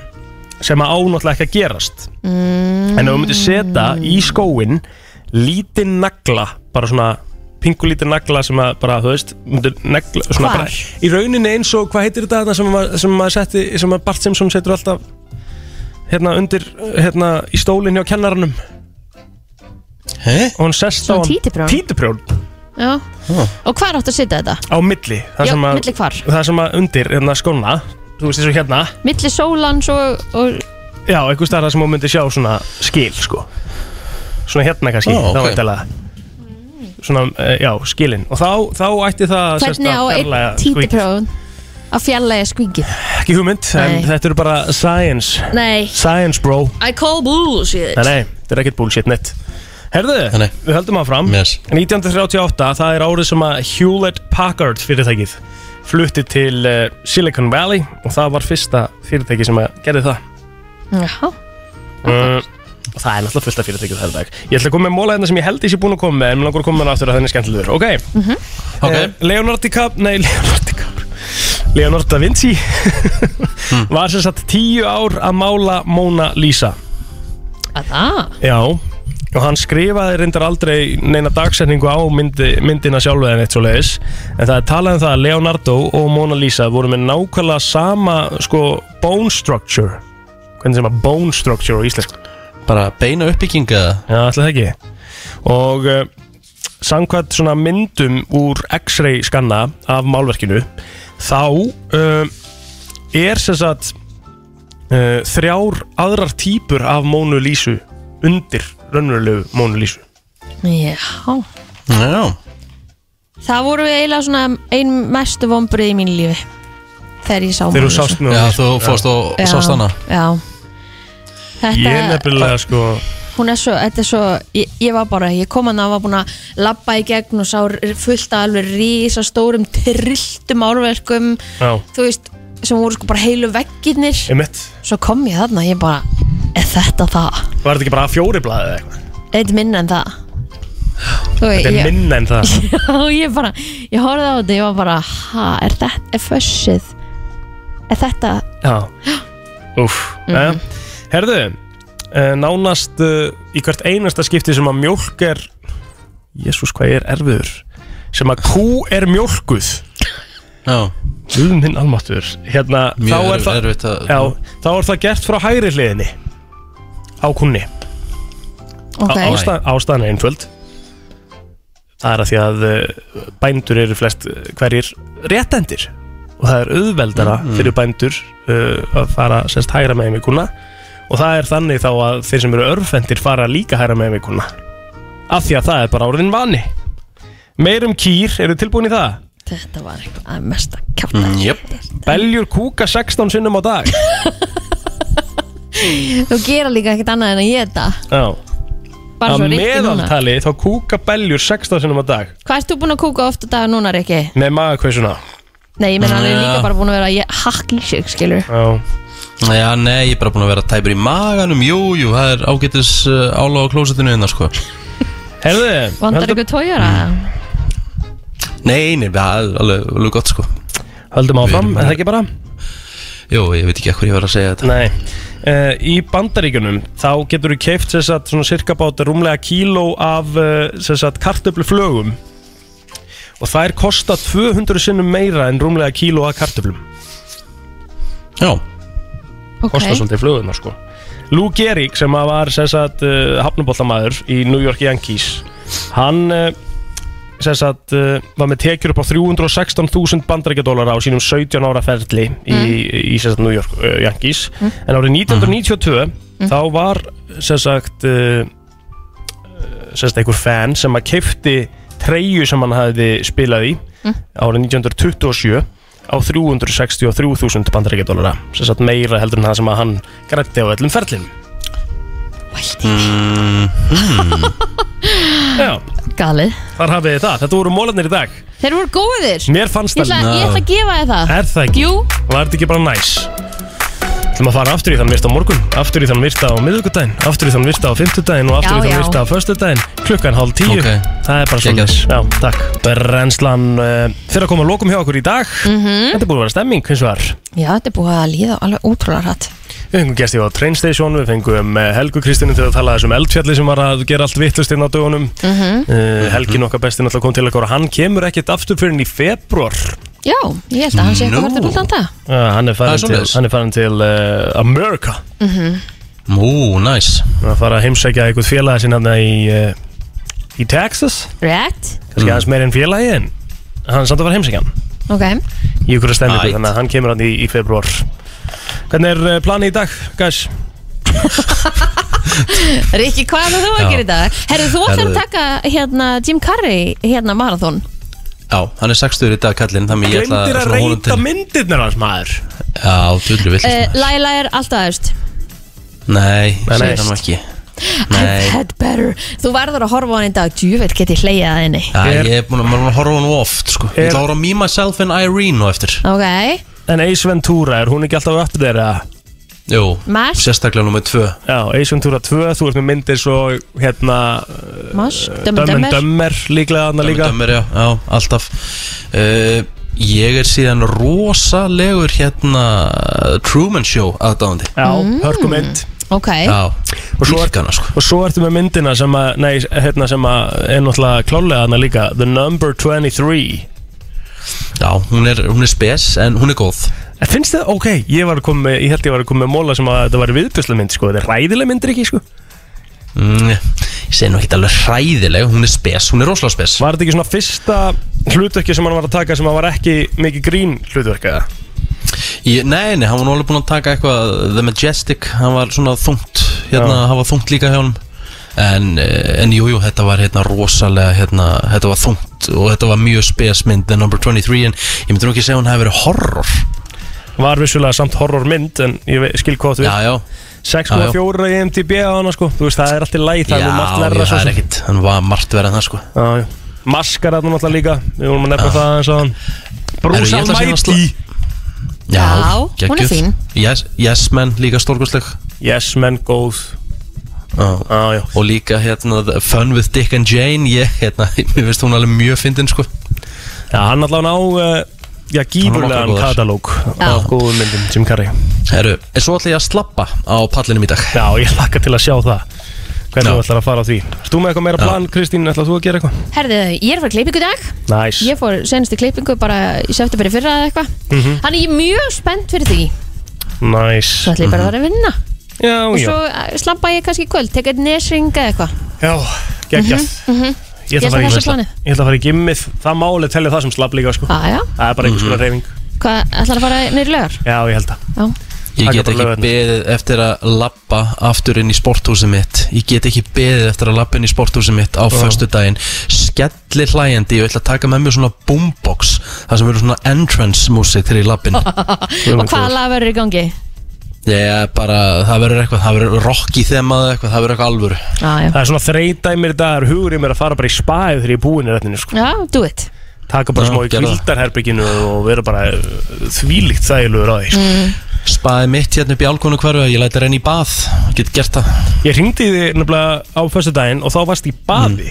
sem að ánáttúrulega ekki að gerast mm. En ef þú myndir setja í skóin lítinn nagla bara svona pingulítinn nagla sem að bara, þú veist, negla svona Hvar? bara, í rauninni eins og, hvað heitir þetta þarna sem, að- sem að setti, sem að Bart Simpson setur alltaf hérna undir, hérna í stólinn hjá kennaranum He? og hún sest á Svona hann títuprjón? títuprjón Já. Og hvað áttu að setja þetta? á milli það Já, sem að, milli hvar? það sem að undir hérna skóna þú veist eins og hérna Milli sólans og, og já, einhver starf sem hún myndi sjá svona skil sko svona hérna kannski, Ó, þá ok. veintilega svona, eh, já, skilin og þá, þá ætti það sérst hvernig á að einn fjarlægja skvíkið. Að fjarlæga skvíkið ekki hugmynd, en Nei. þetta eru bara science. Nei, science bro. I call bullshit. Nei, nei, þetta er ekkert bullshit neitt. Herðu, við höldum áfram. Yes. 1938, það er árið sem að Hewlett Packard fyrirtækið flutti til uh, Silicon Valley og það var fyrsta fyrirtæki sem að gerði það. Já, uh, og það er náttúrulega fullt af fyrirtækið það dag. Ég ætla að koma með móla hérna sem ég held ég sé búin að koma með en mér langar að koma með hana aftur að þenni skemmtilegur Ok, Mhm. okay. Leonardo DiCaprio Nei, Leonardo DiCaprio. Leonardo da Vinci. Var sem sagt tíu ár að mála Mona Lisa. Að það Já, og hann skrifaði reyndar aldrei neina dagsetningu á myndi, myndina sjálfu en eitt svo leiðis en það er talað um það að Leonardo og Mona Lisa voru með nákvæmlega sama sko bone structure. Hvernig sem að bone structure á íslensku Bara beina uppbygginga Já, alltaf ekki. Og uh, samkvæmt svona myndum úr x-ray skanna af málverkinu þá uh, er sem sagt uh, þrjár aðrar típur af Mónu Lísu undir raunverulegu Mónu Lísu Já. Já. Það voru eiginlega svona ein mestu vombrið í mínu lífi þegar ég sá Þegar þú Mónu sást Lísu. Mónu Já, Lísu. þú fórst og Já, sást hana. Já Þetta, Ég nefnilega sko hún er svo, þetta er svo ég, ég var bara, ég kom hann að var búin að labba í gegn og sá fullt af alveg rísa stórum trilltum árverkum Já, þú veist, sem voru sko bara heilu veggirnir. Einmitt. Svo kom ég þarna, ég bara er þetta það? Var þetta ekki bara fjóri blaðið eða eitthvað? Þetta er minna en það. Þú Þetta er ég- minna en það. Já, ég bara, ég horfði á þetta ég var bara, ha, er þetta, er fössið er þetta Já. Mm Mhm. Herðu, uh, nánast uh, í hvert einasta skipti sem að mjólk er Jésús, hvað er erfiður sem að kú er mjólkuð. Já. Guð minn almáttur Hérna, Mjög þá er erf- það að- Já, þá er það gert frá hægri hliðinni á kunni Ok. Ástæð, Ástæðan er einföld. Það er að því að uh, bændur eru flest hverjir réttendir. Og það er auðveldara Mm. fyrir bændur uh, að fara sérst hægra með vikuna og það er þannig þá að þeir sem eru örfendir fara líka hægra með vikuna af því að það er bara orðin vani. Meirum kýr, eru tilbúin í það? Þetta var eitthvað að mesta kjáta Mm, yep. Beljur kúka 16 sinnum á dag. Þú gera líka ekkert annað en að ég þetta Já núna. meðaltali þá kúka beljur 16 sinnum á dag. Hvað ert þú búin að kúka ofta dag núna, Rikki? með magakveisuna Nei, ég meina hann er líka bara búin að vera að ég hakk í sig, skilur Já Já, nei, ég er bara búin að vera tæpur í maganum. Jú, jú, það er ágætis uh, áláð á klósettinu innan, sko. Herðu, Vandar ykkur tójara? Nei, nei, það er alveg, alveg gott, sko. Höldum áfram, erum er það ekki bara? Jú, ég veit ekki hvað ég var að segja þetta. Nei. Uh, Í bandaríkjunum þá getur þú keift sér satt svona cirka bát rúmlega kíló af uh, sér satt kartöfluflögum. Og þær kosta 200 sinnum meira en rúmlega kíló af kartöflum. Já Kosta svolítið flöguna sko. Lou Gehrig sem var uh, hafnubóltamæður í New York Yankees hann uh, sagt uh, var með tekjur upp á 316.000 bandarækjadólara á sínum 17 ára ferli í, í sem sagt New York Yankees. En árið 1992 þá var sem sagt sem sagt einhver fan sem að keifti treyju sem hann hafði spilað í árið 1927 á 363.000 bandarækjadólara sem sagt meira heldur en það sem að hann grætti á öllum ferlinum. Mm, hmm. Já, Galið. Þar hafið þið það, þetta voru mólarnir í dag. Þeir voru góðir. Mér fannst Ég ætla, það ég ætla að gefa þið það. Er það ekki? Jú. Var þetta ekki bara næs? Ætlum að fara aftur í þann virta á morgun aftur í þann virta á miðvikudaginn aftur í þann virta á fimmtudaginn og aftur Já, í þann já. virta á föstudaginn klukkan hálf tíu. Ok. það er bara svona já, takk. Brennslan uh, fyrir að koma að lokum hjá okkur í dag. Þetta er búin að vera stemming hins vegar. Já, þetta er búið að líða alveg útrúlega hratt. Við fengum gæsti á Train Station, við fengum eh, Helgu Kristínu til að tala þessum eldfjalli sem var að gera allt vittlust inn á dögunum. Mhm. uh, Helgin okkar besti náttúrulega kom til okkur og hann kemur ekkert aftur fyrir í februar Já, ég held að hann sé eitthvað verður útlanda uh, Hann er er farin til, hann er farin til uh, America. Mhm. Ú, næs að fara að heimsækja eitthvað félagi sinna þarna í, uh, í Texas. Rétt. Kannski aðeins meir en félagi en hann er samt að fara að heimsækja hann. Ok. Í ykkur stemningu, Æt. þannig að hann kemur hann í, í februar Hvernig er uh, planið í dag, guys? Rikki, hvað er það þú að gera í dag? Herru, þú ætlar að Herðu. taka hérna Jim Carrey hérna marathon Já, hann er 60 í dag kallinn Þannig ég ætla Glemdir að svona honum reyta myndirnar hans maður. Já, dullu vill uh, Laila er alltaf aðust Nei, Nei, nei. segir hann nú ekki. I've Nei. had better. Þú verður að horfa á hann í dag. Djúvel get ég hleyjað að henni? Já, Er- ég er búin að, maður er búin að horfa á hann oft sko. Ég Er- ætla að horfa á Me, Myself and Irene og eftir. Ok. En Ace Ventura, er hún ekki alltaf upp þér eða? Jú, Mask, sérstaklega nummer 2 Já, Ace Ventura 2, þú ert með myndir svo hérna mask, Dumb dömmer, dömmer Dumber líklega þarna líka. Dömmir, já, já, alltaf. Uh, Ég er síðan rosalegur hérna Truman Show aðdáðandi Já, Mm. hörkumynd. Ok, Já, Og svo er- dýrkana sko. Og svo ertu með myndina sem að, nei, hérna sem að er náttúrulega klálega þarna líka The Number 23 Já, hún er, hún er spes en hún er góð En finnst þið, ok, ég var að koma með, ég held ég var að koma með móla sem að þetta var viðbjörslu mynd, sko, þetta er ræðileg myndir ekki, sko. Mm, Ég segi nú ekki alveg hræðileg Hún er spes, hún er rosalega spes. Var þetta ekki svona fyrsta hlutverki sem hann var að taka sem að var ekki mikið grín hlutverk eða? ég, Nei, nei, hann var nú alveg búin að taka eitthvað The Majestic, hann var svona þungt Hérna, Já. hann var þungt líka hjá hann En, eh, en jú, jú, þetta var hérna rosalega hérna, Þetta var þungt og þetta var mjög spes mynd The Number 23 En ég myndi nú ekki segja hún hefði verið horror Var vissulega samt horror mynd en ég skil hvað þú Já, já. 6,4 í MTB á hana, sko. Þú veist, það er alltaf læg, það er margt Já, já, svo það er ekkit Hann var margt verið en það sko. Já, já. Maskar þarna náttúrulega líka, við vorum að nefna það eins og hann ég að segja Almighty Já, hún er fín. Yes, yes Men, líka stórkostleg. Yes, menn, góð. Já. Já, já. Og líka hérna Fun with Dick and Jane Ég, hérna, mér finnst hún alveg mjög fyndin sko. Já, hann allavega á, uh, já, gífurlegan katalóg á góðum myndum, Jim Carrey. Herru, en svo ætla ég að slappa á pallinum í dag. Já, ég laka til að sjá það. Hvernig þú ætlar að fara á því? Erst þú með eitthvað meira plan, Kristín, ætlar þú að gera eitthvað? herðu, ég er að fara klippingu í dag. Næs Ég fór senstu klippingu bara í september í fyrra eða eitthvað. Mhm. Þannig ég er mjög spennt fyrir því. Næs Svo ætla ég bara að vera að vinna. Já, Og já. svo eh, slappa ég kannski í kvöld Tekka eitt nesring eða eitthvað. Já, geggjast mhm. Ég ætla að Ég fara ætla ætla að fara í gimmið. Það máli telja það sem slapp líka, sko. Ah, já. Það er bara einhvers konar reyfing Hvað, ætlar að fara niður í lögar? Já, ég held að. Já, Ég get ekki beðið eftir að lappa aftur inn í sporthúsið mitt. Ég get ekki beðið eftir að lappa inn í sporthúsið mitt á föstu daginn Skellir hlæjandi, ég ætla að taka með mér svona boombox Það sem verður svona entrance músik til í lappin Og hvaða lag verður í gangi? Ég er bara, það verður eitthvað, það verður rock í þemað eitthvað, það verður eitthvað alvöru. Ah, já. Það er svona þreita í mér í dag er Hugur í mér að fara bara í spæð þegar ég er búinn í rættinu, sko. Já, do it. Taka bara Já, smá í gerðu það. kvildarherbygginu og vera bara uh, þvílíkt þægilegur á því, sko. Mm. Spaði mitt hérna upp í álkonu hverju Ég læti renna í bað Get gert það. Ég ringdi þig nefnilega á fyrstu daginn og þá varst í baði.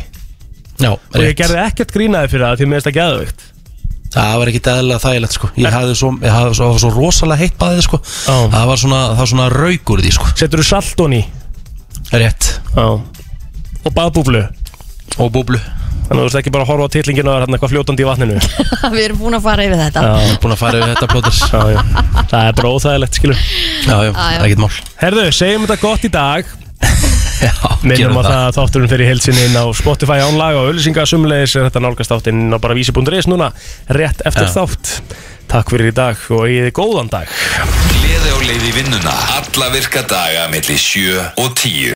Já, og ég gerði ekkert grínaði fyrir það því mér finnst það geðveikt Það var ekki eðlilega þægilegt sko. Ég hafði svo, ég hafði svo, það svo rosalega heitt baðið sko. Það var svona, það var svona rauk úr því sko. Setur þú salt honi? Rétt. Já. Og baðbúblu? Og búblu Þannig að þú veist ekki bara að horfa á titlinginu og það er hérna eitthvað fljótandi í vatninu? Við erum búin að fara yfir þetta. Já, búin að fara yfir þetta já Það er bara óþægilegt, skilur Já, já, Já, já. ekkert mál. Herðu, segjum þetta gott í dag Minnum að það. það þátturinn fyrir heilsinni inn á Spotify ánlag og auðlýsinga sumleis er þetta nálgast þáttinn á bara vísi.is núna rétt eftir Já. þátt Takk fyrir í dag og eigið þið góðan dag Gleði á leið í vinnuna Alla virka daga milli 7 og 10